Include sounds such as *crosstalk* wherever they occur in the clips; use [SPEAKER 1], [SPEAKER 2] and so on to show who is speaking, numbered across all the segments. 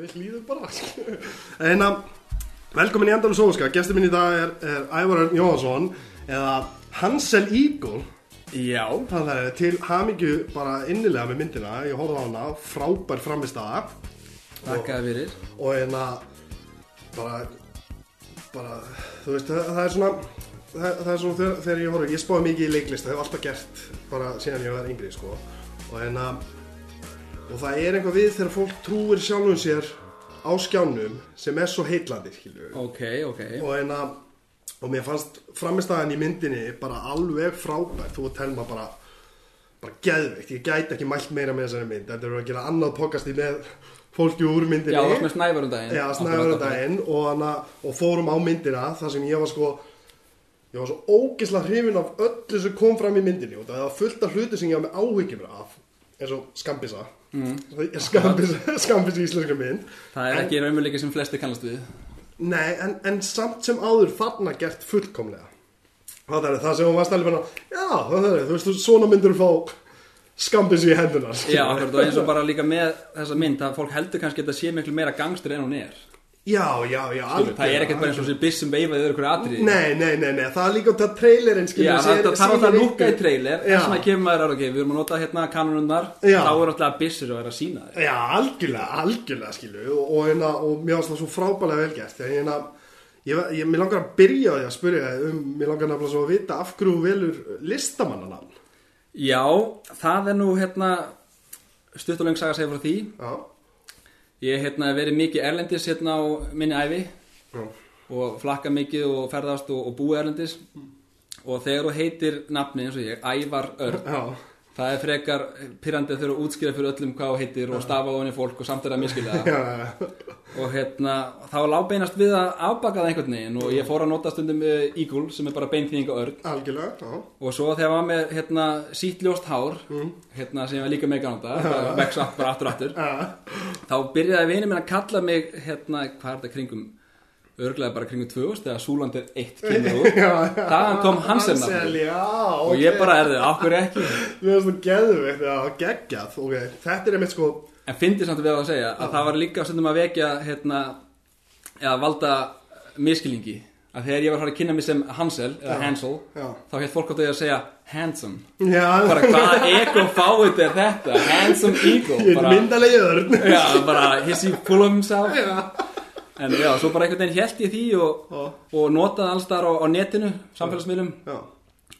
[SPEAKER 1] Við hlýðum bara En að velkomin í Endalus Óska Gestur minn í dag er, er Ævar Jóhansson eða Hansel Eagle.
[SPEAKER 2] Já,
[SPEAKER 1] Það er til hamingju bara innilega með myndina. Ég horfði á hana, frábær framistaða
[SPEAKER 2] þakkaði fyrir.
[SPEAKER 1] og en að bara, bara þú veist, það, það er svona það, það er svona þegar, þegar ég horfði ég spáði mikið í leiklist, það hef alltaf gert bara síðan ég var yngri sko. Og en að og það er einhvað við þegar fólk trúir sjálfum sér á skjánum sem er svo heitlandi skilju
[SPEAKER 2] Ok, ok.
[SPEAKER 1] Og en að og mér fannst framistæðan í myndinni bara alveg frábært þú og Telma bara bara geðveikt, ég gæti ekki mælt meira með þessari mynd. Þetta er að gera annað pokasti með fólki úr myndinni.
[SPEAKER 2] Já, það var með snævar um
[SPEAKER 1] Já, snæður um og, og fórum á myndina þar sem ég var sko ég var svo ógislega hrifin af öllu sem kom fram í myndinni. Og það var fullt af hluti sem ég var með áhyggjum af eins og skambisa mm. skambisa, skambisa íslenska mynd.
[SPEAKER 2] Það er
[SPEAKER 1] En-
[SPEAKER 2] ekki raunveruleiki sem flesti kannast við.
[SPEAKER 1] Nei, en, en samt sem áður þarna gert fullkomlega. Það er það sem hún var stælið bara Já, það er, þú veist, svona myndur fá skambis í hendunar
[SPEAKER 2] Já, akkurat, og eins og bara líka með þessa mynd að fólk heldur kannski að þetta sé miklu meira gangstur en hún er
[SPEAKER 1] Já, já, já
[SPEAKER 2] Skilur, Það er ekkert bara eins og þessi bissum veifaði öðru hverju atriði.
[SPEAKER 1] Nei, nei, nei, nei, það er líka út af trailerinn
[SPEAKER 2] Já, það
[SPEAKER 1] segir-
[SPEAKER 2] það að lúka í trailer en svona kemur maður að ok, við erum að nota hérna kanonundar
[SPEAKER 1] Já.
[SPEAKER 2] þá er alltaf bissur að vera að sína þér
[SPEAKER 1] Já, algjörlega, algjörlega skilu og, og, hérna, og mér varst það svo frábælega vel gert ég, hérna, ég, ég, mér langar að byrja því að spyrja um, mér langar nefnilega svo að vita af hverju velur listamannanafn.
[SPEAKER 2] Já, það er nú hérna Ég hef hérna, verið mikið erlendis hérna á minni æfi
[SPEAKER 1] já,
[SPEAKER 2] og flakka mikið og ferðast og, og búið erlendis. Og þegar þú heitir nafni eins og ég, Ævar Örn
[SPEAKER 1] já,
[SPEAKER 2] það er frekar pyrrandi að þurfa að útskýra fyrir öllum hvað þú heitir og stafa ofan í fólk og samt er það *laughs*
[SPEAKER 1] já,
[SPEAKER 2] og hérna, þá lábeinast við að afbaka það einhvern veginn og ég fór að nota stundum uh, Eagle sem er bara beinþýðing og Örn.
[SPEAKER 1] Algjörlega, já,
[SPEAKER 2] og svo þegar ég var með hérna sítljóst hár hérna sem ég var líka gánda það vex aftur bara aftur og aftur þá byrjaði vinið minn að kalla mig hérna, hvað er þetta kringum örglega bara kringum 2000 þegar Súland er eitt *laughs* kemur út.
[SPEAKER 1] Já, já.
[SPEAKER 2] þaðan kom Hansel
[SPEAKER 1] já,
[SPEAKER 2] og ég bara er þið, okkur ekki? *laughs*
[SPEAKER 1] Mér finnst það geðveikt, já, geggjað, ok, þetta er einmitt sko,
[SPEAKER 2] en fyndi samt að vera að segja að það var líka að vekja hérna, eða valda miskilningi að þegar ég var að fara að kynna mig sem Hansel eða Hansel,
[SPEAKER 1] já,
[SPEAKER 2] þá hétt fólk átti að segja handsome.
[SPEAKER 1] Já,
[SPEAKER 2] bara hvaða ego fáið er þetta? Handsome eagle
[SPEAKER 1] ég er
[SPEAKER 2] bara,
[SPEAKER 1] myndalegi
[SPEAKER 2] já, bara is he full of himself
[SPEAKER 1] já,
[SPEAKER 2] en já, svo bara einhvern veginn held ég því og, og notaði alls þar á, á netinu samfélagsmiðlum.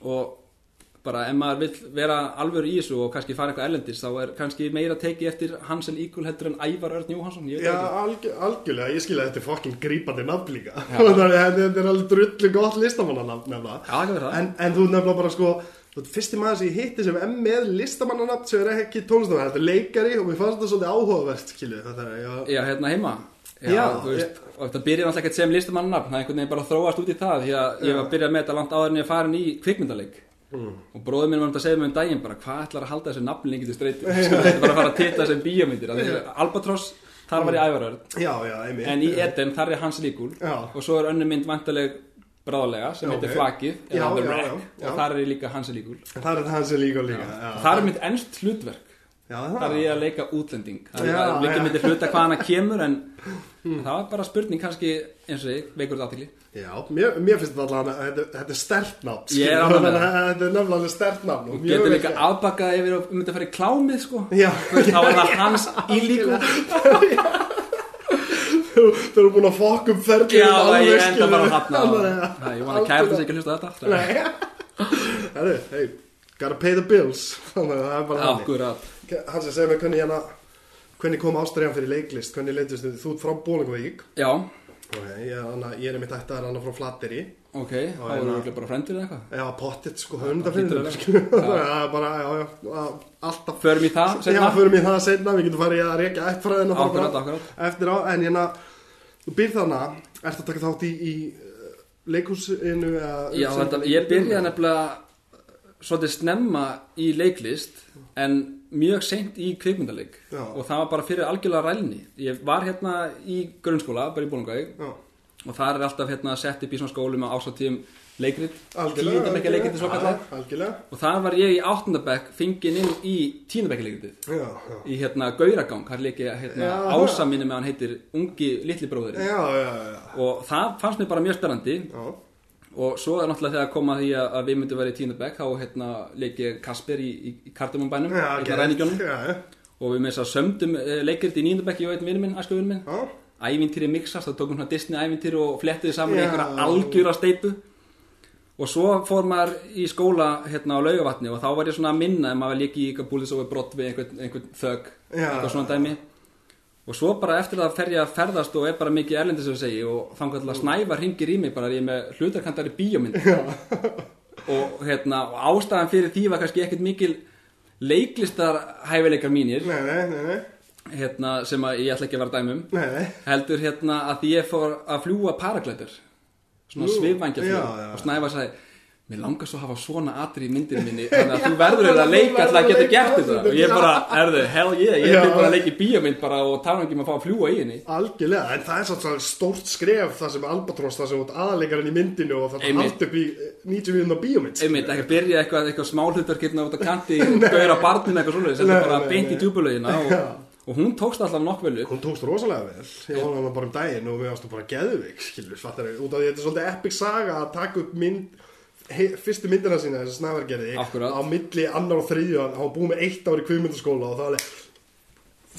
[SPEAKER 2] Og bara ef maður vill vera alvör í þessu og kannski fara eitthvað erlendis þá er kannski meira tekið eftir Hansel Eagle heldur en Ævar Örn Jóhansson
[SPEAKER 1] Já, algjör, algjörlega, ég skil að þetta er fokkin grípandi nafn líka. *laughs* Þetta er alveg drullu gott listamannanafn en, en þú nefnilega bara sko fyrsti maður sem ég hitti sem er með listamannanafn sem er ekki tónlistamannanafn Þetta er leikari og mér fannst þetta svolítið áhugavert, er, já,
[SPEAKER 2] Já, hérna heima Já, þú veist, og þetta byrjar náttúrulega ekkert sem listamannanafn það er einhvern veginn bara að þróast út í það því að ég var að byrja með þetta langt áður en ég farin í kvikmyndaleik.
[SPEAKER 1] Mm.
[SPEAKER 2] og bróður minn var um að segja mig um daginn bara hvað ætlar að halda þessu nafn lengi til streyti *laughs* þetta er bara að fara að tita þessum bíómyndir að Albatross, þar var ég
[SPEAKER 1] já, einmitt.
[SPEAKER 2] En í Eden þar er Hans Líkul
[SPEAKER 1] Já.
[SPEAKER 2] og svo er önnur mynd vantarleg bráðlega sem heitir
[SPEAKER 1] ok.
[SPEAKER 2] Flakið
[SPEAKER 1] Já, já,
[SPEAKER 2] og þar er ég líka Hans Líkul
[SPEAKER 1] Það er það sem líka
[SPEAKER 2] þar er mynd ennst hlutverk.
[SPEAKER 1] Já.
[SPEAKER 2] Þar er ég að leika útlending. Það er líka
[SPEAKER 1] já.
[SPEAKER 2] myndir hluta hvað hana kemur en það var bara spurning kannski eins og ég, veikur þetta aðtikli
[SPEAKER 1] Já, mér, mér finnst þetta allavega að þetta, þetta er stert nafn
[SPEAKER 2] Ég er
[SPEAKER 1] skilur.
[SPEAKER 2] ánægður með
[SPEAKER 1] Þetta er nefnilega stert nafn og mjög
[SPEAKER 2] getur líka
[SPEAKER 1] gert.
[SPEAKER 2] afbakað ef við myndum að fara í klámið sko.
[SPEAKER 1] Já,
[SPEAKER 2] þá er það Hans Ílíkul
[SPEAKER 1] þú eru búin að fokka um ferðinu
[SPEAKER 2] já, ég enda bara að hafna ég vona að kæra þess ekki að hlusta á þetta
[SPEAKER 1] Herru, hey, gotta pay the bills. Þannig *laughs* að það er bara
[SPEAKER 2] akkurat
[SPEAKER 1] Hans að segja mig hvernig hérna Hvernig kom ástæðan fyrir leiklist? Hvernig leitist þið, þú ert frá Bólingvík
[SPEAKER 2] já,
[SPEAKER 1] okay, ég, hana, ég er einmitt ættaðar hana frá Flatteri
[SPEAKER 2] ok, þá erum við örugglega bara frendir eða eitthvað?
[SPEAKER 1] Já, pottit sko,
[SPEAKER 2] að
[SPEAKER 1] sko. *laughs* Það er bara, já, já Alltaf
[SPEAKER 2] förum í það
[SPEAKER 1] Já,
[SPEAKER 2] seinna.
[SPEAKER 1] förum í það setna Við getum farið að reyka ættfræðina bara
[SPEAKER 2] akkurat, akkurat.
[SPEAKER 1] Eftir á, en hérna Þú býr þarna, ert að taka þátt í, í uh, leikhúsinu
[SPEAKER 2] Já, þetta, ég byrjaði nefnilega svolítið snemma í leiklist en mjög seint í kvikmyndaleik.
[SPEAKER 1] Já.
[SPEAKER 2] og það var bara fyrir algjörlega rælni. Ég var hérna í grunnskóla, bara í Bólungavík
[SPEAKER 1] Já,
[SPEAKER 2] og það er alltaf hérna sett upp í svona skólu með ásatíðum leikrit. Tíundabekja
[SPEAKER 1] Algjörlega.
[SPEAKER 2] og þar var ég í áttundabekk fingin inn í tíundabekja
[SPEAKER 1] já
[SPEAKER 2] í hérna Gauragang, hann leiki hérna,
[SPEAKER 1] Já.
[SPEAKER 2] Ása minni með hann heitir Ungi litli bróðurinn
[SPEAKER 1] Já, já, já.
[SPEAKER 2] Og það fannst mér bara mjög spennandi.
[SPEAKER 1] Já,
[SPEAKER 2] og svo er náttúrulega þegar að því að að við myndum vera í tíundabekk þá hérna leiki ég Kasper í, í, hérna ræningjónum
[SPEAKER 1] Já, já.
[SPEAKER 2] Og við með þess að sömdum uh, leikrit í níundabekk ég og einn vinnu minn, æsku vinnu minn.
[SPEAKER 1] Já,
[SPEAKER 2] ævintýri mixast, þá tókum svona Disney ævintýri og flettiði saman í einhverja algjöra steipu og svo fór maður í skóla hérna á laugavatni og þá var ég svona að minna ef maður var líki í búlið svo brott við einhvern, einhvern þögg,
[SPEAKER 1] Já.
[SPEAKER 2] eitthvað svona dæmi og svo bara eftir það fer ég að ferðast og er bara mikið erlendis ég segi og kannski að snæfa ringir í mig bara er ég með hlutarkantar í bíómynd. Og hérna og ástæðan fyrir því var kannski ekkert mikil leiklistar hæfileikar mínir.
[SPEAKER 1] Nei, nei, nei, nei.
[SPEAKER 2] Hérna, sem að ég ætla ekki að vera dæmum
[SPEAKER 1] Nei, nei.
[SPEAKER 2] Heldur hérna að ég fór að fljúa paraglætur svona svifvængja og Snævar sagði mér langar svo að hafa svona atri í myndinu minni þannig að þú verður eiginlega að leika til að geta gert þetta. Og ég bara, erðu, hell yeah ég vil bara að leika í bíómynd bara og tala ekki um að fá að fljúa í henni.
[SPEAKER 1] Algjörlega, en það er svona stórt skref það sem Albatross, það sem út aðleikarinn í myndinu og það er allt upp í eh, 90 mínúna bíómynd
[SPEAKER 2] einmitt, ekki byrja eitthvað, eitthvað smálhutar getna út á kanti, *laughs* gauðra barninu eitthvað svona þetta er bara beint í
[SPEAKER 1] nei.
[SPEAKER 2] djúbulögina og, hún tókst alltaf nokk vel upp.
[SPEAKER 1] Hún tókst rosalega vel, ég horfði hana bara um daginn og við varstu bara geðvik, skilur, fattar við, út af því þetta er svolítið epic saga að taka upp mynd, fyrstu myndina sína þess að Snævar gerði
[SPEAKER 2] Akkúrat.
[SPEAKER 1] á milli annar og þriðjan, hann búið með eitt ár í kvikmyndaskóla og það var alveg,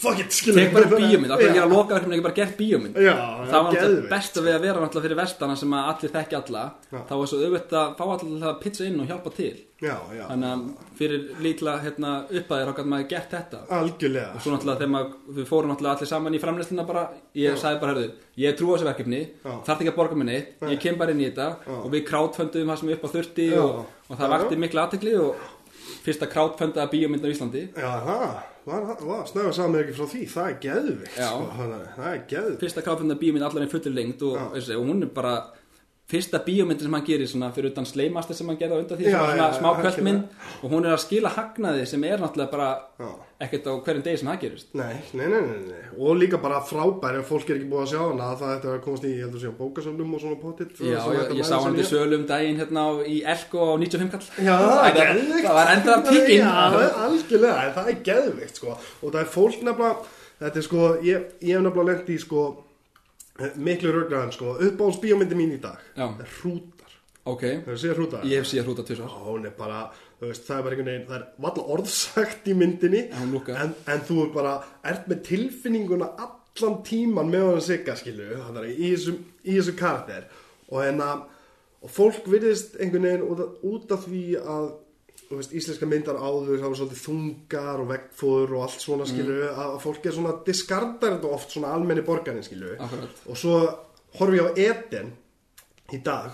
[SPEAKER 1] fuck it, skilur.
[SPEAKER 2] tek bara bíómynd, af hverju
[SPEAKER 1] Já.
[SPEAKER 2] gera lokaverkefni ekki bara gert bíómynd
[SPEAKER 1] Já,
[SPEAKER 2] það var náttúrulega besta við að vera náttúrulega fyrir vestana sem að allir þekki alla
[SPEAKER 1] Já.
[SPEAKER 2] þá var svo auðvitað að fá allir að pizza inn og hjálpa til
[SPEAKER 1] Já, já,
[SPEAKER 2] þannig að fyrir lítla hérna, þá gæti maður gert þetta
[SPEAKER 1] algjörlega.
[SPEAKER 2] og svo náttúrulega þegar maður, við fórum náttúrulega allir saman í framleysluna bara, ég sagði bara hörðu ég trú á þessu verkefni,
[SPEAKER 1] Já.
[SPEAKER 2] þarf ekki að borga minni ég kem bara inn í þetta
[SPEAKER 1] Já.
[SPEAKER 2] og við crowdfundum það sem upp á þurfti
[SPEAKER 1] Já.
[SPEAKER 2] og, og það
[SPEAKER 1] Já.
[SPEAKER 2] vakti mikla aðtekli og fyrsta crowdfundaða bíómynd á Íslandi
[SPEAKER 1] Já, það, var, var, snöðu saman mér ekki frá því, það er geðvikt, sko, það er geðvikt.
[SPEAKER 2] fyrsta crowdfundaða bíómynd allar einn fullir lengt og, og hún er bara fyrsta bíómyndin sem hann gerir svona fyrir utan Sleimaster sem hann gerði á undan því
[SPEAKER 1] Já,
[SPEAKER 2] svona, svona
[SPEAKER 1] já,
[SPEAKER 2] smá kvöldmynd og hún er að skila hagnaði sem er náttúrulega bara
[SPEAKER 1] Já.
[SPEAKER 2] ekkert á hverjum degi sem það gerist.
[SPEAKER 1] Nei, nei, nei, nei, nei, og líka bara frábær ef fólk er ekki búið að sjá hana það ætti að komast í, ég heldur að sé á bókasöfnum og svona pottitt
[SPEAKER 2] Já, ég, ég sá hann til sölum daginn hérna á, í Elko á 95 kall.
[SPEAKER 1] Já, það
[SPEAKER 2] það, það var endur af tíkin
[SPEAKER 1] Já, algjörlega, það er geðvikt sko. og það er fólk nefnilega þetta er sko, ég, ég miklu rögræðan sko, uppáhalds bíómyndi mín í dag
[SPEAKER 2] Já.
[SPEAKER 1] er hrútar,
[SPEAKER 2] Ok,
[SPEAKER 1] hefur séð hrútar?
[SPEAKER 2] ég hef síðan hrúta tvisvar.
[SPEAKER 1] Já, hún er bara, þú veist, það er bara einhvern veginn, það er valla orðsagt í myndinni. En, en þú er bara, ert með tilfinninguna allan tíman með hann sigga, skilu, að í þessum, í þessum karakter. Og hérna, og fólk virðist einhvern veginn út af, því að, veist, íslenska myndar áður, það var svolítið þungar og veggfóður og allt svona, skilu, að fólk er svona diskardar þetta oft, svona almenni borgarinn,
[SPEAKER 2] Akkurat.
[SPEAKER 1] og svo horfi ég á Eden í dag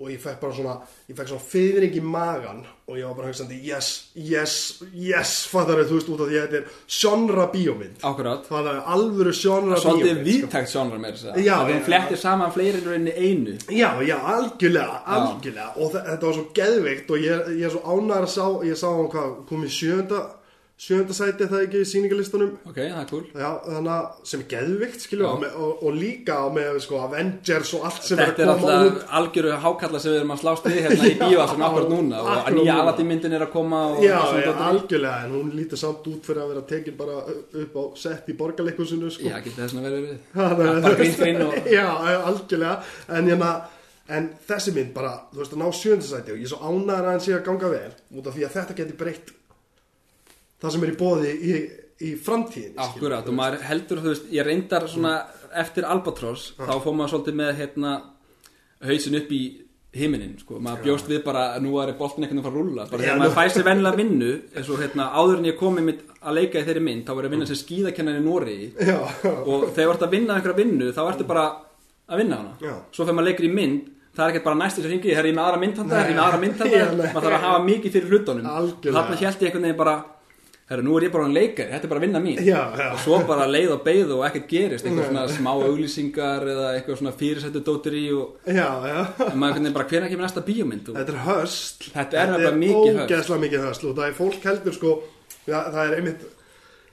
[SPEAKER 1] og ég fekk bara svona ég fekk svona fyrring í magan og ég var bara hugsandi yes, yes, yes fattar þú veist út af því að þetta er genre bíómynd.
[SPEAKER 2] Akkurat.
[SPEAKER 1] Það er alvöru
[SPEAKER 2] Svolítið
[SPEAKER 1] bíómynd sko.
[SPEAKER 2] víðtækt sjónra með þess að
[SPEAKER 1] Já, já,
[SPEAKER 2] hún flettir saman fleiri en rauninni einu.
[SPEAKER 1] Já, já, algjörlega, algjörlega. Og þe- þetta var svo geðveikt og ég, ég er svo ánægður að sá ég sá hann hvað, kom í sjönda sjönda sæti er það ekki í sýningalistunum
[SPEAKER 2] Ok, það er cool
[SPEAKER 1] Já, þannig að sem er geðvikt skilju og, og, og líka með sko, Avengers og allt sem
[SPEAKER 2] Þetta er
[SPEAKER 1] að koma
[SPEAKER 2] alltaf
[SPEAKER 1] út
[SPEAKER 2] algjöru hákalla sem við erum að slást við hérna í *laughs* bíóasum akkurat núna og
[SPEAKER 1] akkurat
[SPEAKER 2] nýja. Aladdin myndin er að koma
[SPEAKER 1] Já,
[SPEAKER 2] dóttir.
[SPEAKER 1] algjörlega, en hún lítur samt út fyrir að vera tekin bara upp á sett í borgarleikusinu sko.
[SPEAKER 2] Já, getur þess að vera við *laughs*
[SPEAKER 1] er-
[SPEAKER 2] Bara green screen og *laughs*
[SPEAKER 1] Já, algjörlega en, hérna, en þessi mynd bara, þú veist að ná sjöndasæti og ég er svo ánæður að hann sé að ganga vel út af því að þetta geti breytt það sem er í bóði í, í framtíðin
[SPEAKER 2] Akkurat, og maður heldur, þú veist, ég reyndar svona eftir Albatross, þá fór maður svolítið með hérna hausin upp í himinin, sko, maður bjóst við bara að nú er boltin veginn að fara að rúlla, bara þegar maður fæst sér vennilega vinnu, eins og hérna, áður en ég mitt að leika í þeirri mynd, þá var ég að vinna sem skíðakennar í Nóri og þegar þú ert að vinna einhverja vinnu, þá ertu bara að vinna hana,
[SPEAKER 1] Já.
[SPEAKER 2] svo þegar maður leikur í mynd það er ekkert bara næstu sem hringi, er ég með aðra myndhanda, er ég með aðra *laughs*
[SPEAKER 1] nei.
[SPEAKER 2] maður þarf að hafa mikið fyrir hlutunum, þarna held ég einhvern veginn bara herru, nú er ég bara hann leikari, þetta er bara vinna mín
[SPEAKER 1] já, já.
[SPEAKER 2] og svo bara leið og beið og ekkert gerist eitthvað svona smá auglýsingar eða eitthvað svona fyrirsættu dóttir í og
[SPEAKER 1] já, já.
[SPEAKER 2] en maður veginn bara hvernig kemur næsta bíómynd og
[SPEAKER 1] Þetta er höst
[SPEAKER 2] Þetta er mikið höst.
[SPEAKER 1] ógeðslega mikið höst og það er fólk heldur sko það, það er einmitt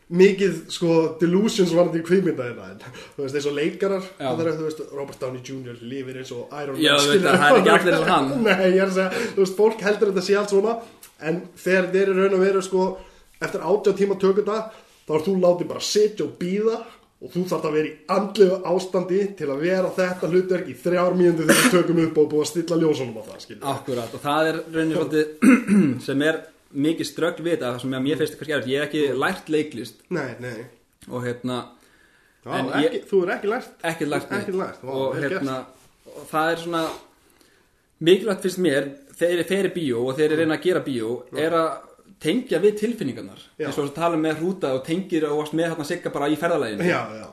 [SPEAKER 1] mikið sko delusions varandi í kvímyndaðina en þú veist eins og leikarar
[SPEAKER 2] Já.
[SPEAKER 1] er veist Robert Downey Jr. lifir eins og Iron
[SPEAKER 2] Já,
[SPEAKER 1] Man
[SPEAKER 2] þú veit að það er ekki allir eins og hann. *laughs*
[SPEAKER 1] Nei, ég er að segja, þú veist, fólk heldur þetta sé allt svona en þegar þeir eru raun og veru sko eftir átjá tíma tökunda þá er þú látið bara sitja og býða og þú þarf að vera í andlegu ástandi til að vera þetta hlutverk í þrjár mínútur þegar við tökum upp og búið að stilla ljósunum á það, skilur.
[SPEAKER 2] Akkurat, og það er rauninni svolítið *clears throat* sem er mikið ströggl við þetta sem að mér finnst kannski erfitt, ég hef ekki lært leiklist.
[SPEAKER 1] Nei, nei,
[SPEAKER 2] og hérna
[SPEAKER 1] Já, ekki,
[SPEAKER 2] ég-
[SPEAKER 1] þú er ekki lært.
[SPEAKER 2] Ekki lært.
[SPEAKER 1] Ekki lært, vá,
[SPEAKER 2] og hérna og það er svona mikilvægt finnst mér ég fer í bíó og þegar ég reyna að gera bíó er að tengja við tilfinningarnar.
[SPEAKER 1] Já.
[SPEAKER 2] eins og að tala með hrúta og tengir og varst með hérna sigga bara í ferðalæginu
[SPEAKER 1] Já, já,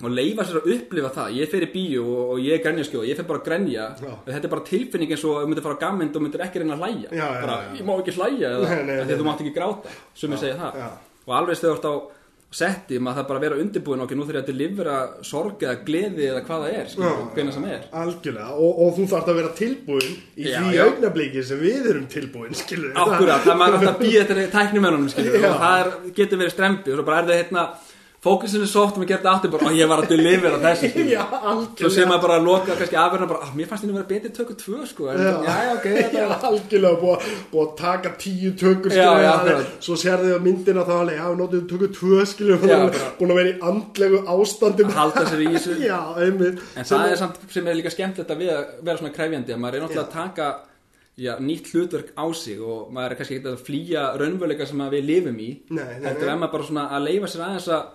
[SPEAKER 2] og leifa sér að upplifa það. Ég fer í bíó og, og ég er grenjaskjóð ég fer bara að grenja.
[SPEAKER 1] Já.
[SPEAKER 2] þetta er bara tilfinning eins og þú myndir fara á gammynd og myndir ekki reyna að hlæja. Bara, ég má ekki hlæja eða,
[SPEAKER 1] Nei, nei,
[SPEAKER 2] af því
[SPEAKER 1] nei,
[SPEAKER 2] að þú
[SPEAKER 1] nei.
[SPEAKER 2] mátt ekki gráta. Sem ég segja það.
[SPEAKER 1] já.
[SPEAKER 2] og alveg stöðurt á setti maður það bara að vera undirbúin okkur nú þegar þetta delivera sorg eða gleði eða hvað það er hvernig sem er.
[SPEAKER 1] Algjörlega, og, og þú þarft að vera tilbúin í
[SPEAKER 2] Já,
[SPEAKER 1] því augnabliki sem við erum tilbúin,
[SPEAKER 2] Akkurat, það er maður *laughs* að býja þetta tæknumennunum og það er, getur verið strempi og svo bara er það hérna fókusinu soft og maður getur aftur bara, ó ég var að delivera þessu *laughs*
[SPEAKER 1] Já,
[SPEAKER 2] svo sem maður bara loka kannski afverðina bara, ah, mér fannst þetta að vera betri tökur tvö sko. En, já, já, ok, *laughs*
[SPEAKER 1] Já,
[SPEAKER 2] var
[SPEAKER 1] algjörlega búið, að taka tíu tökur
[SPEAKER 2] Já, já, akkurat.
[SPEAKER 1] svo sér þið á myndina þá alveg, já, notum tökur tvö
[SPEAKER 2] bara-
[SPEAKER 1] búin að vera í andlegu ástandi
[SPEAKER 2] að halda sér í þessu. *laughs*
[SPEAKER 1] Já, einmitt.
[SPEAKER 2] En það er samt sem er líka skemmtilegt að vera svona krefjandi að maður er náttúrulega að taka já, nýtt hlutverk á sig og maður er kannski ekki að flýja raunveruleika sem að við lifum í.
[SPEAKER 1] Nei.
[SPEAKER 2] er maður bara svona að leifa sér aðeins að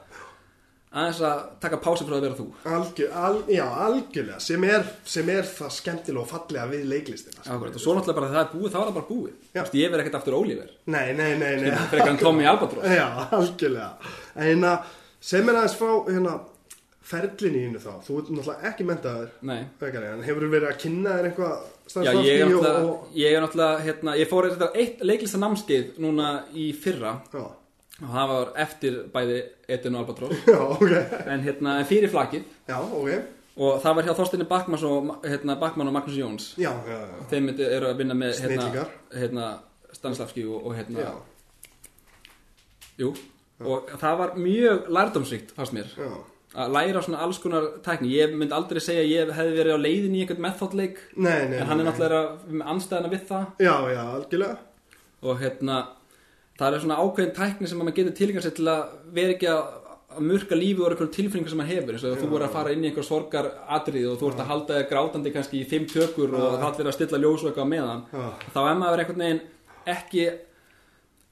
[SPEAKER 2] aðeins að taka pási frá að vera þú.
[SPEAKER 1] Algjör, al, já, algjörlega sem er, sem er það skemmtilega og fallega við leiklistina skilur.
[SPEAKER 2] Akkurat, og svo náttúrulega bara það er búið, þá er það bara búið. Vist, ég verð ekkert aftur ólífer
[SPEAKER 1] Nei, nei, nei, nei.
[SPEAKER 2] Frekar en Tommy Albatross.
[SPEAKER 1] Já, algjörlega. En hérna, sem er aðeins frá hérna, ferlinni innu þá. Þú ert náttúrulega ekki mentaður En hefur verið að kynna þér eitthvað
[SPEAKER 2] já ég er náttúrulega,
[SPEAKER 1] og,
[SPEAKER 2] ég er náttúrulega hérna, ég fór eitt leiklista námskeið núna í fyrra.
[SPEAKER 1] Og, já,
[SPEAKER 2] og það var eftir bæði Edin og Albatross. *laughs*
[SPEAKER 1] Já, ok.
[SPEAKER 2] En hérna fyrir flakið.
[SPEAKER 1] Já, ok.
[SPEAKER 2] Og það var hjá Þorstinni Bakmann og, hérna, Bakmann og Magnús Jóns.
[SPEAKER 1] Já, já, já.
[SPEAKER 2] Þeim eru að vinna með hérna, hérna Stanislavski og, og hérna
[SPEAKER 1] Já,
[SPEAKER 2] jú, og það var mjög lærdómsríkt fannst mér.
[SPEAKER 1] Já
[SPEAKER 2] að læra svona alls konar tækni. Ég myndi aldrei segja að ég hefði verið á leiðin í einhvern methodleik
[SPEAKER 1] Nei, nei,
[SPEAKER 2] en hann er
[SPEAKER 1] nei.
[SPEAKER 2] náttúrulega með anstæðina við það.
[SPEAKER 1] Já, já, algjörlega.
[SPEAKER 2] Og hérna það er svona ákveðin tækni sem maður getur tilgjörn sér til að vera ekki að murka lífi og einhverjum tilfinningar sem maður hefur. Eins og þú voru að fara inn í einhver sorgar atrið og þú ert að halda þér grátandi kannski í fimm tökur og það er að stilla ljós og eitthvað á meðan
[SPEAKER 1] Já.
[SPEAKER 2] þá er maður einhvern veginn ekki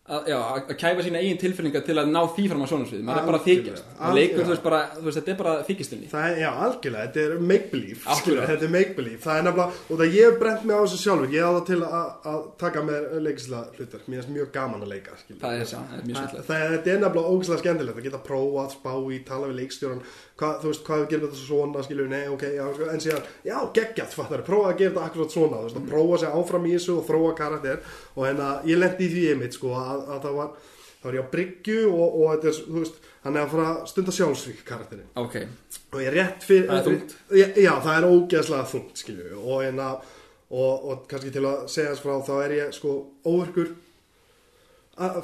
[SPEAKER 2] að, já, að kæfa sína eigin tilfinningar til að ná því fram á sjónasvið maður er bara að þykjast. Leikur veist bara, veist þetta er bara þykjastinni
[SPEAKER 1] er, já, algjörlega, þetta er make-believe Þetta er make-believe, það er nefnilega Og það ég hef brent mig á þessu sjálfur. Ég á það til að, að taka með leikisla hlutar Mér er mjög gaman að leika skilur.
[SPEAKER 2] það er, það er
[SPEAKER 1] Það,
[SPEAKER 2] skemmtilegt.
[SPEAKER 1] Það, er nefnilega ógæslega skemmtilegt að geta prófað, spá í, tala við leikstjóran hvað, þú veist, hvað gerum þetta svona skilur, nei, ok, já, sko, en síðan já, geggjart, fattar, prófa að gera þetta akkurat svona þú veist, að prófa sig áfram í þessu og þróa karakter. Og hérna, ég lendi í því einmitt sko, að, að það var, það var ég á bryggju og, og þetta er, þú veist, hann er að fara að stunda sjálfsvík karakterinn.
[SPEAKER 2] Ok,
[SPEAKER 1] og ég er rétt fyrir
[SPEAKER 2] Það er þungt.
[SPEAKER 1] já, já, það er ógeðslega þungt skilju og, hérna, og, og kannski til að segja þess frá þá er ég sko óverkur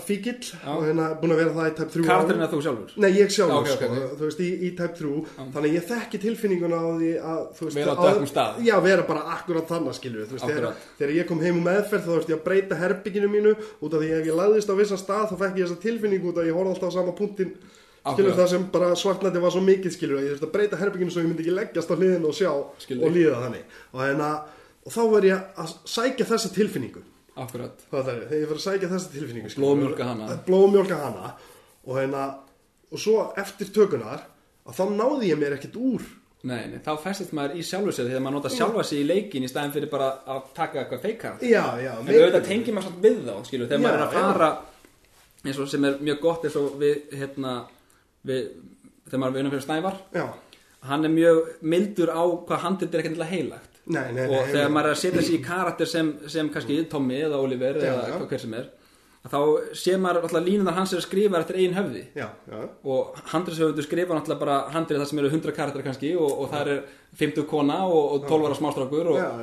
[SPEAKER 1] fíkill og hérna búin að vera það í
[SPEAKER 2] karakterinn
[SPEAKER 1] ár.
[SPEAKER 2] er þú sjálfur?
[SPEAKER 1] Nei, ég sjálfur,
[SPEAKER 2] Já, ok,
[SPEAKER 1] sko,
[SPEAKER 2] ok, ok.
[SPEAKER 1] þú veist, í, í tæp þrjú. Þannig að ég þekki tilfinninguna á því að, veist,
[SPEAKER 2] Vera á
[SPEAKER 1] að-
[SPEAKER 2] dökkum stað.
[SPEAKER 1] Já, vera bara akkurat þannig, skilju veist, þegar, þegar ég kom heim um meðferð þá veist ég að breyta herbygginu mínu. Út af því að ég lagðist á vissan stað þá fekk ég þessa tilfinningu út af að ég horfði alltaf á sama punktin skilur það sem bara svartnætti var svo mikið skilur að ég þurfti að breyta herbygginu svo ég myndi ekki leggjast á hliðinu og sjá
[SPEAKER 2] Skilur.
[SPEAKER 1] og líða þannig. Og, hérna, og þá verð ég að sækja þessa tilfinningu
[SPEAKER 2] akkurat,
[SPEAKER 1] er, þegar ég verð að sækja þessa tilfinningu skilur.
[SPEAKER 2] Blóðmjólka hana.
[SPEAKER 1] blóðmjólka hana og hérna og svo eftir tökunar að þá náði ég mér ekkert úr.
[SPEAKER 2] Nei, nei, þá festist maður í sjálfu sér þegar maður nota sjálfa sig í leikin í staðin fyrir bara að taka eitthvað feikar
[SPEAKER 1] já, já,
[SPEAKER 2] en auðvitað tengir maður samt við þá skilur, þegar
[SPEAKER 1] Já,
[SPEAKER 2] maður er að fara eins og sem er mjög gott eins og við hérna við, þegar maður er vinna fyrir Snævar.
[SPEAKER 1] Já,
[SPEAKER 2] hann er mjög mildur á hvað handið er endilega heilagt
[SPEAKER 1] nei, nei,
[SPEAKER 2] og þegar maður er að setja sig í karakter sem, sem kannski Tommy eða Oliver
[SPEAKER 1] Já,
[SPEAKER 2] eða hver sem er að þá sé maður alltaf línunar hans er skrifar eftir eigin höfði.
[SPEAKER 1] Já, já,
[SPEAKER 2] og handriðshöfundur skrifa náttúrulega bara handrið það sem eru 100 karakter kannski og, og það er 50 kona og, og 12 ára smástrákur og,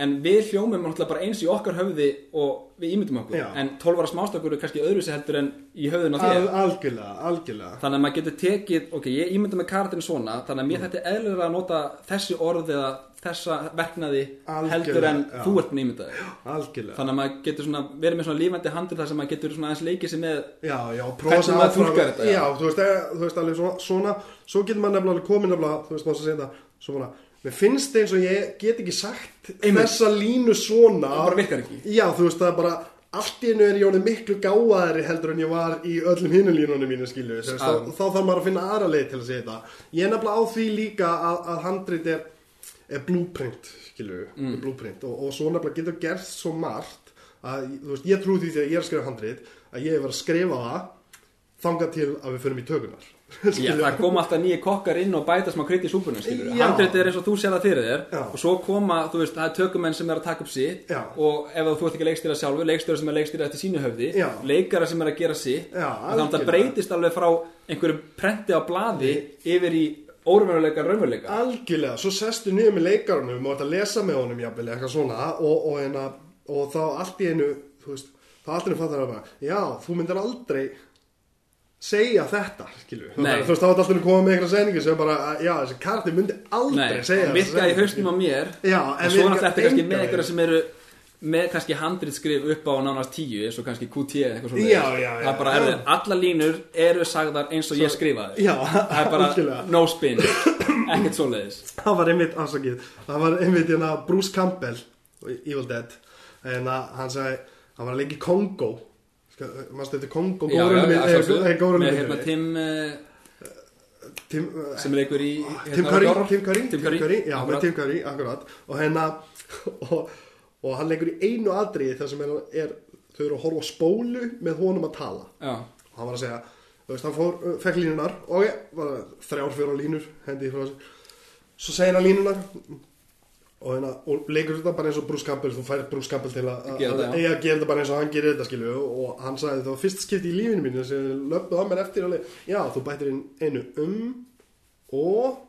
[SPEAKER 2] en við hljómum náttúrulega bara eins í okkar höfði og við ímyndum okkur.
[SPEAKER 1] Já.
[SPEAKER 2] en 12 ára smástrákur er kannski öðruvísi heldur en í höfðun á þér.
[SPEAKER 1] Al, algjörlega, algjörlega.
[SPEAKER 2] Þannig að maður getur tekið, ok, ég ímynda með karakterin svona þannig að mér þetta er eðlilega að nota þessi orð eða þessa verknaði heldur
[SPEAKER 1] Algjörlega,
[SPEAKER 2] en
[SPEAKER 1] já.
[SPEAKER 2] þú ert búin að ímynda þig
[SPEAKER 1] algjörlega
[SPEAKER 2] þannig að maður getur svona, verið með svona lífandi handrið þar sem maður getur svona aðeins leikið sér með
[SPEAKER 1] Já, já,
[SPEAKER 2] Hvernig maður túlkar þetta, já.
[SPEAKER 1] Þú veist, eh, þú veist alveg svona, svona Svo getur maður nefnilega komið nefnilega Þú veist, maður að segja það Svona, mér finnst eins og ég get ekki sagt
[SPEAKER 2] Einmitt.
[SPEAKER 1] Þessa línu svona
[SPEAKER 2] Það bara virkar ekki.
[SPEAKER 1] Já, þú veist, það er bara Allt í einu er ég miklu gáðari heldur en ég var í öllum hinum línunum mínu skilju þá, þá þarf maður að finna aðra leið til að segja þetta Ég er nefnilega á því líka að, að handrit er, er blueprint skilju,
[SPEAKER 2] Mm.
[SPEAKER 1] blueprint og, og svo nefnilega getur gerst svo margt að, þú veist, ég trú því þegar ég er að skrifa handrit að ég verið að skrifa það þangað til að við förum í tökunar *laughs*
[SPEAKER 2] Já, það koma alltaf nýja kokkar inn og bæta smá krydd í súpunum, skilur
[SPEAKER 1] Já.
[SPEAKER 2] Handrit er eins og þú sér það fyrir þér
[SPEAKER 1] Já.
[SPEAKER 2] og svo koma, þú veist, það er tökumenn sem er að taka upp sitt
[SPEAKER 1] Já.
[SPEAKER 2] og ef þú ert ekki leikstýra sjálfur, leikstýra sem er leikstýra eftir sínu höfði
[SPEAKER 1] Já.
[SPEAKER 2] leikara sem er að gera sitt og þannig að það breytist alveg frá einhverju prenti á blaði yfir í óruveruleika, raunveruleika.
[SPEAKER 1] Algjörlega, svo sestu niður með leikarunum og ert að lesa með honum jafnvel eitthvað svona og, og, og, og þá allt í einu þú veist, þá allt í einu fattar það bara já, þú myndir aldrei segja þetta, skilju þú veist, þá er alltaf að koma með eitthvað sendingu sem bara, já, þessi karti myndi aldrei
[SPEAKER 2] Nei,
[SPEAKER 1] segja
[SPEAKER 2] það virka í haustum á mér
[SPEAKER 1] Já,
[SPEAKER 2] en
[SPEAKER 1] en
[SPEAKER 2] svo
[SPEAKER 1] virka
[SPEAKER 2] náttúrulega eftir kannski með einhverja sem eru með kannski handritskrif upp á nánast tíu eins og kannski QT eða eitthvað svona
[SPEAKER 1] Já, já, já,
[SPEAKER 2] það er bara, er, alla línur eru sagðar eins og ég skrifaði.
[SPEAKER 1] Já,
[SPEAKER 2] það er bara
[SPEAKER 1] algjörlega.
[SPEAKER 2] no spin ekkert svoleiðis.
[SPEAKER 1] Það var einmitt, afsakið. Það var einmitt hérna Bruce Campbell í Evil Dead. En hann sagði, hann var að leika í Kongo. Maður stöndi Kongo? Minn górunum
[SPEAKER 2] með hérna Tim
[SPEAKER 1] Tim,
[SPEAKER 2] sem leikur í
[SPEAKER 1] Tim
[SPEAKER 2] hérna,
[SPEAKER 1] Curry. Tim Curry,
[SPEAKER 2] Tim Curry,
[SPEAKER 1] já,
[SPEAKER 2] akkurat.
[SPEAKER 1] með Tim Curry, og hérna *laughs* og, og hann leikur í einu atriði þar sem er, þau eru að horfa spólu með honum að tala.
[SPEAKER 2] Já,
[SPEAKER 1] og hann var að segja, þú veist, hann fór uh, fekk línunar, ok, bara þrjár fjóra línur hendi frá þessu svo segir hann línunar og, hérna, og leikur þetta bara eins og Bruce Campbell. Þú fær Bruce Campbell til að eiga að gera þetta bara eins og hann gerir þetta skilju og hann sagði það var fyrst skipti í lífinu mínu sem löppuð á mér eftir alveg, já, þú bættir inn einu um og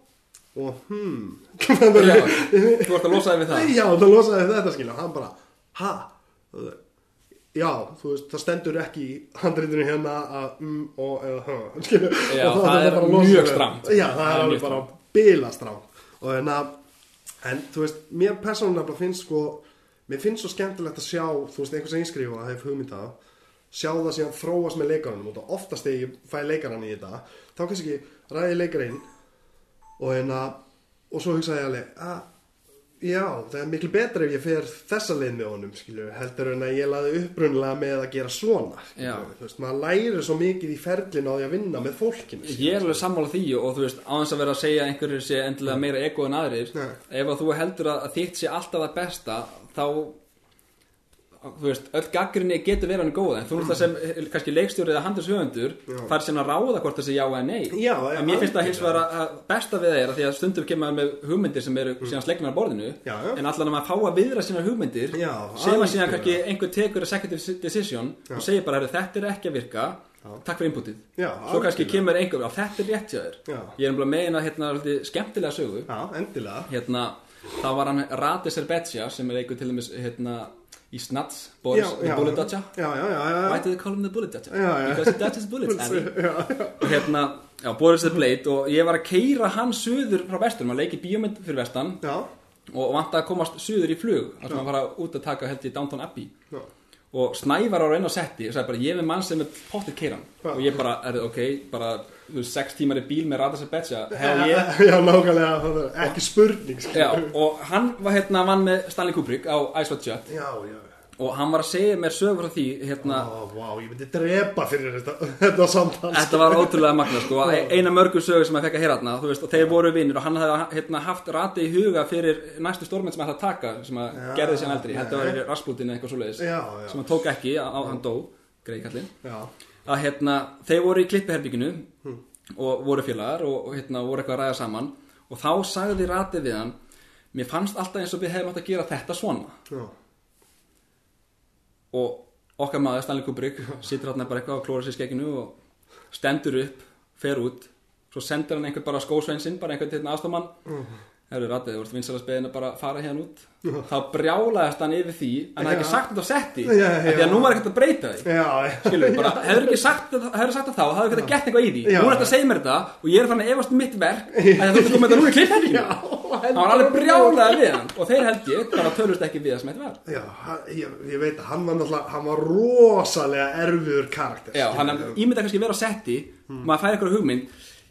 [SPEAKER 1] og hmm. *laughs*
[SPEAKER 2] Já þú ert að losa þig við það?
[SPEAKER 1] Já, það losaði þetta skilja. Hann bara, ha? Já, þú veist, það stendur ekki í handritinu hérna að mm og eða ha *laughs* skilja.
[SPEAKER 2] Já,
[SPEAKER 1] Og
[SPEAKER 2] það er
[SPEAKER 1] að
[SPEAKER 2] mjög strangt.
[SPEAKER 1] Já, það
[SPEAKER 2] Það
[SPEAKER 1] er alveg bara bila strangt Og hérna, en þú veist, mér persónulega finnst sko Mér finnst svo skemmtilegt að sjá, þú veist, einhvers einskrifa að hef hugmynda sjá það síðan þróast með leikarunum og það oftast þegar ég fæ leikarann í þetta þá kannski ræði leikarinn og hérna og svo hugsaði ég alveg að já, það er miklu betra ef ég fer þessa leið með honum skilju, heldur en að ég laði upprunnilega með að gera svona skilju, þú veist, maður lærir svo mikið í ferlinu á því að vinna með fólkinu
[SPEAKER 2] Ég er alveg sammála því og þú veist, á þess að vera að segja að einhverjir sé endilega meira ego en aðrir
[SPEAKER 1] Nei.
[SPEAKER 2] ef að þú heldur að, að þitt sé alltaf það besta þá veist, öll gaggrinni getur verið hann góð en þú náttúrulega sem eh, kannski leikstjóri eða handilshöfundur
[SPEAKER 1] Já.
[SPEAKER 2] fær síðan að ráða hvort það sé já eða nei.
[SPEAKER 1] Já,
[SPEAKER 2] en mér finnst það hins vegar að besta við það er að því að stundum kemur með hugmyndir sem eru síðan slegnar á borðinu.
[SPEAKER 1] Já, já.
[SPEAKER 2] en allan að maður fá að viðra sínar hugmyndir
[SPEAKER 1] Já,
[SPEAKER 2] sem að síðan kannski einhver tekur executive decision og segir bara, "Heyrðu, þetta er ekki að virka takk fyrir inputið.
[SPEAKER 1] Já,
[SPEAKER 2] svo kannski kemur einhver, já þetta er rétt hjá þér.
[SPEAKER 1] Já.
[SPEAKER 2] ég er umlað með eina hérna, skemmtilega sögu.
[SPEAKER 1] Já, endilega.
[SPEAKER 2] Hérna, það var hann Rati Serbetsja sem er einhver til dæmis hérna, í Snats, Boris, the. Bullet Dodger Why do they call him the Bullet Dodger? Because he dodges bullets, og hérna, já, Boris the Blade og ég var að keira hann suður frá vestur maður leikir bíómynd fyrir vestan. Og vant að komast suður í flug þar sem maður fara út að taka held í Downton Abbey.
[SPEAKER 1] Já.
[SPEAKER 2] og Snævar á raun og setti og sagði bara ég er mann sem er pottir keiran og ég bara, er ok, bara sex tímar í bíl með Radha Serbetsja hell yeah.
[SPEAKER 1] Já, nákvæmlega, ekki spurning.
[SPEAKER 2] Já, og hann var hérna vann með Stanley Kubrick á Ice White Shut
[SPEAKER 1] Já, já,
[SPEAKER 2] og hann var að segja mér sögur frá því hérna,
[SPEAKER 1] Ó, vá, ég myndi drepa fyrir þetta, *laughs* þetta samtal
[SPEAKER 2] þetta var ótrúlega magna sko, eina mörgu sögur sem hann fekk að heyra þú veist, og þeir voru vinnir og hann hafði hérna, haft rati í huga fyrir næstu stórmynd sem hann ætlaði að taka sem að
[SPEAKER 1] Já,
[SPEAKER 2] gerði sér eldri, þetta var í Rasputin eitthvað svoleiðis,
[SPEAKER 1] Já, já.
[SPEAKER 2] sem hann tók ekki á, á hann dó, greið kallinn.
[SPEAKER 1] Já,
[SPEAKER 2] að hérna, þeir voru í klippiherbygginu og voru félagar og, hérna, voru eitthvað að ræða saman. Og þá sagði ratið við hann mér fannst alltaf eins og við hefum átt að gera þetta svona.
[SPEAKER 1] Já,
[SPEAKER 2] og okkar maður Stanley Kubrick situr hann bara eitthvað og klóra sér í skegginu og stendur upp, fer út svo sendur hann einhvern bara skósveinsinn bara einhvern til aðstofamann mm. Herru Ratið, þú ert vinsalega speðin að bara fara hérna út. Þá brjálaðist hann yfir því En það hefði ekki sagt þetta á setti
[SPEAKER 1] Já, já.
[SPEAKER 2] Því að nú var ekkert að breyta því.
[SPEAKER 1] Já, já.
[SPEAKER 2] Skilur, bara, hefur ekki sagt, hefur það þá Það hefur ekki gett eitthvað í því.
[SPEAKER 1] Já.
[SPEAKER 2] Nú er þetta að segja mér þetta Og ég er fann að efast um mitt verk En þú ert komið þetta núna í klipphelginu Það var alveg brjálaði við hann Og þeir held ég bara tölust ekki við það sem þetta var.
[SPEAKER 1] Já, hann, ég, ég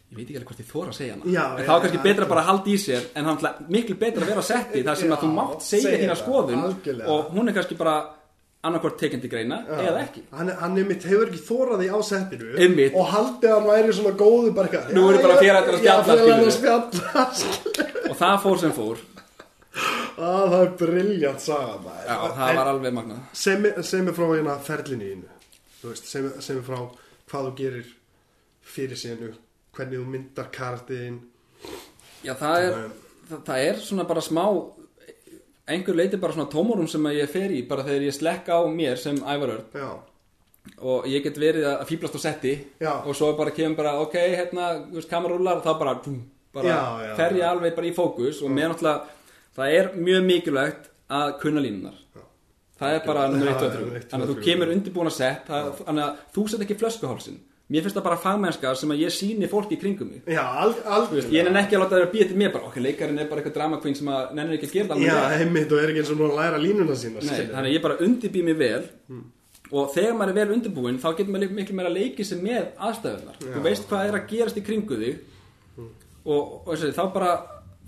[SPEAKER 1] að.
[SPEAKER 2] Já, Ég veit ekki alveg hvort ég þóra að segja hana
[SPEAKER 1] Já,
[SPEAKER 2] En
[SPEAKER 1] já,
[SPEAKER 2] þá er kannski
[SPEAKER 1] já,
[SPEAKER 2] betra
[SPEAKER 1] já.
[SPEAKER 2] bara að halda í sér En hann er miklu betra að vera á setti Þar sem að þú
[SPEAKER 1] Já,
[SPEAKER 2] mátt segja þína
[SPEAKER 1] það,
[SPEAKER 2] skoðun
[SPEAKER 1] algjörlega.
[SPEAKER 2] Og hún er kannski bara annarkvort tekindi greina
[SPEAKER 1] Já.
[SPEAKER 2] Eða ekki
[SPEAKER 1] Hann, hann einmitt hefur ekki þóraði á settinu
[SPEAKER 2] Einmitt.
[SPEAKER 1] og haldið að hann væri svona góðu bara.
[SPEAKER 2] Nú er ég bara
[SPEAKER 1] já,
[SPEAKER 2] félagar að
[SPEAKER 1] já,
[SPEAKER 2] spjalla,
[SPEAKER 1] félagar að spjalla. *laughs*
[SPEAKER 2] Og það fór sem fór
[SPEAKER 1] Að það er briljant saga.
[SPEAKER 2] Já, það var alveg magnað
[SPEAKER 1] sem, sem er frá hérna ferlinni sem, sem er frá hvað þú gerir fyrir síðanu hvernig þú myndar kartiðin
[SPEAKER 2] Já, það er, það, það er svona bara smá einhver leiti bara svona tómurum sem að ég fer í bara þegar ég slekka á mér sem ævarörd
[SPEAKER 1] já,
[SPEAKER 2] og ég get verið að fýblast á setti
[SPEAKER 1] Já.
[SPEAKER 2] og svo bara kemur bara, ok, hérna kamerúlar, þá bara, tún, bara
[SPEAKER 1] Já, já,
[SPEAKER 2] fer ég alveg bara í fókus og mér náttúrulega, það er mjög mikilvægt að kunna línunar það er bara nummer 1 og
[SPEAKER 1] Já,
[SPEAKER 2] 3
[SPEAKER 1] nummer eitt, *laughs*
[SPEAKER 2] þannig að þú kemur undirbúin að sett þannig að þú set ekki flöskuhálsin mér finnst það bara fagmennska sem að ég síni fólki í kringum mig.
[SPEAKER 1] Já, al,
[SPEAKER 2] Þú veist, ég nenni ekki að láta það að býja til mér bara, ok, leikarinn er bara eitthvað drama queen sem að nennir ekki að gera alveg
[SPEAKER 1] já, heimitt og er ekki eins og nú að læra línuna sína
[SPEAKER 2] Nei, þannig að ég bara undirbý mig vel. Og þegar maður er vel undirbúin þá getur maður miklu meira að leiki sig með aðstæðunar þú veist hvað er að gerast í kringu þig. Og, og þessi, þá bara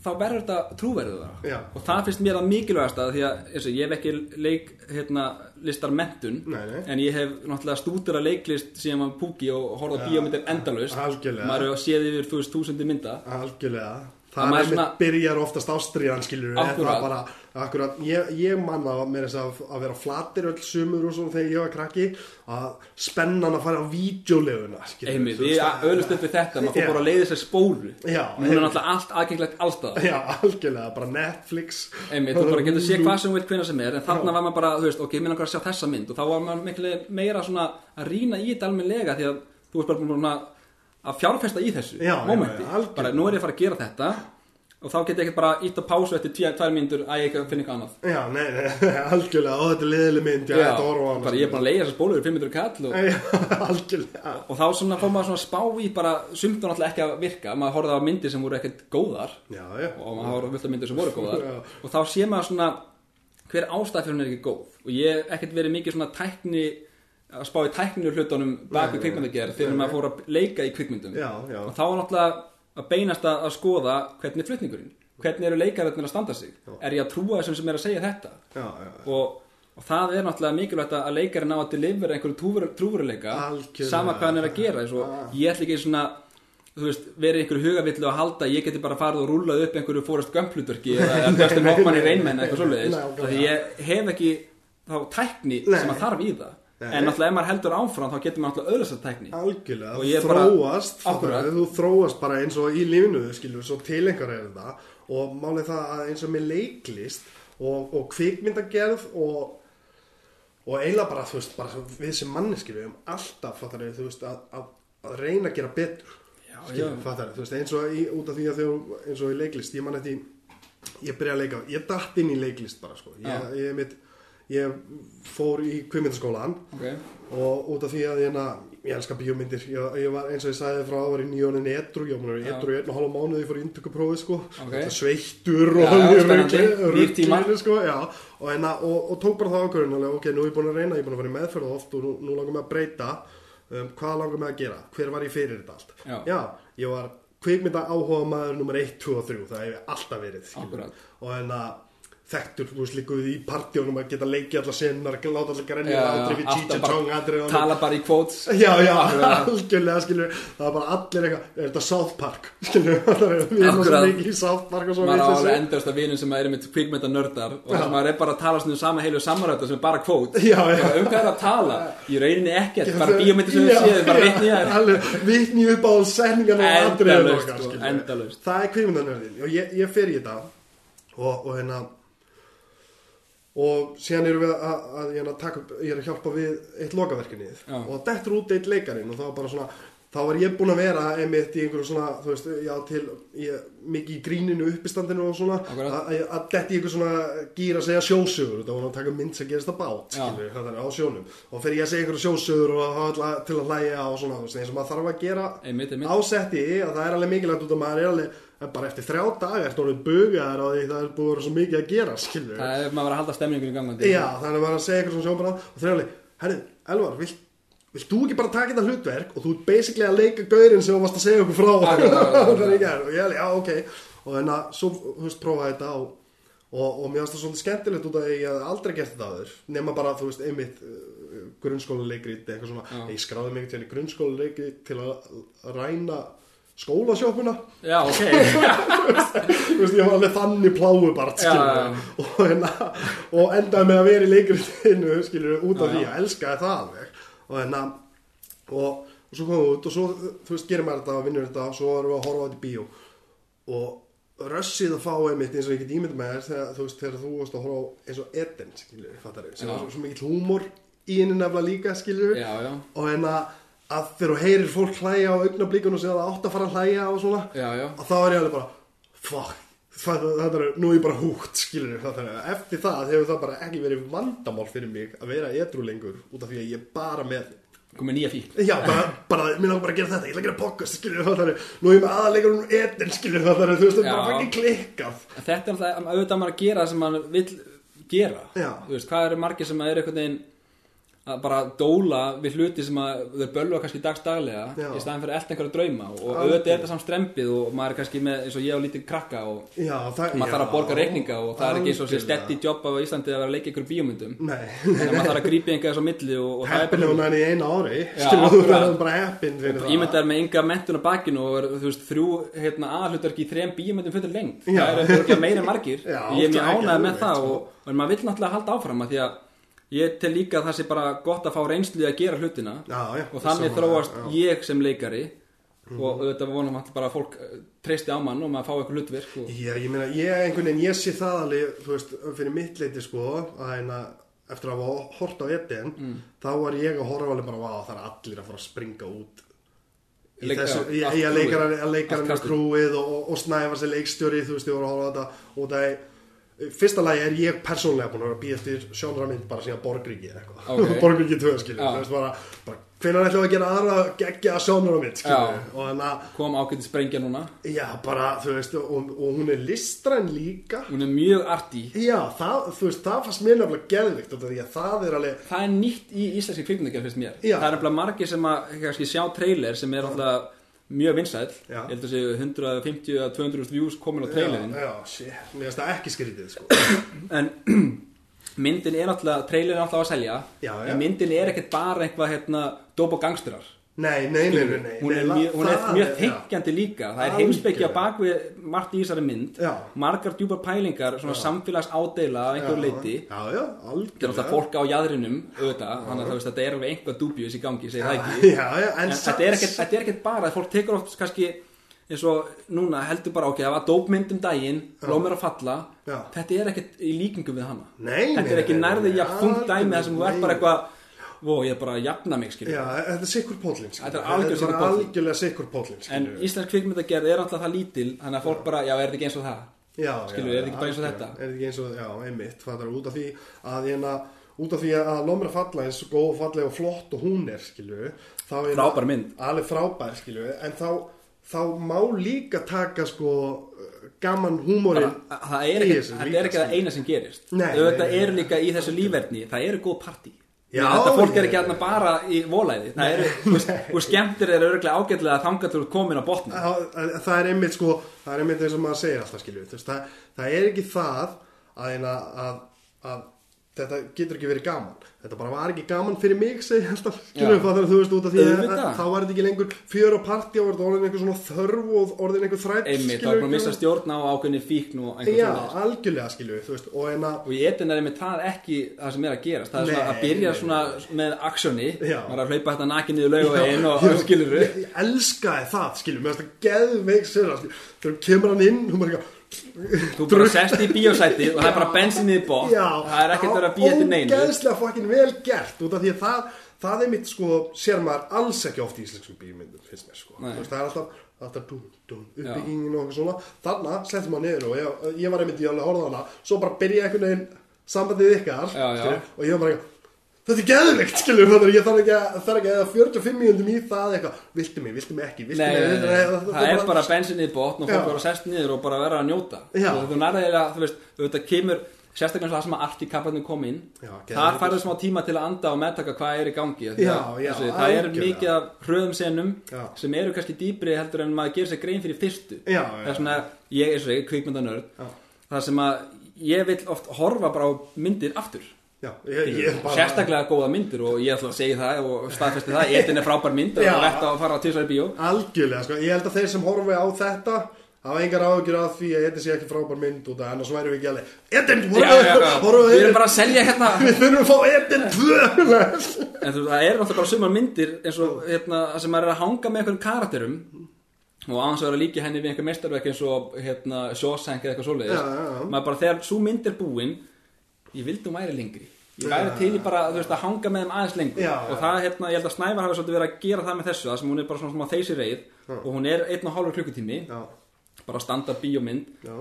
[SPEAKER 2] þá verður þetta trúverður
[SPEAKER 1] Já.
[SPEAKER 2] og það finnst mér að mikilvægast að því að þessi, ég hef ekki leik hérna, listar mentun en ég hef náttúrulega stúdura leiklist síðan maður púki og horfða á bíómyndir
[SPEAKER 1] algjörlega.
[SPEAKER 2] maður hefur séð yfir þú veist þúsundi mynda.
[SPEAKER 1] Algjörlega það er svona... byrjar oftast ástriðan skilur bara, akkurat, ég, ég man það með þess að, að vera flatir öll sumur og svona þegar ég var krakki að spennan að fara á vídeoleguna skilurðu,
[SPEAKER 2] Einmitt, ég öðlust upp við þetta, maður
[SPEAKER 1] Já.
[SPEAKER 2] fór bara að leiði sér spólu
[SPEAKER 1] Já,
[SPEAKER 2] Nú er náttúrulega allt aðgengilegt allstað
[SPEAKER 1] já, algjörlega, bara Netflix.
[SPEAKER 2] Einmitt, þú bara getur séð hvað sem þú vilt hvenna sem er En þarna var maður bara, þú veist, ok, minn okkar að sjá þessa mynd Og þá var maður miklu meira svona að rýna í þetta almennilega Því að þú veist bara að, fjárfesta í þessu
[SPEAKER 1] Já, já,
[SPEAKER 2] momenti
[SPEAKER 1] já, algjörlega.
[SPEAKER 2] Bara nú er ég að fara að gera þetta Og þá get ég ekkert bara ítt á pásu eftir tvær, mínútur Að ég finna eitthvað annað.
[SPEAKER 1] Já, nei, nei, *laughs* algjörlega, og þetta er liðileg mynd. Já, þetta horfa á
[SPEAKER 2] bara ég er bara að leiða þessar spólur fyrir 500 kall og, *laughs*
[SPEAKER 1] Já, algjörlega.
[SPEAKER 2] Og þá svona fór maður svona spá í bara Sumt var náttúrulega ekki að virka. Maður horfði á myndir sem voru ekkert góðar
[SPEAKER 1] já, já,
[SPEAKER 2] og maður hafa vilt að myndir sem voru góðar.
[SPEAKER 1] Já.
[SPEAKER 2] og þá sé maður svona hver ástæð er að spá í tækninu hlutunum bak við kvikmyndagerð þegar maður fór að leika í kvikmyndum.
[SPEAKER 1] Já, já.
[SPEAKER 2] og þá var náttúrulega að beinast að, skoða hvernig er flutningurinn. Hvernig eru leikararnir að standa sig? Er ég að trúa þessum sem er að segja þetta?
[SPEAKER 1] Já, já.
[SPEAKER 2] og, og það er náttúrulega mikilvægt að leikarinn á að delivera einhverju trúveruleika sama hvað hann er að gera. Og ég ætla ekki svona þú veist, verið einhverju hugavillu að halda ég geti bara farið og rúlað upp einhverju fórest gömplutverki eða Dustin Hoffman í reynmenn eða eitthvað
[SPEAKER 1] Nákvæmlega.
[SPEAKER 2] því ég hef ekki þá tækni
[SPEAKER 1] Nei.
[SPEAKER 2] sem að þarf í það. En náttúrulega ef maður heldur áfram þá getur maður náttúrulega öðlast að tækni.
[SPEAKER 1] Algjörlega,
[SPEAKER 2] bara-
[SPEAKER 1] þróast fattarðu, þú þróast bara eins og í lífinu skilur, svo til einhver er þetta. Og málið það að eins og með leiklist og, og kvikmyndagerð og og eiginlega bara, þú veist, bara við sem manneskir við um alltaf, fattar þú veist, að, að, að reyna að gera betur.
[SPEAKER 2] Já,
[SPEAKER 1] skilur,
[SPEAKER 2] já.
[SPEAKER 1] fattar þú veist, eins og í, út af því að þegar, eins og í leiklist, ég man eftir ég byrja að leika, ég datt inn í leiklist bara, sko, ég, ég, mitt, ég fór í kvikmyndaskólan
[SPEAKER 2] okay.
[SPEAKER 1] og út af því að hérna, ég elska bíómyndir. Ég, ég var eins og ég sagði frá að var í nýjónin edru. Ég var
[SPEAKER 2] Já.
[SPEAKER 1] edru í einn og hálfa mánuði fór í inntökuprófi sko,
[SPEAKER 2] Ok.
[SPEAKER 1] þetta sveittur
[SPEAKER 2] Já,
[SPEAKER 1] og
[SPEAKER 2] já,
[SPEAKER 1] ruglinu, sko, já, og, hérna, og, og tók bara það ákvörðun alveg, ok, nú er ég búin að reyna, ég er búin að fara í meðferð oft og nú, nú langar mig að breyta. Um, hvað langar mig að gera, hver var ég fyrir þetta allt?
[SPEAKER 2] Já.
[SPEAKER 1] ég var kvikmynda áhuga maður nummer 1, 2 og 3 það hef ég alltaf verið og en að þekktur, þú veist líka við í partjónum að geta leikið alla sinnar, láta allir
[SPEAKER 2] Já,
[SPEAKER 1] aldrei við Cheech and Chong aldrei
[SPEAKER 2] tala bara í quotes.
[SPEAKER 1] Já, já, algjörlega, skilur það er bara allir eitthvað, er þetta South Park? *laughs* Skilur, það er við erum svo
[SPEAKER 2] Akkurat.
[SPEAKER 1] mikið í South Park og svo
[SPEAKER 2] maður á endast að vinum sem er með kvikmynda nördar og þess að maður er bara að tala svona um sama heilu samaröta sem er bara
[SPEAKER 1] já.
[SPEAKER 2] um hvað er að tala? Í rauninni ekkert, bara bíómyndir sem við séum bara vitni *laughs* í þær
[SPEAKER 1] alveg, vitni upp á setningan og það og og, og og síðan erum við að, að, að taka, upp- ég er að hjálpa við eitt lokaverkinið
[SPEAKER 2] Já.
[SPEAKER 1] og dettur út eitt leikarinn og þá var bara svona þá var ég búinn að vera einmitt í einhverju svona þú veist, já til ég, mikið í gríninu uppistandinu og svona. Að, að, að detti í einhver svona gýr að segja sjósugur þá var hann að taka mynd sem gerist að bát skilur, þannig á sjónum. Og fer ég að segja einhverju sjósugur og til að hlæja og svona þú veist, eins og maður þarf að gera
[SPEAKER 2] einmitt, einmitt.
[SPEAKER 1] ásetti að það er alveg mikilvægt út að maður er alveg en bara eftir þrjá dagar ertu orðið bugaðar á því það er búið að vera svo mikið að gera skilur
[SPEAKER 2] það er maður að halda stemningunni gangandi.
[SPEAKER 1] Já, þannig að maður er að segja eitthvað svona sjónbara og alveg, herru, Elvar, vilt, vilt þú ekki bara taka þetta hlutverk og þú ert basically að leika gaurinn sem þú varst að segja okkur frá?
[SPEAKER 2] Akkurat, *laughs*
[SPEAKER 1] það er ekki er og ég alveg, já, ok. Og þannig að svo, þú veist, prófa þetta og, og, og mér finnst það svolítið skemmtilegt út af að ég hef aldrei gert þetta aður nema bara, þú veist, einmitt uh, grunnskólaleikrit, eitthvað svona.
[SPEAKER 2] Já.
[SPEAKER 1] ég skráði mig til í grunnskólaleikrit til að ræna skólasjópuna.
[SPEAKER 2] Já, ok. *laughs*
[SPEAKER 1] Þú veist, ég var alveg þannig pláubart og, hérna, og endaði með að vera í leikritinu skilur, út af
[SPEAKER 2] Já,
[SPEAKER 1] því að elskaði það alveg. Og hérna og, og svo komum við út og svo, þú veist, gerir maður þetta og vinnur þetta og svo erum við að horfa á þetta í bíó. Og rössið að fá einmitt eins og ég get ímynd með þér þegar þú veist, þegar þú varst að horfa á eins og Eden, skilur, fattar sem
[SPEAKER 2] Já.
[SPEAKER 1] var svo, svo mikill húmor í henni nefnilega líka, skilur
[SPEAKER 2] já, já,
[SPEAKER 1] og hérna að þegar þú heyrir fólk hlæja á augnablíkun og segja að það átt að fara að hlæja og svona
[SPEAKER 2] já, já.
[SPEAKER 1] og þá er ég alveg bara fuck, það er, nú er ég bara húgt skilur það er, eftir það hefur það bara ekki verið vandamál fyrir mig að vera edru lengur út af því að ég er bara með
[SPEAKER 2] komið nýja fík
[SPEAKER 1] já, bara, bara, mér langar bara að gera þetta, ég ætla að gera podcast skilur það er, nú er ég með aðalegur um edin skilur það er, þú veist, það er bara ekki klikkað.
[SPEAKER 2] Þetta er alltaf auðvitað maður að gera það sem maður vill gera.
[SPEAKER 1] Já.
[SPEAKER 2] þú veist, hvað eru margir sem eru einhvern veginn að bara dóla við hluti sem að þeir bölva kannski dagsdaglega
[SPEAKER 1] Já.
[SPEAKER 2] í staðan fyrir að elda einhverja drauma og auðvitað er þetta samt strempið og maður er kannski með eins og ég á lítið krakka og
[SPEAKER 1] já, það,
[SPEAKER 2] maður þarf að borga reikninga og það er ekki eins og sé
[SPEAKER 1] algjörlega.
[SPEAKER 2] stetti jobb á Íslandi að vera að leika ykkur bíómyndum.
[SPEAKER 1] Nei,
[SPEAKER 2] þannig að maður þarf að grípa einhverja svo milli og, og er
[SPEAKER 1] heppin hún hann í einu ári. Heppin fyrir það.
[SPEAKER 2] Ímyndar með ynga mentun á bakinu og er, veist, þrjú hérna, aðhlutverki í þrem bíómyndum fyrir lengt það eru meira margir. *laughs* Og ég er mjög
[SPEAKER 1] er
[SPEAKER 2] ánægð með það
[SPEAKER 1] sko.
[SPEAKER 2] og, og maður vill náttúrulega halda áfram að því að ég tel líka að það sé bara gott að fá reynslu í að gera hlutina
[SPEAKER 1] já, já,
[SPEAKER 2] og þannig þróast
[SPEAKER 1] já.
[SPEAKER 2] ég sem leikari og auðvitað vonum alltaf bara að fólk eh, treysti á mann og maður fá eitthvað hlutverk og,
[SPEAKER 1] Já, ég meina, ég einhvern veginn, ég sé það alveg, þú veist, fyrir mitt leiti sko, að hérna, eftir að hafa hort á Eden,
[SPEAKER 2] Mm.
[SPEAKER 1] þá var ég að horfa alveg bara, vá, það er allir að fara að springa út í
[SPEAKER 2] Leik-
[SPEAKER 1] þessu, ég, ég leikara með
[SPEAKER 2] kastið.
[SPEAKER 1] krúið og, og, og snæfa sér leikstjóri, þú veist, ég voru að horfa á þetta og það er, fyrsta lagi er ég persónlega búin að býja eftir sjónramynd bara síðan Borgríki eða eitthvað,
[SPEAKER 2] Ok. *laughs*
[SPEAKER 1] Borgríki 2 skilur,
[SPEAKER 2] Já.
[SPEAKER 1] þú veist, bara, bara hvenær ætlum við að gera aðra geggja sjónramynd að
[SPEAKER 2] kom ágæti sprengja núna
[SPEAKER 1] Já, bara, þú veist, og, og hún er listræn líka.
[SPEAKER 2] hún er mjög arti
[SPEAKER 1] Já, það, þú veist, það fannst mér nefnilega að það er alveg,
[SPEAKER 2] það er nýtt í íslenski
[SPEAKER 1] Já.
[SPEAKER 2] það er nefnilega margir sem að sjá trailer sem er alltaf mjög vinsæll.
[SPEAKER 1] Já.
[SPEAKER 2] ég held að séu 150 að 200 views komin á trailerin
[SPEAKER 1] já, já, mér finnst það ekki skrítið, sko. *coughs*
[SPEAKER 2] en *clears throat* myndin er alltaf trailerin er alltaf að selja
[SPEAKER 1] Já,
[SPEAKER 2] en myndin er ekkert bara eitthvað hérna, og gangsturar
[SPEAKER 1] Nei, nei, nei, nei, nei.
[SPEAKER 2] hún er, mjög,
[SPEAKER 1] það
[SPEAKER 2] mjög
[SPEAKER 1] já.
[SPEAKER 2] þekkjandi líka það er
[SPEAKER 1] Algjörlega.
[SPEAKER 2] heimsbyggja bak við margt í þessari mynd
[SPEAKER 1] Já.
[SPEAKER 2] margar djúpar pælingar svona samfélags ádeila af einhver
[SPEAKER 1] Já,
[SPEAKER 2] leiti
[SPEAKER 1] Já, já,
[SPEAKER 2] þetta er alltaf
[SPEAKER 1] algjörlega.
[SPEAKER 2] fólk á jæðrinum auðvitað, þannig að það þetta er alveg einhver dúbjus í gangi, segir það ekki
[SPEAKER 1] Já, já, en,
[SPEAKER 2] en þetta er ekkert, þetta er ekkert bara fólk tekur oft kannski eins og núna heldur bara ok, það var dópmynd um daginn blómir að falla,
[SPEAKER 1] Já.
[SPEAKER 2] þetta er ekkert í líkingu við hana
[SPEAKER 1] Nei,
[SPEAKER 2] þetta er ekki
[SPEAKER 1] nei,
[SPEAKER 2] nærði
[SPEAKER 1] nei,
[SPEAKER 2] jafn þungt dæmi þar sem þú ert bara eitthvað Vó, ég er bara að jafna mig, skilur
[SPEAKER 1] Já, þetta er sikkur pótlinn.
[SPEAKER 2] Þetta er algjör sikkur
[SPEAKER 1] bara
[SPEAKER 2] póllinn.
[SPEAKER 1] algjörlega sikkur pótlinn,
[SPEAKER 2] En
[SPEAKER 1] skilur.
[SPEAKER 2] íslensk kvikmyndagerð er alltaf það lítil Þannig að fólk bara, já, er þetta ekki eins og það
[SPEAKER 1] Já,
[SPEAKER 2] skilur,
[SPEAKER 1] já,
[SPEAKER 2] er þetta ekki bara eins og þetta?
[SPEAKER 1] Er þetta ekki eins og, já, einmitt, það er út af því að hérna, út af því að Lómir að falla eins og góð og falleg og flott og hún er, skilju, er
[SPEAKER 2] Frábær mynd.
[SPEAKER 1] alveg frábær, skilju, en þá, þá má líka taka sko gaman húmórin
[SPEAKER 2] bara, Það er
[SPEAKER 1] í
[SPEAKER 2] ekki,
[SPEAKER 1] þessu
[SPEAKER 2] þetta
[SPEAKER 1] líka,
[SPEAKER 2] er ekki það
[SPEAKER 1] skilur.
[SPEAKER 2] eina sem gerist
[SPEAKER 1] Nei,
[SPEAKER 2] Þetta
[SPEAKER 1] nei, nei,
[SPEAKER 2] er líka í þessu lífverðni Það eru góð partí
[SPEAKER 1] Já,
[SPEAKER 2] Þetta fólk er ekki hérna bara í volæði. Veist, og skemmtir er örglega ágætlega að þanga til komin á botni
[SPEAKER 1] það, það er einmitt sko það er einmitt eins og maður segir alltaf skilju það, það er ekki það að, að, að, að þetta getur ekki verið gaman. Þetta bara var ekki gaman fyrir mig segi ég alltaf skilju
[SPEAKER 2] Já.
[SPEAKER 1] það þú veist út af því þá var þetta ekki lengur fjör og partí og orðin einhver svona þörf og orðin einhver þrætt
[SPEAKER 2] Einmitt, það er bara að missa stjórn á ákveðni fíkn og einhver
[SPEAKER 1] já,
[SPEAKER 2] svoleiðis.
[SPEAKER 1] algjörlega skilju þú veist og að
[SPEAKER 2] Og í etin er einmitt það ekki það sem er að gerast. Það er svona
[SPEAKER 1] Nei,
[SPEAKER 2] að byrja
[SPEAKER 1] nei,
[SPEAKER 2] svona með aksjóni
[SPEAKER 1] Já.
[SPEAKER 2] maður að hlaupa þetta nakin niður laugavegin og og skilur
[SPEAKER 1] ég, ég elskaði það skilju, mér finnst það geðveik þegar kemur hann inn, hún bara eitthvað
[SPEAKER 2] þú bara sest í bíósæti og það er bara bensinni í bótt það er ekkert að býja til neinu.
[SPEAKER 1] Ógeðslega fucking vel gert út af því að það, það er mitt sko, sér maður alls ekki oft í íslenskum bíómyndum, finnst mér sko. Veist, Það er alltaf, alltaf dum, dum, uppbyggingin og eitthvað svona. Þarna settum maður niður og ég, ég var einmitt í alveg að horfa á hana. Svo bara byrja einhvern veginn sambandið ykkar
[SPEAKER 2] Já, já.
[SPEAKER 1] skilur, Og ég var bara Þetta er geðvikt, að ég þarf ekki að, þarf ekki að 45 mínúndum í það eitthvað. Viltu mig, viltu mig ekki, viltu
[SPEAKER 2] Nei,
[SPEAKER 1] mig
[SPEAKER 2] nei, nei, það er bara bensinni í bótt og fólk
[SPEAKER 1] Já.
[SPEAKER 2] bara sest niður og bara vera að njóta.
[SPEAKER 1] Já.
[SPEAKER 2] þú, þú nærðilega, þú veist, að kemur sérstaklega og það sem að allt í kaplarnir kom inn.
[SPEAKER 1] Já,
[SPEAKER 2] þar færðu smá tíma til að anda og meðtaka hvað er í gangi
[SPEAKER 1] Já,
[SPEAKER 2] að,
[SPEAKER 1] já,
[SPEAKER 2] þessi, það er mikið af hröðum senum sem eru kannski dýbri heldur en maður gerir sér grein fyrir fyrstu. Það er svona, ég er svo kvikmyndanörd
[SPEAKER 1] Já.
[SPEAKER 2] það sem að ég vil oft horfa bara á myndir aftur
[SPEAKER 1] Já, ég, ég bara
[SPEAKER 2] sérstaklega góða myndir og ég ætla að segja það og staðfesti það, Edin er frábær mynd og það er vett að fara á tísari bíó.
[SPEAKER 1] Algjörlega, sko, ég held að þeir sem horfi á þetta hafa engar áhugjur af því að þetta sé ekki frábær mynd út af annars væri við ekki alveg
[SPEAKER 2] já.
[SPEAKER 1] horfum
[SPEAKER 2] við
[SPEAKER 1] við
[SPEAKER 2] erum bara að selja hérna
[SPEAKER 1] Við þurfum að fá Edin 2
[SPEAKER 2] En þú, það er náttúrulega bara sumar myndir eins og hérna, það sem er að hanga með einhverjum karakterum og aðeins að vera líki henni við einhver mestarverk eins og hérna, Shawshank eða eitthvað svoleiðis.
[SPEAKER 1] Já, já, já.
[SPEAKER 2] maður bara þegar svo mynd er búin ég vildi hún væri lengri. Ég væri til í bara veist, að hanga með þeim aðeins lengur.
[SPEAKER 1] Já,
[SPEAKER 2] og
[SPEAKER 1] já.
[SPEAKER 2] það, hérna, ég held að Snævar hafi svolítið verið að gera það með þessu það sem hún er bara svona, svona þeysi reið. Og hún er einn og hálfur klukkutími.
[SPEAKER 1] Já,
[SPEAKER 2] bara standard bíómynd.
[SPEAKER 1] Já.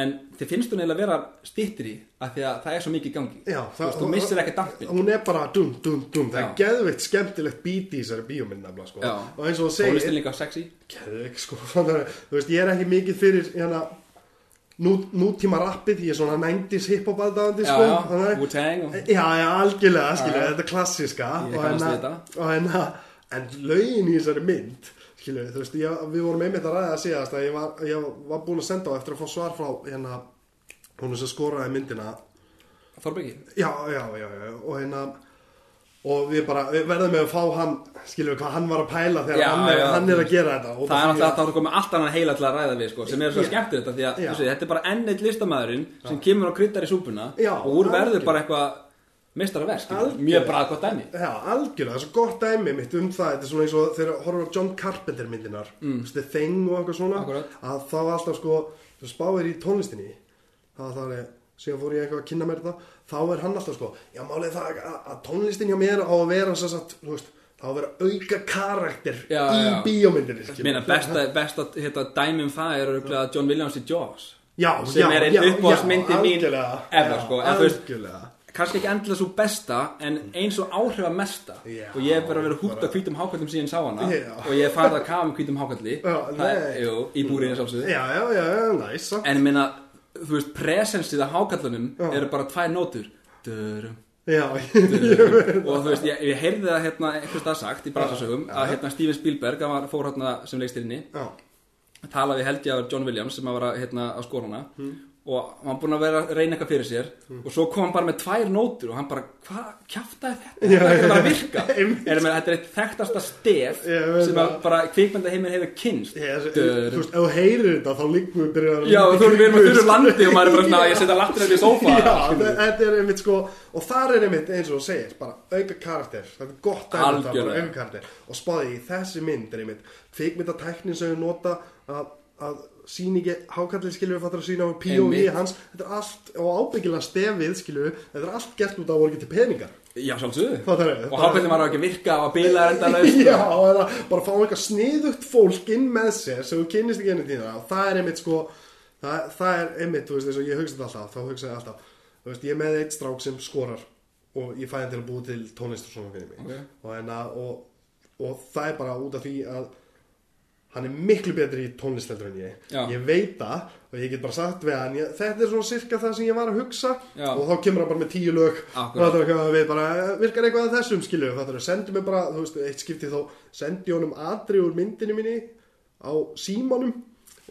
[SPEAKER 2] En þið finnst hún eiginlega vera stittri af því að það er svo mikið í gangi.
[SPEAKER 1] Já,
[SPEAKER 2] þú veist, þú missir ekki dampin
[SPEAKER 1] Hún er bara dum, dum, dum. Það er
[SPEAKER 2] Já.
[SPEAKER 1] geðveikt skemmtilegt bíti í þessari bíómynd nefnilega, sko.
[SPEAKER 2] Já.
[SPEAKER 1] Og eins og þú segir Geðveikt, sko. Að, *laughs* Þú veist, ég er ekki mikið fyrir hérna nú, nútíma rappið Ég er svona 90s hiphop aðdáðandi, sko.
[SPEAKER 2] já, Wu-Tang og...
[SPEAKER 1] Já, já, algjörlega, skilja, þetta er klassíska.
[SPEAKER 2] Ég kannast þetta.
[SPEAKER 1] hérna, en lögin í þessari mynd skilja, þú veist, ég, við vorum einmitt að ræða að síðast að ég var, ég var búin að senda á eftir að fá svar frá hérna hún sem skoraði myndina.
[SPEAKER 2] Þorbergi
[SPEAKER 1] já, já, já, já, og hérna og við bara, við verðum með að fá hann skilja, hvað hann var að pæla þegar
[SPEAKER 2] Já,
[SPEAKER 1] hann, er,
[SPEAKER 2] já.
[SPEAKER 1] hann er að gera þetta
[SPEAKER 2] Það er náttúrulega
[SPEAKER 1] að-
[SPEAKER 2] að það komið allt annan heila til að ræða við sko, sem er svo
[SPEAKER 1] Já.
[SPEAKER 2] skemmtilegt af því að þessi, þetta er bara enn eitt listamæðurinn sem kemur og kryddar í súpuna og úr verður bara eitthvað
[SPEAKER 1] Algjörlega.
[SPEAKER 2] mjög bra gott dæmi
[SPEAKER 1] Já, algjörlega, það er svo gott dæmi mitt um það, þetta er svona eins og þegar horfum á John Carpenter myndinar, mm. The Thing og eitthvað svona,
[SPEAKER 2] Akkurat.
[SPEAKER 1] að var alltaf sko, þú spáir í tónlistinni, það það er, síðan fór ég eitthvað að kynna mér þetta, þá er hann alltaf sko, já málið það að, að tónlistin hjá mér á að vera svo satt, þú veist, þá að vera auka karakter
[SPEAKER 2] Já,
[SPEAKER 1] í
[SPEAKER 2] já.
[SPEAKER 1] bíómyndinni, skilur.
[SPEAKER 2] Meina, besta, besta hérna, dæmi um það er örugglega John Williams í Jaws
[SPEAKER 1] já,
[SPEAKER 2] sem
[SPEAKER 1] já,
[SPEAKER 2] er einn
[SPEAKER 1] já,
[SPEAKER 2] mín
[SPEAKER 1] já,
[SPEAKER 2] sko, en þú veist- kannski ekki endilega svo besta en eins og áhrifa mesta.
[SPEAKER 1] Já,
[SPEAKER 2] og ég hef bara verið
[SPEAKER 1] bara-
[SPEAKER 2] á hvítum hákallum síðan sá hana.
[SPEAKER 1] Já.
[SPEAKER 2] og ég hef farið að kafa með hvítum hákalli er- í búriðinu sjálfsögðu.
[SPEAKER 1] Já, já, já, já, næs,
[SPEAKER 2] en ég meina, þú veist, presensið af hákallunum eru bara tvær nótur. Durum,
[SPEAKER 1] já, *laughs*
[SPEAKER 2] og þú veist, ég, ég heyrði það hérna einhvers stað sagt í brasasögum
[SPEAKER 1] Já,
[SPEAKER 2] að hérna Steven Spielberg, hann var fór hérna sem leikstýrinni.
[SPEAKER 1] Já,
[SPEAKER 2] talaði held ég að John Williams sem að vera hérna að skora hana.
[SPEAKER 1] Hmm.
[SPEAKER 2] Og hann var búinn að vera að reyna eitthvað fyrir sér og svo kom hann bara með tvær nótur og hann bara, hvað kjaftaði þetta? Þetta er bara að virka er, með, Þetta er eitt þekktasta stef
[SPEAKER 1] veit
[SPEAKER 2] sem að
[SPEAKER 1] það.
[SPEAKER 2] bara kvikmyndaheiminn hefur kynst
[SPEAKER 1] Ég, þú veist, ef þú heyrir þetta þá líkum við byrjar
[SPEAKER 2] Já, þú erum við með þurru landi og maður er bara svona, ég setja lattur í sófa.
[SPEAKER 1] Já, þetta er einmitt sko og þar er einmitt eins og þú segir bara auka karakter, þetta er gott um það,
[SPEAKER 2] Algjörlega.
[SPEAKER 1] auka karakter. Og spáði í þessi mynd er einmitt kvikmyndatæknin sem við nota að, að síningi hákallið við fattur að sína á P.O.V.
[SPEAKER 2] Einmitt.
[SPEAKER 1] hans þetta er allt, og ábyggilega stefið við, þetta er allt gert út af ekki til peningar
[SPEAKER 2] Já, sjálfsögðu? Og hákvæðin var á ekki virka og að bila endalaust *laughs*
[SPEAKER 1] Já, eða bara fá eitthvað sniðugt fólk inn með sér sem þú kynnist ekki enni tíðina og það er einmitt sko það, það er einmitt, þú veist, eins og ég hugsa þetta alltaf þá hugsa ég alltaf, þú veist, ég er með eitt strák sem skorar og ég fæ hann til að búi til tónlist og svona fyrir mig
[SPEAKER 2] Ok.
[SPEAKER 1] og, enna, og, og það er bara út af því að hann er miklu betri í tónlist heldur en ég
[SPEAKER 2] Já.
[SPEAKER 1] ég veit það og ég get bara sagt við hann ég, þetta er svona sirka það sem ég var að hugsa
[SPEAKER 2] Já.
[SPEAKER 1] og þá kemur hann bara með tíu lög og
[SPEAKER 2] Akkurat.
[SPEAKER 1] það er eitthvað við bara virkar eitthvað að þessum skilju það er sendi mig bara, þú veist, eitt skipti þá sendi honum atri úr myndinni minni á símanum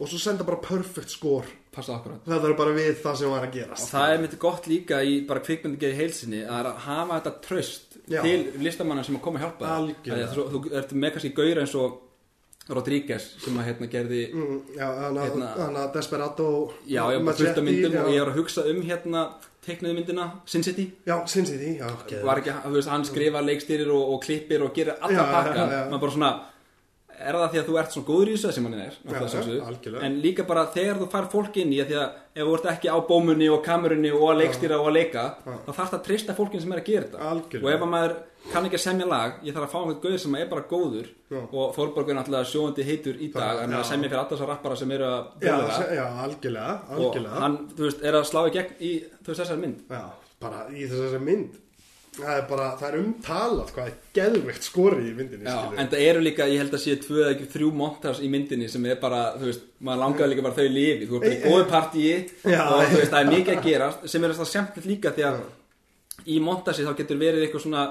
[SPEAKER 1] og svo senda bara perfect score
[SPEAKER 2] Passa akkurat
[SPEAKER 1] það er bara við það sem var að
[SPEAKER 2] Og
[SPEAKER 1] gerast
[SPEAKER 2] það er myndi gott líka í bara kvikmyndagerði heilsinni að er að hafa þetta tröst
[SPEAKER 1] Já.
[SPEAKER 2] til listamanna sem að koma að hjálpa þér.
[SPEAKER 1] Algjörlega.
[SPEAKER 2] Af því að Þú, þú ert með kannski gauðra eins og Rodríguez sem að hérna gerði
[SPEAKER 1] mm, já, hana,
[SPEAKER 2] Hérna-
[SPEAKER 1] hana Desperado
[SPEAKER 2] Já, ég var fullt af myndum og ég var að hugsa um hérna teiknuðu myndina Sin City.
[SPEAKER 1] Já, Sin City, já,
[SPEAKER 2] var ekki, þú veist, hann skrifa leikstýrir og, og klippir og gerir
[SPEAKER 1] Já, já, já, já.
[SPEAKER 2] maður bara svona er það því að þú ert svo góður í þessu sem hann er
[SPEAKER 1] Já,
[SPEAKER 2] en líka bara þegar þú fær fólk inn í að því að ef þú ert ekki á bómunni og kamerunni og að leikstýra og að leika þá þarfst að treysta fólkin sem er að gera þetta.
[SPEAKER 1] Algjörlega.
[SPEAKER 2] og ef að maður kann ekki að semja lag ég þarf að fá einhvern gauð sem er bara góður
[SPEAKER 1] Já.
[SPEAKER 2] og Þorborg er náttúrulega sjóandi heitur í dag er að semja fyrir alltaf þessar rappara sem eru að
[SPEAKER 1] Já,
[SPEAKER 2] bjóða
[SPEAKER 1] se- já, algjörlega,
[SPEAKER 2] og
[SPEAKER 1] algjörlega
[SPEAKER 2] hann, þú veist, er að slá í gegn í þessari mynd.
[SPEAKER 1] Já, bara í þessari mynd Það er bara, það er umtalað hvað er geðveikt skorið í myndinni
[SPEAKER 2] Já, en það eru líka, ég held að sé tvö eða ekki þrjú montas í myndinni sem er bara, þú veist, maður langaði líka bara þau lifi, þú ert bara í góðu partíi og þú veist, það er mikið að gerast sem er það semplitt líka því að í montasi þá getur verið eitthvað svona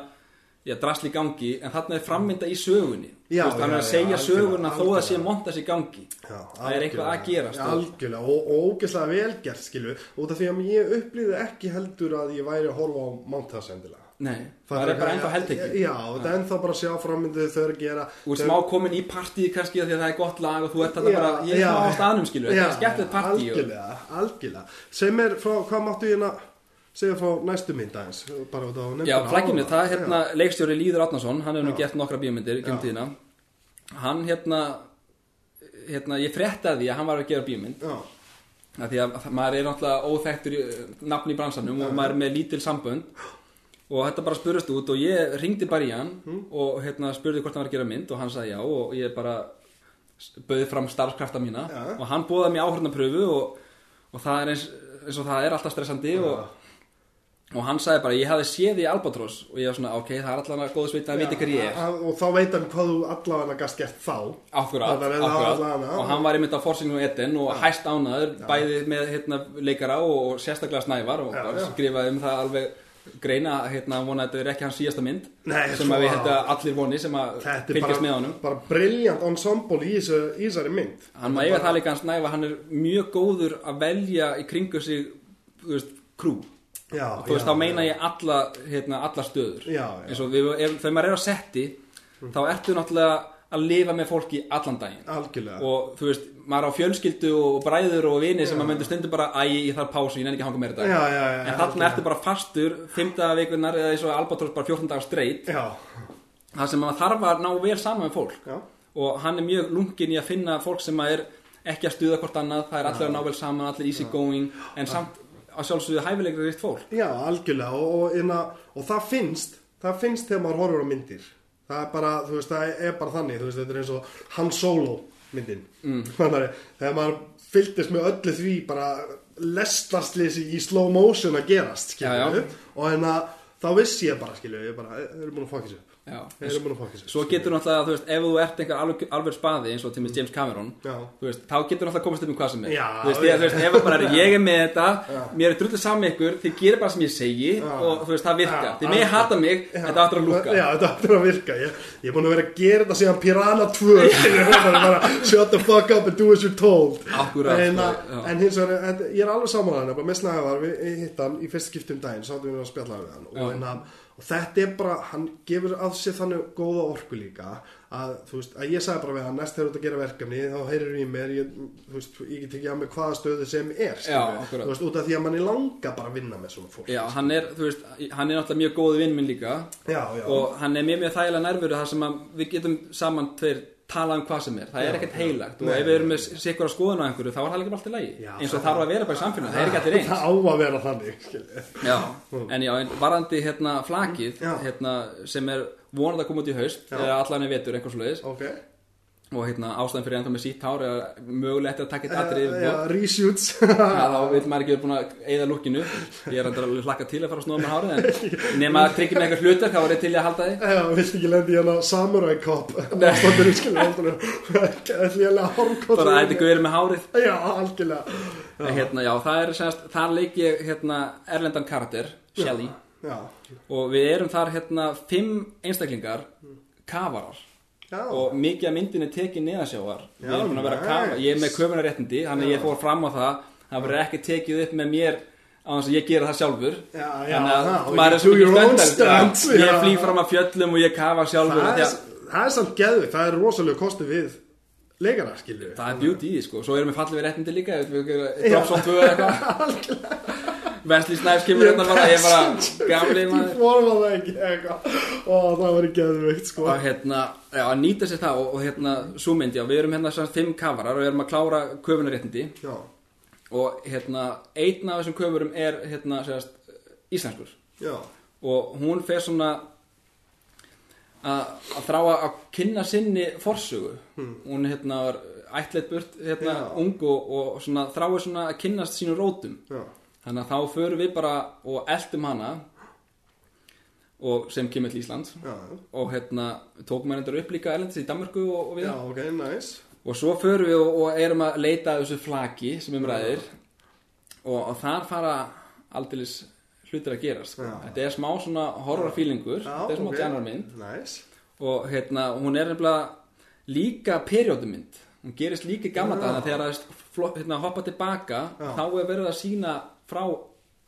[SPEAKER 2] já, drasli gangi, en þarna er frammynda í sögunni,
[SPEAKER 1] Já,
[SPEAKER 2] veist, hann er að segja söguna þó að sé montas í gangi.
[SPEAKER 1] Já,
[SPEAKER 2] það er eitthvað að gerast
[SPEAKER 1] Algjörlega, og, ógeðslega velgert skilju út af því að ég upplýði ekki heldur að ég væri að horfa á Montas endilega.
[SPEAKER 2] Nei, það er bara ennþá heldtekki
[SPEAKER 1] Já, það er ennþá bara að sjá frammyndið þau eru að gera.
[SPEAKER 2] Þú
[SPEAKER 1] þau-
[SPEAKER 2] smá komin í partíi kannski því að það er gott lag og þú ert
[SPEAKER 1] Já,
[SPEAKER 2] bara, ég er smá á staðnum skilu, þetta er skemmtilegt partí og...
[SPEAKER 1] Algjörlega, algjörlega. Sem er frá, hvað máttu ég að segja frá næstu mynd aðeins bara út á nefndina
[SPEAKER 2] Já,
[SPEAKER 1] áðan.
[SPEAKER 2] það er hérna leikstjóri Líður Átnason, hann hefur nú
[SPEAKER 1] Já.
[SPEAKER 2] gert nokkra
[SPEAKER 1] Já.
[SPEAKER 2] tíðina Hann hérna, hérna, ég frettaði að hann var að gera bíómynd
[SPEAKER 1] Já,
[SPEAKER 2] að Því að maður er náttúrulega óþekktur í, nafn í bransanum og maður er með lítil sambönd Og þetta bara spurðist út og ég ringdi bara í hann
[SPEAKER 1] Mm.
[SPEAKER 2] og hérna spurði hvort hann var að gera mynd og hann sagði já og ég bara bauði fram starfskrafta mína
[SPEAKER 1] Já.
[SPEAKER 2] og hann bóði mér áhörnapröfu og, og það er eins, eins og það er alltaf stressandi og, og hann sagði bara ég hafði séð í Albatross. Og ég var svona ok, það er allavega góð sveit að vita hver ég er.
[SPEAKER 1] og þá veit hann hvað þú allavega gast gert þá.
[SPEAKER 2] Akkurat, akkurat. og hann var einmitt á Forsingum og Eden og hæst ánaður bæði með hérna, leikara og, og sérstaklega snævar og
[SPEAKER 1] já.
[SPEAKER 2] skrifaði um það alveg greina hérna vona að þetta er ekki hans síðasta mynd
[SPEAKER 1] Nei,
[SPEAKER 2] sem að við hérna allir voni sem að fylgjast með honum.
[SPEAKER 1] bara briljant ensemble í, í þessari mynd.
[SPEAKER 2] Hann má eiga það líka hans næfa hann er mjög góður að velja í kringu sig krú
[SPEAKER 1] Já,
[SPEAKER 2] þú veist, þá meina ég alla, hérna, alla stöður.
[SPEAKER 1] Já, já.
[SPEAKER 2] eins og við, ef, þegar maður er á setti þá ertu náttúrulega að lifa með fólki allan daginn.
[SPEAKER 1] Algjörlega.
[SPEAKER 2] Og þú veist, maður á fjölskyldu og bræður og vini sem maður myndir stundum bara æ, ég þarf pásu, ég nenni ekki að hanga meira dag.
[SPEAKER 1] Já, já, já,
[SPEAKER 2] en þarna ertu bara fastur 5 daga vikunar eða eins og Albatross bara 14 dagar
[SPEAKER 1] Já,
[SPEAKER 2] það sem maður þarf að ná vel saman með fólk.
[SPEAKER 1] Já,
[SPEAKER 2] og hann er mjög lungin í að finna fólk sem að er ekki að stuða hvort annað það er allir að ná vel saman, allir easy going en samt á sjálfsögðu hæfilegur ritt fólk.
[SPEAKER 1] Já, algjörlega og, og, inna, og það finnst það finnst þegar maður horfur á myndir. Það er bara, þú veist, það er bara þannig þú veist, þetta er eins og Han Solo myndin. Mm. *laughs* þannig að þegar maður fylgdist með öllu því bara lestarslýsi í slow motion að gerast
[SPEAKER 2] Já, já.
[SPEAKER 1] og en að þá vissi ég bara, skilju, ég bara, þeir eru búin að fokka sér
[SPEAKER 2] Já. svo getur náttúrulega, þú veist, ef þú ert einhver alveg, alveg spaði eins og til James Cameron
[SPEAKER 1] Já.
[SPEAKER 2] þú veist, þá getur náttúrulega komast upp með hvað sem er.
[SPEAKER 1] Já,
[SPEAKER 2] þú veist,
[SPEAKER 1] já.
[SPEAKER 2] ég, veist, ef bara er ég er með þetta mér er drullið saman með ykkur, þið gerir bara sem ég segi og þú veist, það virkar,
[SPEAKER 1] Já,
[SPEAKER 2] þið með hata mig það áttur að lúka.
[SPEAKER 1] Já, þetta áttur að virka. Ég, ég er búin að vera að gera þetta síðan Piranha 2 skilur, bara, bara, Shut the fuck up and do as you're told.
[SPEAKER 2] Akkúrat,
[SPEAKER 1] En,
[SPEAKER 2] sko,
[SPEAKER 1] að-
[SPEAKER 2] já.
[SPEAKER 1] en hins vegar, en, ég er alveg saman að hann bara með snæðar, við hittam í fyrst skiptum daginn sáttum og, þetta er bara, hann gefur að sér þannig góða orku líka að, þú veist, að ég sagði bara við hann næst þegar þú ert að gera verkefni, þá heyrir í mér ég, þú veist, ég get ekki að með hvaða stöðu sem er,
[SPEAKER 2] Já,
[SPEAKER 1] þú veist, út af því að manni langa bara að vinna með svona fólk
[SPEAKER 2] Já, hann er, þú veist, hann er náttúrulega mjög góð vinn minn líka.
[SPEAKER 1] Já, já.
[SPEAKER 2] og hann er mjög mjög þægilega nærveru þar sem að við getum saman tveir tala um hvað sem er, það er ekkert heilagt. Og ef við erum með sikkur að skoðuna einhverju þá er það bara alltaf lægi eins og þarf að vera bara í samfélaginu, það er ekki allir eins.
[SPEAKER 1] Það á að vera þannig.
[SPEAKER 2] Já, en já, en varandi hérna flakið hérna, sem er vonandi að koma út í haust eða allan er vetur einhvers leiðis
[SPEAKER 1] ok
[SPEAKER 2] og hérna ástæðan fyrir ennþá með sítt hár er að mögulega eftir að taka eitt atrið
[SPEAKER 1] Eh, já, reshoots
[SPEAKER 2] þá vil maður ekki vera búin að eyða lukkinu Ég er að hlakka til að fara að snóða með hárið En nema að tryggja með eitthvað hlutur Þá er ég til að halda því.
[SPEAKER 1] Já, vilt ekki lendi í hana Samurai Cop? Ætlilega hárkott
[SPEAKER 2] Bara að þetta guður með hárið.
[SPEAKER 1] Já, algjörlega.
[SPEAKER 2] Hérna, já, það er semast Þar leik ég hérna Erlendan karakter Shelly
[SPEAKER 1] Já,
[SPEAKER 2] Og við erum þar hérna Fimm einstaklingar Kafarar
[SPEAKER 1] já,
[SPEAKER 2] Og mikið af myndin er tekið neðasjávar Við
[SPEAKER 1] Já,
[SPEAKER 2] erum búin að vera að kafa. Ég er með köfunaréttindi Þannig að ég fór fram á það. Það verður ekki tekið upp með mér á þess að ég gera það sjálfur.
[SPEAKER 1] Já, já,
[SPEAKER 2] Þannig að
[SPEAKER 1] það,
[SPEAKER 2] maður er svo
[SPEAKER 1] do your
[SPEAKER 2] mikið
[SPEAKER 1] own
[SPEAKER 2] stöndar Ég flý fram að fjöllum og ég kafa sjálfur
[SPEAKER 1] það er,
[SPEAKER 2] að-
[SPEAKER 1] það er samt geðvikt Það er rosalega kosti við leikara, skilur
[SPEAKER 2] Það er beauty í því sko. Svo erum við fallið við réttindi líka Við Dropson 2 eða eitthvað *laughs* Wesley Snipes kemur hérna bara ég bara *laughs* gamli maður.
[SPEAKER 1] forma það ekki eitthvað. Ó, það var ekki aðveikt sko.
[SPEAKER 2] Og hérna, já, að nýta sér það og, og hérna, svo mynd, já, við erum hérna svona fimm kafarar og við erum að klára köfunaréttindi
[SPEAKER 1] Já,
[SPEAKER 2] og hérna, einn af þessum köfurum er hérna, segast, íslenskur.
[SPEAKER 1] Já,
[SPEAKER 2] og hún fer svona að þrá að kynna sinni forsögu. Hún hérna var ætleitt burt hérna
[SPEAKER 1] Hmm.
[SPEAKER 2] Ung og, og svona þráir svona að kynnast sínum rótum.
[SPEAKER 1] Já
[SPEAKER 2] þannig að þá förum við bara og eldum hana og sem kemur til Ísland
[SPEAKER 1] Já,
[SPEAKER 2] og hérna tókum við hendur upp líka erlendis í Danmarku og, og við
[SPEAKER 1] já, ok, nice
[SPEAKER 2] og svo förum við og, og erum að leita að þessu flaki sem um ræðir og, og þar fara aldeilis hlutir að gerast sko. Þetta er smá svona horrorfílingur þetta er smá
[SPEAKER 1] ok.
[SPEAKER 2] okay. genre-mynd
[SPEAKER 1] Nice
[SPEAKER 2] og hérna, hún er nefnilega líka periódumynd hún gerist líka gamla
[SPEAKER 1] Já.
[SPEAKER 2] dagana þegar það hérna, hoppa tilbaka
[SPEAKER 1] Já.
[SPEAKER 2] þá er verið að sína frá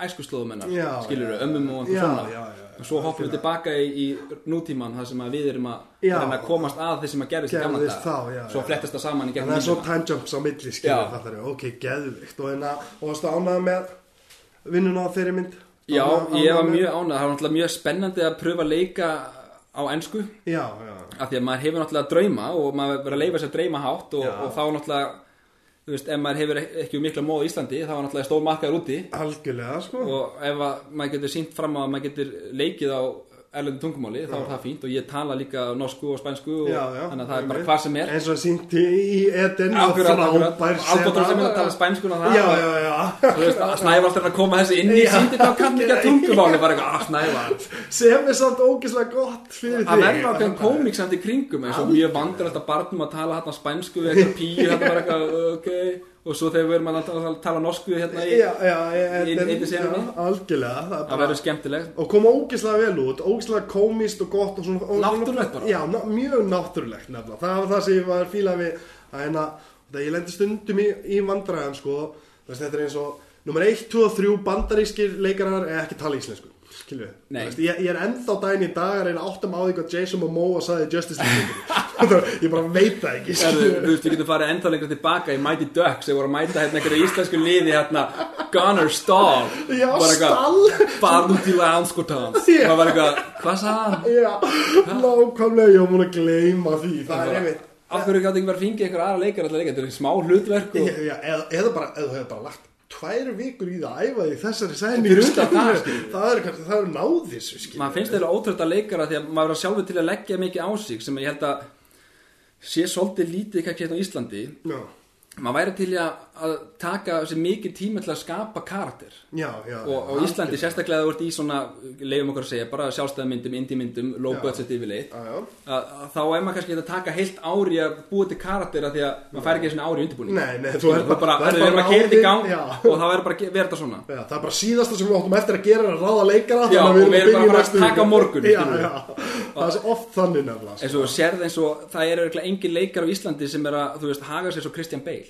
[SPEAKER 2] æskuslóðum hennar
[SPEAKER 1] Já,
[SPEAKER 2] skilur
[SPEAKER 1] já,
[SPEAKER 2] ömmum og eitthvað svona.
[SPEAKER 1] já, já, já,
[SPEAKER 2] og svo hoppum við tilbaka í, í nútíman þar sem við erum að að komast að þeir sem að gerist í gamla
[SPEAKER 1] Gerðist já,
[SPEAKER 2] svo flettast það saman í gegnum
[SPEAKER 1] það er svo time jumps á milli, skilur fattar við, ok, geðvikt og hérna, og varstu ánægð með vinnuna á þeirri mynd?
[SPEAKER 2] Já,
[SPEAKER 1] Ánægð-
[SPEAKER 2] ég var mjög ánægð það var náttúrulega mjög spennandi að pröfa að leika á
[SPEAKER 1] já,
[SPEAKER 2] af því að maður hefur náttúrulega drauma og maður verður að leifa sér drauma hátt og, og þá náttúrulega þú veist, ef maður hefur ekki um mikla móð í Íslandi þá er náttúrulega stór markaður úti.
[SPEAKER 1] Algjörlega, sko.
[SPEAKER 2] Og ef að maður getur sínt fram á að maður getur leikið á erlendu tungumáli þá er það fínt. Og ég tala líka norsku og spænsku og
[SPEAKER 1] Já, já,
[SPEAKER 2] þannig að það er bara hvað sem er.
[SPEAKER 1] Eins og sýndi í
[SPEAKER 2] Akkurat, akkurat,
[SPEAKER 1] frábær
[SPEAKER 2] Albotur sem er að tala spænskuna það.
[SPEAKER 1] Já, já, já.
[SPEAKER 2] Að Snævar alltaf að koma þessu inn í
[SPEAKER 1] Já.
[SPEAKER 2] síndi þá kann ekki að tungumáli bara eitthvað, að Snævar.
[SPEAKER 1] Sem er samt ógeðslega gott fyrir
[SPEAKER 2] að
[SPEAKER 1] þig.
[SPEAKER 2] verða ákveðin komik samt í kringum eins og mjög vandur alltaf barnum að tala hérna spænsku við eitthvað píu hérna bara eitthvað ok og svo þegar við erum að tala, norsku hérna í, senunni.
[SPEAKER 1] já, algjörlega. Það er
[SPEAKER 2] verður skemmtilegt.
[SPEAKER 1] Og kom ógeðslega vel út, ógeðslega komist og gott og svona,
[SPEAKER 2] Náttúrulegt bara.
[SPEAKER 1] já, ná, mjög náttúrulegt nefnilega, það var það sem ég var fílað við hérna, það ég lendi stundum í, í vandræðum sko, þetta er eins og nummer 1, 2 og 3 bandarískir leikarar er ekki tala íslensku skilju, ég, ég er ennþá daginn í dag að reyna að áttum á því hvað Jason Momoa saði Justice League. *laughs* Ég bara veit það ekki
[SPEAKER 2] Erðu, þú veist, við getum farið enda lengra tilbaka í Mighty Ducks þegar voru að mæta hérna einhverju íslensku liði hérna Gunnar Stall
[SPEAKER 1] Já, Stall.
[SPEAKER 2] Barn út í landskotans. Það var eitthvað, hvað sagði hann?
[SPEAKER 1] já, nákvæmlega ég var múin að gleyma því. Það er einmitt
[SPEAKER 2] Af hverju gátt ekki verið að fingja einhver aðra leikar alltaf leika? Þetta er smá hlutverk og
[SPEAKER 1] Já, já, eða, eða bara, eða tvær vikur í það að æfa því þessari
[SPEAKER 2] utan það,
[SPEAKER 1] er kannski, það er náðis
[SPEAKER 2] maður finnst þeirra ótrútt að leikara því að maður er sjálfur til að leggja mikið á sig sem ég held að sé svolítið lítið kannski hérna á Íslandi.
[SPEAKER 1] Já,
[SPEAKER 2] maður væri til að, að taka sér mikið tíma til að skapa karakter.
[SPEAKER 1] Já, já
[SPEAKER 2] og á Íslandi sérstaklega að þú ert í svona leifum okkur að segja, bara sjálfstæðmyndum, indie-myndum low budget yfirleitt. Þá er maður kannski að taka heilt ári að búa til karakter að því að maður fær ekki svona ári undirbúning.
[SPEAKER 1] Nei, nei, þú
[SPEAKER 2] er bara, við erum
[SPEAKER 1] bara
[SPEAKER 2] að þetta í gang og þá er bara að vera þetta svona.
[SPEAKER 1] Já, það er bara síðasta sem við áttum eftir að gera er að ráða leikara
[SPEAKER 2] Já, og við erum bara
[SPEAKER 1] byrja í
[SPEAKER 2] að taka morgun,
[SPEAKER 1] það er oft þannig nefnilega sko.
[SPEAKER 2] og sérð eins og það er engin leikar á Íslandi sem er að, þú veist, haga sér svo Christian Bale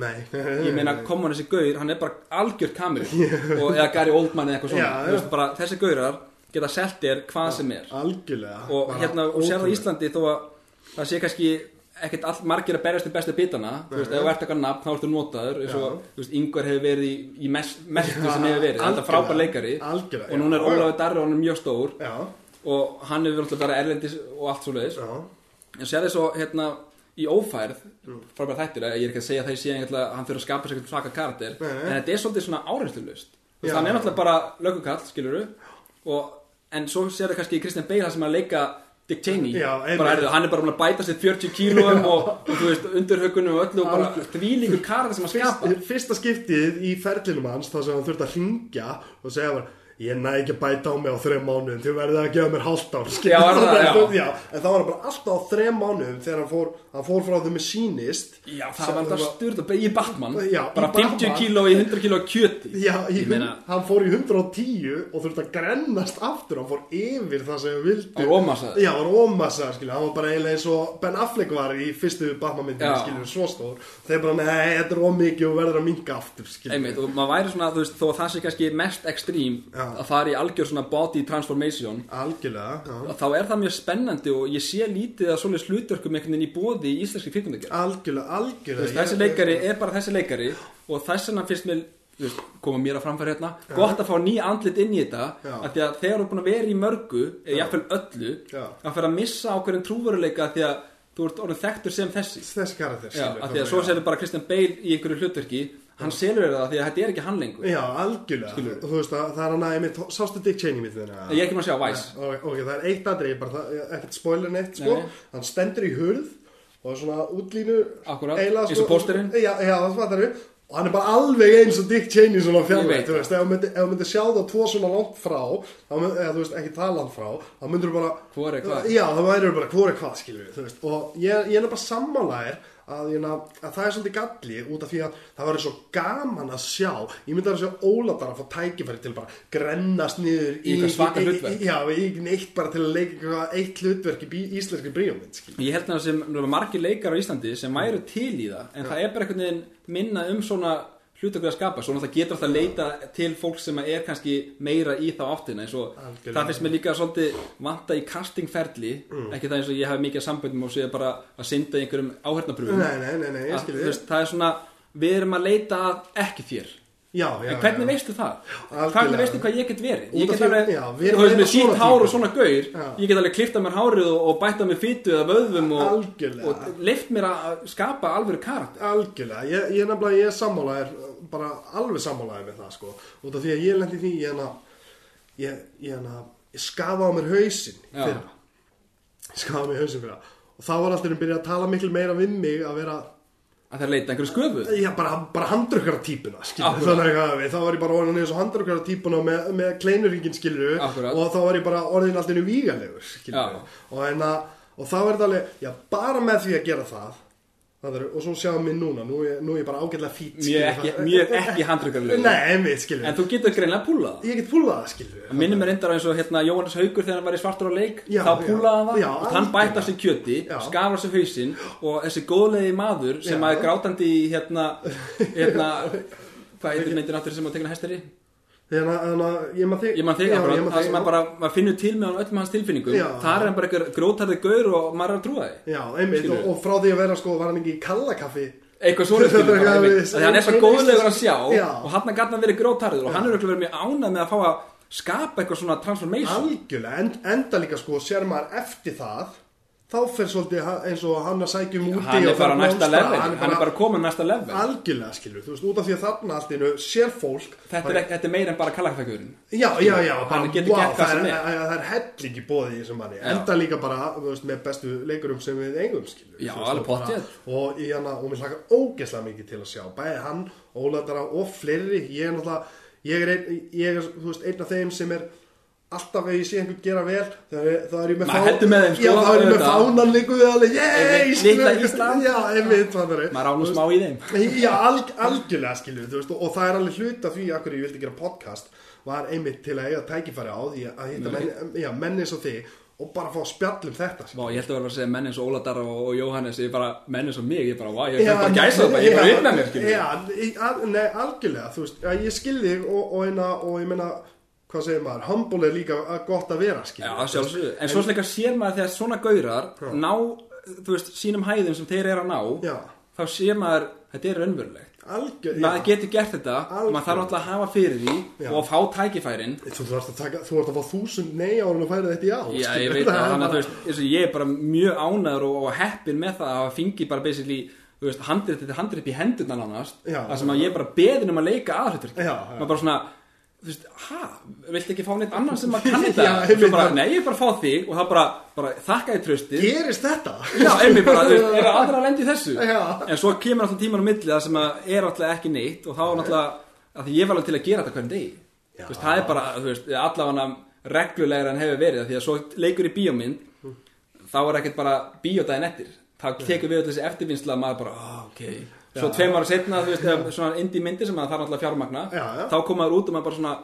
[SPEAKER 1] nei,
[SPEAKER 2] ég meina, koma hann þessi gaur, hann er bara algjört kameru. *laughs* Og, eða Gary Oldman eða eitthvað svona.
[SPEAKER 1] Já, já.
[SPEAKER 2] veist, bara, þessi gaurar geta selt þér hvað sem er.
[SPEAKER 1] algjörlega.
[SPEAKER 2] Og hérna, og sér á. Íslandi þó að það sé kannski ekkert all margir að berjast til bestu bitana þú veist, ef þú ert eitthvað nafn, þá ertu notaður eins og,
[SPEAKER 1] Já.
[SPEAKER 2] þú veist, Ingvar hefur verið í, í mest, mestu sem hefur verið, þetta er frábær leikari.
[SPEAKER 1] Algjörlega,
[SPEAKER 2] og núna er. Ólafur Darri og hann er mjög stór.
[SPEAKER 1] Já,
[SPEAKER 2] og hann hefur náttúrulega bara erlendis og allt svo leiðis en sér þess að hérna í ófærð frábær þættir, ég er ekki að segja að það sé að hann fyrir að skapa sér eitthvað svaka karakter
[SPEAKER 1] Nei, nei.
[SPEAKER 2] en þetta er svolítið svona áreynslulust
[SPEAKER 1] Já.
[SPEAKER 2] hann er náttúrulega bara lögukall, skiluru og, en svo sér það kannski í Kristján Bale sem er að leika Dick Cheney.
[SPEAKER 1] Já,
[SPEAKER 2] bara, heyrðu, hann er bara að bæta sér 40 kílóum og, og þú veist, undirhaugunum og öllu og bara þvílíkur karakter sem að skapa
[SPEAKER 1] Fyrst, fyrsta skiptið í ferlinum hans þar sem hann þurfti að ringja og segja bara ég næ ekki að bæta á mig á þreim mánuðum þið verðið að gefa mér hálft ár.
[SPEAKER 2] Já, það, já.
[SPEAKER 1] en það var bara alltaf á þreim mánuðum þegar hann fór, hann fór frá þau með sínist
[SPEAKER 2] Já, það var alltaf beigja í Batman
[SPEAKER 1] Já,
[SPEAKER 2] bara
[SPEAKER 1] í Batman.
[SPEAKER 2] 50 kíló í 100 kíló kjöti
[SPEAKER 1] Já,
[SPEAKER 2] Ég meina-
[SPEAKER 1] hann fór í 110 og þurfti að grennast aftur hann fór yfir það sem hann vildi
[SPEAKER 2] Á rómassa.
[SPEAKER 1] Já, rómassa, skilur, hann var bara eiginlega eins og Ben Affleck var í fyrstu Batman myndinu,
[SPEAKER 2] Já.
[SPEAKER 1] svo stór þeir bara, nei, þetta er ómikið og verður að minka aftur,
[SPEAKER 2] Einmitt, og maður væri svona, þú veist, þó að það sé kannski mest ekstrím
[SPEAKER 1] Já.
[SPEAKER 2] Að fara í algjör svona body transformation.
[SPEAKER 1] Algjörlega, já.
[SPEAKER 2] Þá er það mjög spennandi og ég sé lítið að svoleiðis hlutverkum einhvern veginn í bóði í íslenski kvikmyndagerð.
[SPEAKER 1] Algjörlega, algjörlega.
[SPEAKER 2] Þessi leikari er bara þessi leikari og þess vegna finnst mér veist, koma mér að framfæra hérna gott að fá ný andlit inn í þetta
[SPEAKER 1] Já.
[SPEAKER 2] af því að þegar þú er búin að vera í mörgu eða jafnvel öllu
[SPEAKER 1] Já.
[SPEAKER 2] að fyrir að missa ákveðin trúveruleika því að þú ert orðin þekktur sem þessi.
[SPEAKER 1] Þessi karakter
[SPEAKER 2] Já, af því að svo serðu bara Christian Bale í einhverju hlutverki hann selur það því að þetta er ekki hann lengur.
[SPEAKER 1] Já, algjörlega, þú veist að það er hann að einmitt, sástu Dick Cheney mitt þeirra
[SPEAKER 2] ég er ekki maður að sjá Vice.
[SPEAKER 1] Ok, ok, það er eitt aðrið, bara ekkert spoiler neitt, sko,
[SPEAKER 2] Nei.
[SPEAKER 1] hann stendur í hurð og svona útlínu
[SPEAKER 2] eins og pósterinn.
[SPEAKER 1] Já, já, það fattar við. Og hann er bara alveg eins og Dick Cheney svona
[SPEAKER 2] Ég
[SPEAKER 1] fjarlægt,
[SPEAKER 2] veit
[SPEAKER 1] þú veist, ef þú myndi, ef þú myndi sjá það tvo svona langt frá, þá mynd, eða þú veist, ekki það langt frá, þá myndur þú bara
[SPEAKER 2] Hvor er hvað?
[SPEAKER 1] Já, það væri bara hvor er hvað, skilur við, þú veist. Og ég, ég er bara sammálaðir að, ég, að það er svolítið galli út af því að það var svo gaman að sjá ég myndi að sjá Óladar að fá tækifæri til bara grennast niður
[SPEAKER 2] Í eitthvað svaka hlutverk.
[SPEAKER 1] í, já, í neitt bara til að leika eitt hlutverk í íslenski bríómynd.
[SPEAKER 2] Ég held að það sem það margir leikar á Íslandi sem væru til í það en það er bara einhvern veginn minna um svona hlutökur að skapa. Svo náttúrulega getur alltaf að leita til fólk sem er kannski meira í þá áttina. Eins og
[SPEAKER 1] Algjörlega.
[SPEAKER 2] það finnst mér líka svolítið vanta í castingferli ekki það eins og ég hafi mikið samböndum og sé bara að synda í einhverjum áhernapröfum
[SPEAKER 1] Nei, nei, nei, nei, ég
[SPEAKER 2] þú
[SPEAKER 1] við
[SPEAKER 2] það er svona við erum að leita að ekki þér
[SPEAKER 1] Já, já,
[SPEAKER 2] en hvernig veistu það?
[SPEAKER 1] algjörlega.
[SPEAKER 2] hvernig veistu hvað ég get verið? Ég get alveg, þú veist með sítt hár og svona gaur
[SPEAKER 1] Já.
[SPEAKER 2] ég get alveg klifta mér hárið og, og bæta mér fytu eða vöðvum og, og leift mér að skapa alveg karakter
[SPEAKER 1] Algjörlega, ég, ég er nefnilega, ég er sammálaðir bara alveg sammálaðir með það sko út af því að ég lendi því ég hana ég, ég hana, ég skafa á mér hausinn í
[SPEAKER 2] Já.
[SPEAKER 1] fyrra ég skafa á mér hausinn fyrra og þá var alltaf að
[SPEAKER 2] það er leita einhverju sköfu?
[SPEAKER 1] Já, bara, bara handrukkara típuna þannig að þá var ég bara orðin eins og handrukkara típuna með, með kleinuringin skilur
[SPEAKER 2] Akkúrat.
[SPEAKER 1] og þá var ég bara orðin alltaf vígalegur skilur
[SPEAKER 2] Já.
[SPEAKER 1] og, að, og þá er þetta alveg, já, bara með því að gera það það er, og svo sjáum við núna nú er, nú er ég bara ágætlega fít
[SPEAKER 2] mjög ekki, mjög ekki handrukkarlega
[SPEAKER 1] Nei, einmitt, skilur
[SPEAKER 2] en þú getur greinlega púlað
[SPEAKER 1] Ég get púlað Það
[SPEAKER 2] minnir mér reyndar eins og hérna Jóhannes Haugur þegar hann var í svartur á leik
[SPEAKER 1] Já,
[SPEAKER 2] þá
[SPEAKER 1] já.
[SPEAKER 2] púlaði hann og hann
[SPEAKER 1] algjörlega.
[SPEAKER 2] bæta sér kjöti skafar sér hausinn og þessi góðlegi maður sem
[SPEAKER 1] Já.
[SPEAKER 2] að er grátandi í hérna, hérna *laughs* hvað heitir myndin áttur sem að tegna hesteri
[SPEAKER 1] Þannig að, þannig að, ég maður þig
[SPEAKER 2] ég man þig það
[SPEAKER 1] þig,
[SPEAKER 2] sem að bara maður finnur til með öllum hans tilfinningum.
[SPEAKER 1] Já.
[SPEAKER 2] þar er hann bara einhver grótarði gaur og maður er að trúa því
[SPEAKER 1] Já, einmitt, og, og frá því að vera sko, var hann ekki í kallakaffi?
[SPEAKER 2] Eitthvað svona
[SPEAKER 1] er
[SPEAKER 2] skilur Af því hann er svo góðlegur að sjá
[SPEAKER 1] Já.
[SPEAKER 2] og hann gæti að vera grótarður og hann er verið mjög ánægð með að fá að skapa eitthvað svona transformation.
[SPEAKER 1] Algjörlega, en, enda líka sko, sér maður eftir það þá fer svolítið eins og hann að sækjum úti
[SPEAKER 2] hann er bara hann er bara komin næsta level.
[SPEAKER 1] Algjörlega skilur, þú veist, út af því að þarna allt innu sér fólk
[SPEAKER 2] þetta er, ekki- þetta er meira en bara kallakfækurinn
[SPEAKER 1] Já, já, já, bara,
[SPEAKER 2] getur
[SPEAKER 1] wow, það,
[SPEAKER 2] sem
[SPEAKER 1] er,
[SPEAKER 2] er.
[SPEAKER 1] það er helling í bóði í þessum manni. Enda líka bara, þú veist, með bestu leikurum sem við eigum, skilur
[SPEAKER 2] Já,
[SPEAKER 1] veist,
[SPEAKER 2] alveg pottþétt.
[SPEAKER 1] og, mér hlakar ógeðslega mikið til að sjá bæði hann, Óladara og fleiri. Ég er náttúrulega, ég er, ein, ég er veist, einn af þeim sem er alltaf ef ég sé einhvern gera vel þá er, ég með
[SPEAKER 2] sko,
[SPEAKER 1] fánan líku við alveg, yey,
[SPEAKER 2] Einmitt, litla Ísland. maður ánum smá í þeim.
[SPEAKER 1] Já, alg, algjörlega skilju veist, og, það er alveg hlut af því að ég vildi gera podcast var einmitt til að eiga tækifæri á því að hitta menn, menn eins og þig og bara fá spjall um þetta skilju.
[SPEAKER 2] Vá, ég held að vera að segja menn eins og Óladar og, og Jóhannes ég er bara menn eins og mig, ég bara, vá, ég er bara gæsa það, ég bara upp með mér
[SPEAKER 1] al- nei, algjörlega þú veist, ég skil þig og, og, og ég meina, hvað segir maður humble er líka gott að vera skilju
[SPEAKER 2] Já, sjálfsögðu, en svo slikka sér maður þegar svona gaurar ná, þú veist, sínum hæðum sem þeir eru að ná
[SPEAKER 1] Já,
[SPEAKER 2] þá sér maður, þetta er raunverulegt
[SPEAKER 1] algjör,
[SPEAKER 2] maður
[SPEAKER 1] já.
[SPEAKER 2] getur gert þetta,
[SPEAKER 1] Algjörlega.
[SPEAKER 2] maður þarf alltaf að hafa fyrir því
[SPEAKER 1] Já.
[SPEAKER 2] og að fá tækifærin
[SPEAKER 1] Þú þarfst að, taka, þú ert að fá þúsund nei á hann og færa þetta í á
[SPEAKER 2] Já,
[SPEAKER 1] skilju.
[SPEAKER 2] ég veit það, *laughs* þannig að þú veist, ég er bara mjög ánæður og, og heppin með það að hafa fengið bara basically, handrið þetta handrið upp í hendurna nánast,
[SPEAKER 1] Já.
[SPEAKER 2] það sem að ég er bara beðin um að leika aðhlutur,
[SPEAKER 1] Já, já.
[SPEAKER 2] maður bara svona þú veist, ha, viltu ekki fá neitt annan sem að *laughs* kann þetta, nei, ég er bara að fá þig og það bara, bara þakka þið tröstið,
[SPEAKER 1] Gerist þetta?
[SPEAKER 2] já, einmitt bara, þú veist, *laughs* er aðra að lendi þessu,
[SPEAKER 1] Já.
[SPEAKER 2] en svo kemur alltaf tímar á milli það sem að er alltaf ekki neitt og þá er alltaf, að því ég var alveg til að gera þetta hvern degi, þú veist, það er bara, þú veist, allavega reglulegra en hefur verið, af því að svo leikur í bíómynd, þá er ekkert bara bíódaginn eftir. Þá tekur við öll þessi eftirvinnsla að maður bara, ah, ok svo tveim ára setna, þú veist, ef svona indie myndir sem að það er alltaf fjármagna
[SPEAKER 1] Já, já.
[SPEAKER 2] þá koma maður út og maður bara svona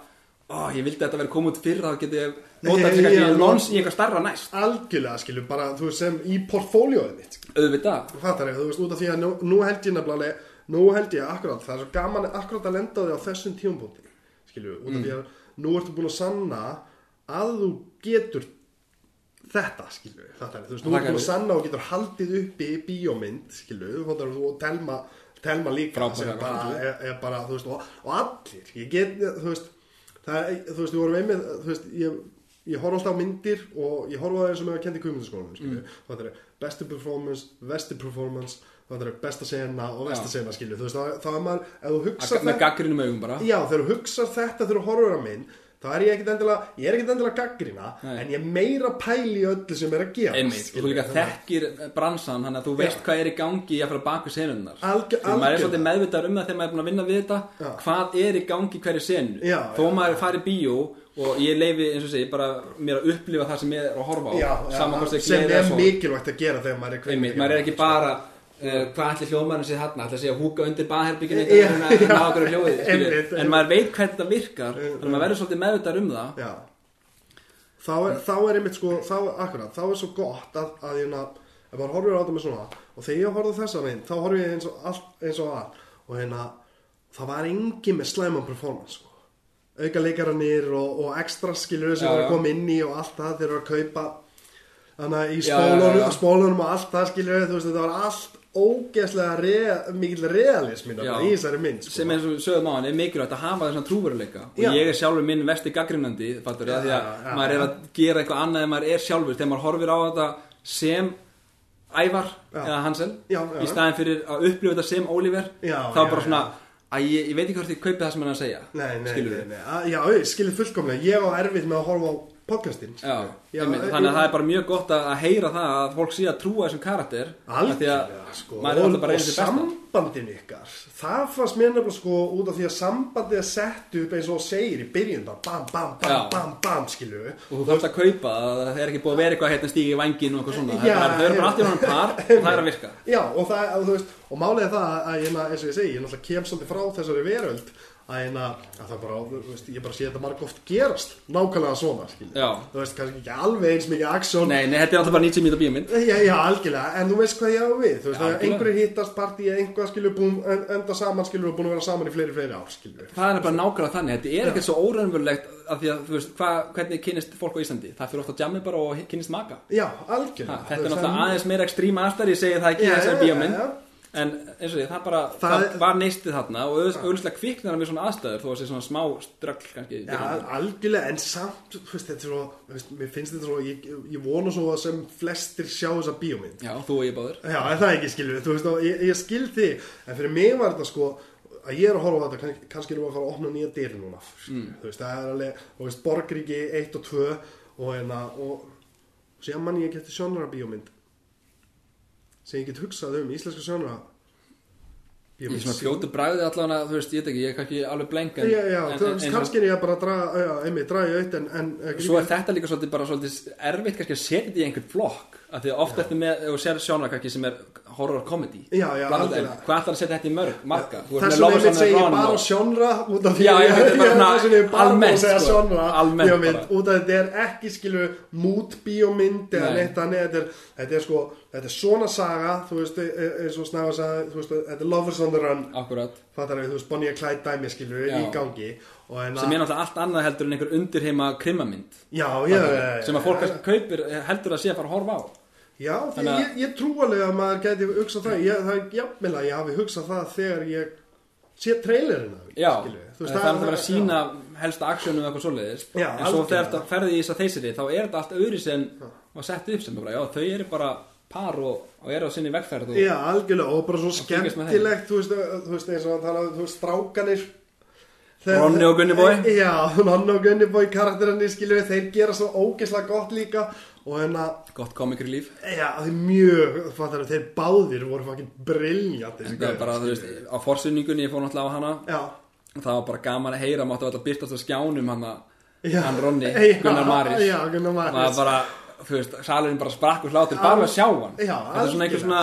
[SPEAKER 2] ó, ég vildi að þetta verið komið út fyrr þá geti ég notað kannski
[SPEAKER 1] já,
[SPEAKER 2] lons í einhver starra næst.
[SPEAKER 1] Algjörlega skilju, bara þú veist sem í portfóljóið mitt
[SPEAKER 2] auðvitað,
[SPEAKER 1] Fattar ég, þú veist út af því að nú, nú held ég nefnilega Nú held ég akkurat, það er svo gaman akkurat að lenda því á þessum tímapunkti Skilju, út af því að nú ertu búin að sanna að þú getur þetta, skilju Fattar ég, þú veist, nú ertu búin að sanna og getur haldið uppi í bíómynd Skilju, fattar þú, telma Telma líka sem bara,
[SPEAKER 2] absolutt.
[SPEAKER 1] er, er bara, veist, og, og allir ég get, þú veist það þú veist, við vorum einmið, þú veist ég, ég horf alltaf á myndir og ég horf á það eins og með að kendi kvímyndaskólanum mm. það er bestu performance, vesti performance það er besta sena og vesti
[SPEAKER 2] Já.
[SPEAKER 1] sena skilju, þú veist, þá, þá er maður ef þú hugsa
[SPEAKER 2] með gaggrinum augum bara
[SPEAKER 1] Já, þegar þú hugsar þetta þegar þú horfur á minn þá er ég ekkit endilega, ég er ekkit endilega gaggrina en ég er meira pæli í öllu sem er að gera
[SPEAKER 2] Einmitt, þú líka þekkir bransan þannig að þú veist
[SPEAKER 1] Já.
[SPEAKER 2] hvað er í gangi að fara baku senunnar
[SPEAKER 1] Algjör-
[SPEAKER 2] Því maður er svolítið meðvitað um það þegar maður er búin að vinna við þetta
[SPEAKER 1] Já.
[SPEAKER 2] hvað er í gangi í hverju senu.
[SPEAKER 1] Já,
[SPEAKER 2] þó
[SPEAKER 1] já,
[SPEAKER 2] maður fari í bíó og ég leifi eins og segi bara mér að upplifa það sem ég er að horfa á
[SPEAKER 1] Já, sem er mikilvægt að gera þegar maður er
[SPEAKER 2] Einmitt, maður er ekki bara hvað ætli hljóðmærin sé þarna? Ætli að sé að húka undir baðherbygginu *laughs* en maður veit hvernig þetta virkar þannig að maður verður svolítið meðvitað um það.
[SPEAKER 1] Já. Þá er, þá er einmitt sko, þá, akkurat, þá er svo gott að, að ég maður horfir á þetta með svona og þegar ég horfði þessa veginn, þá horfði ég eins og, all, eins og að og hérna, það var engin með slæman performance sko. auka leikarannir og, og ekstra skilur sem
[SPEAKER 2] já.
[SPEAKER 1] að koma inn í og allt það þeir eru að kaupa þannig að í spólunum, og allt það skilur þú veist, þetta var allt ógeðslega rea, mikill realismin
[SPEAKER 2] Já.
[SPEAKER 1] í þessari mynd sko.
[SPEAKER 2] sem eins og sögum á hann er mikilvægt að hafa þessan trúveruleika og
[SPEAKER 1] Já.
[SPEAKER 2] ég er sjálfur minn vesti gaggrinandi fattur, því að
[SPEAKER 1] já, já,
[SPEAKER 2] maður er að gera eitthvað annað en maður er sjálfur þegar maður horfir á þetta sem Ævar
[SPEAKER 1] Já.
[SPEAKER 2] eða Hansel
[SPEAKER 1] Já,
[SPEAKER 2] í staðin fyrir að upplifa þetta sem Oliver þá bara svona að ég, ég veit ekki hvort ég kaupi það sem hann að segja
[SPEAKER 1] Nei, nei,
[SPEAKER 2] skilur.
[SPEAKER 1] Að- Já, ég skilur fullkomlega Ég á erfitt með að horfa á podcastin
[SPEAKER 2] Já,
[SPEAKER 1] Já,
[SPEAKER 2] einmitt,
[SPEAKER 1] e-
[SPEAKER 2] þannig að það er bara mjög gott að, heyra það að fólk sé að trúa þessum karakter
[SPEAKER 1] Algjörlega, sko.
[SPEAKER 2] alltaf
[SPEAKER 1] Og, og sambandin ykkar. Það fannst mér nefnilega sko út af því að sambandið er sett upp eins og segir í byrjun bam, bam, bam, bam, bam, skilur
[SPEAKER 2] og þú þarfst að kaupa að það er ekki búið að vera eitthvað hérna stígi í vangin og eitthvað svona.
[SPEAKER 1] Já,
[SPEAKER 2] það er bara
[SPEAKER 1] já.
[SPEAKER 2] allt í hann par *laughs* og það er að virka.
[SPEAKER 1] Já, og og er það að eins og ég segi, ég náttúrulega kem svolítið frá þessari veröld að, ég, að það bara, þú veist, ég bara sé þetta marg oft gerast. Nákvæmlega svona. Þú veist, kannski ekki alveg eins mikið aksjón
[SPEAKER 2] Nei, nei, þetta er alltaf bara 90 mínúta bíómynd.
[SPEAKER 1] Já, já, algjörlega, en þú veist hvað ég á við Þú veist,
[SPEAKER 2] Já,
[SPEAKER 1] að
[SPEAKER 2] algjörlega.
[SPEAKER 1] einhverju hittast partí einhvað skilur búin, en- enda saman skilur og búin að vera saman í fleiri, fleiri ár skilur.
[SPEAKER 2] Það er bara nákvæmlega þannig, þetta er ekkert svo óraunverulegt af því að, þú veist, hva, hvernig kynist fólk á Íslandi? Það fyrir ofta að jammi bara og kynist maka.
[SPEAKER 1] Já, algjörlega.
[SPEAKER 2] Þetta er náttúrulega
[SPEAKER 1] það-
[SPEAKER 2] aðeins meira ekstrím aðstæður, ég segi það ekki í þessari bíómynd En eins og því, það bara,
[SPEAKER 1] Það
[SPEAKER 2] það,
[SPEAKER 1] er-
[SPEAKER 2] var neistið þarna og auðvitað kviknar það með svona aðstæður þó að sé svona smá ströggl kannski byrjun.
[SPEAKER 1] algjörlega, en samt, veist, þetta er svo, veist, mér finnst þetta svo, ég, ég vona svo að sem flestir sjá þessa bíómynd.
[SPEAKER 2] Já, þú og ég báður
[SPEAKER 1] Já, er það ekki skilur, þú veist, og ég, ég skil þig, en fyrir mig var þetta sko, að ég er að horfa á þetta, kann, kannski erum við að fara að opna nýja dyr núna, mm. þú veist, það er alveg, þú veist, Borgríki 1 og 2 og hérna, og síðan mann ég geti sjónara bíómynd sem ég get hugsað um, íslenska sjónara
[SPEAKER 2] Í svona fljótu bræði allavega, þú veist, ég veit ekki, ég er kannski alveg blenk en,
[SPEAKER 1] Já, já,
[SPEAKER 2] en,
[SPEAKER 1] þú veist, kannski er ég að bara draga, já, einmitt, draga í aukt, en, en
[SPEAKER 2] Svo er þetta líka svolítið bara svolítið erfitt kannski að setja þetta í einhvern flokk af því að oft ertu með, þú sér sjónara kannski sem er horror comedy.
[SPEAKER 1] Já, já,
[SPEAKER 2] Hvað ætlar að setja þetta í mörg, marga?
[SPEAKER 1] Þess vegna einmitt segi ég bara
[SPEAKER 2] og-
[SPEAKER 1] sjónra út af því
[SPEAKER 2] er *laughs*
[SPEAKER 1] ég
[SPEAKER 2] almennt,
[SPEAKER 1] að
[SPEAKER 2] sko.
[SPEAKER 1] út af þetta er ekki skilu mút bíómynd eða
[SPEAKER 2] Nei.
[SPEAKER 1] neitt þetta er, þetta er sko, þetta er svona saga þú veist, e- e- eins og snæfa sagði þú veist, þetta er Lovers on the Run.
[SPEAKER 2] Akkurat
[SPEAKER 1] fattar við, þú veist, Bonnie and Clyde dæmi skilu
[SPEAKER 2] Já.
[SPEAKER 1] í gangi. Og en
[SPEAKER 2] sem er náttúrulega allt annað heldur en einhver undirheima krimmamynd
[SPEAKER 1] já, já, já,
[SPEAKER 2] sem að fólk kannski kaupir heldur að sé að fara að horfa á.
[SPEAKER 1] Já, því
[SPEAKER 2] Þannig að-
[SPEAKER 1] ég, ég trú alveg að maður gæti hugsað það, ég, það jafnvel að ég hafi hugsað það þegar ég sé trailerina
[SPEAKER 2] Já,
[SPEAKER 1] skilurðu. Þú
[SPEAKER 2] það er það að vera að sína helsta aksjónu eða eitthvað svoleiðis.
[SPEAKER 1] Já,
[SPEAKER 2] en svo þegar þetta ferði í þess að þeysiri þá er þetta allt öðri sem var sett upp sem bara, já, þau eru bara par og, og eru á sinni vegferð og,
[SPEAKER 1] Já, algjörlega, og bara svo skemmtilegt þú veist, þú veist, eins og hann talaði þú veist, strákanir
[SPEAKER 2] Ronni og Gunni Boy.
[SPEAKER 1] Já, Ronni og Gunni Boy karakterarnir skilur við, þeir gera svo ógeðslega gott líka og hérna,
[SPEAKER 2] gott komikri líf.
[SPEAKER 1] Já, þeir mjög fattar að þeir báðir voru fucking briljant
[SPEAKER 2] en það er bara, þú veist, á forsynningunni ég fór náttúrulega á hana.
[SPEAKER 1] Já,
[SPEAKER 2] og það var bara gaman að heyra, máttu alltaf byrtast á skjánum hana,
[SPEAKER 1] já.
[SPEAKER 2] hann Ronni, *laughs* Gunnar Maris.
[SPEAKER 1] Já, Gunnar Maris.
[SPEAKER 2] var þú veist, salurinn bara sprakk og hlátir bara að sjá hann.
[SPEAKER 1] Já,
[SPEAKER 2] þetta er svona einhver svona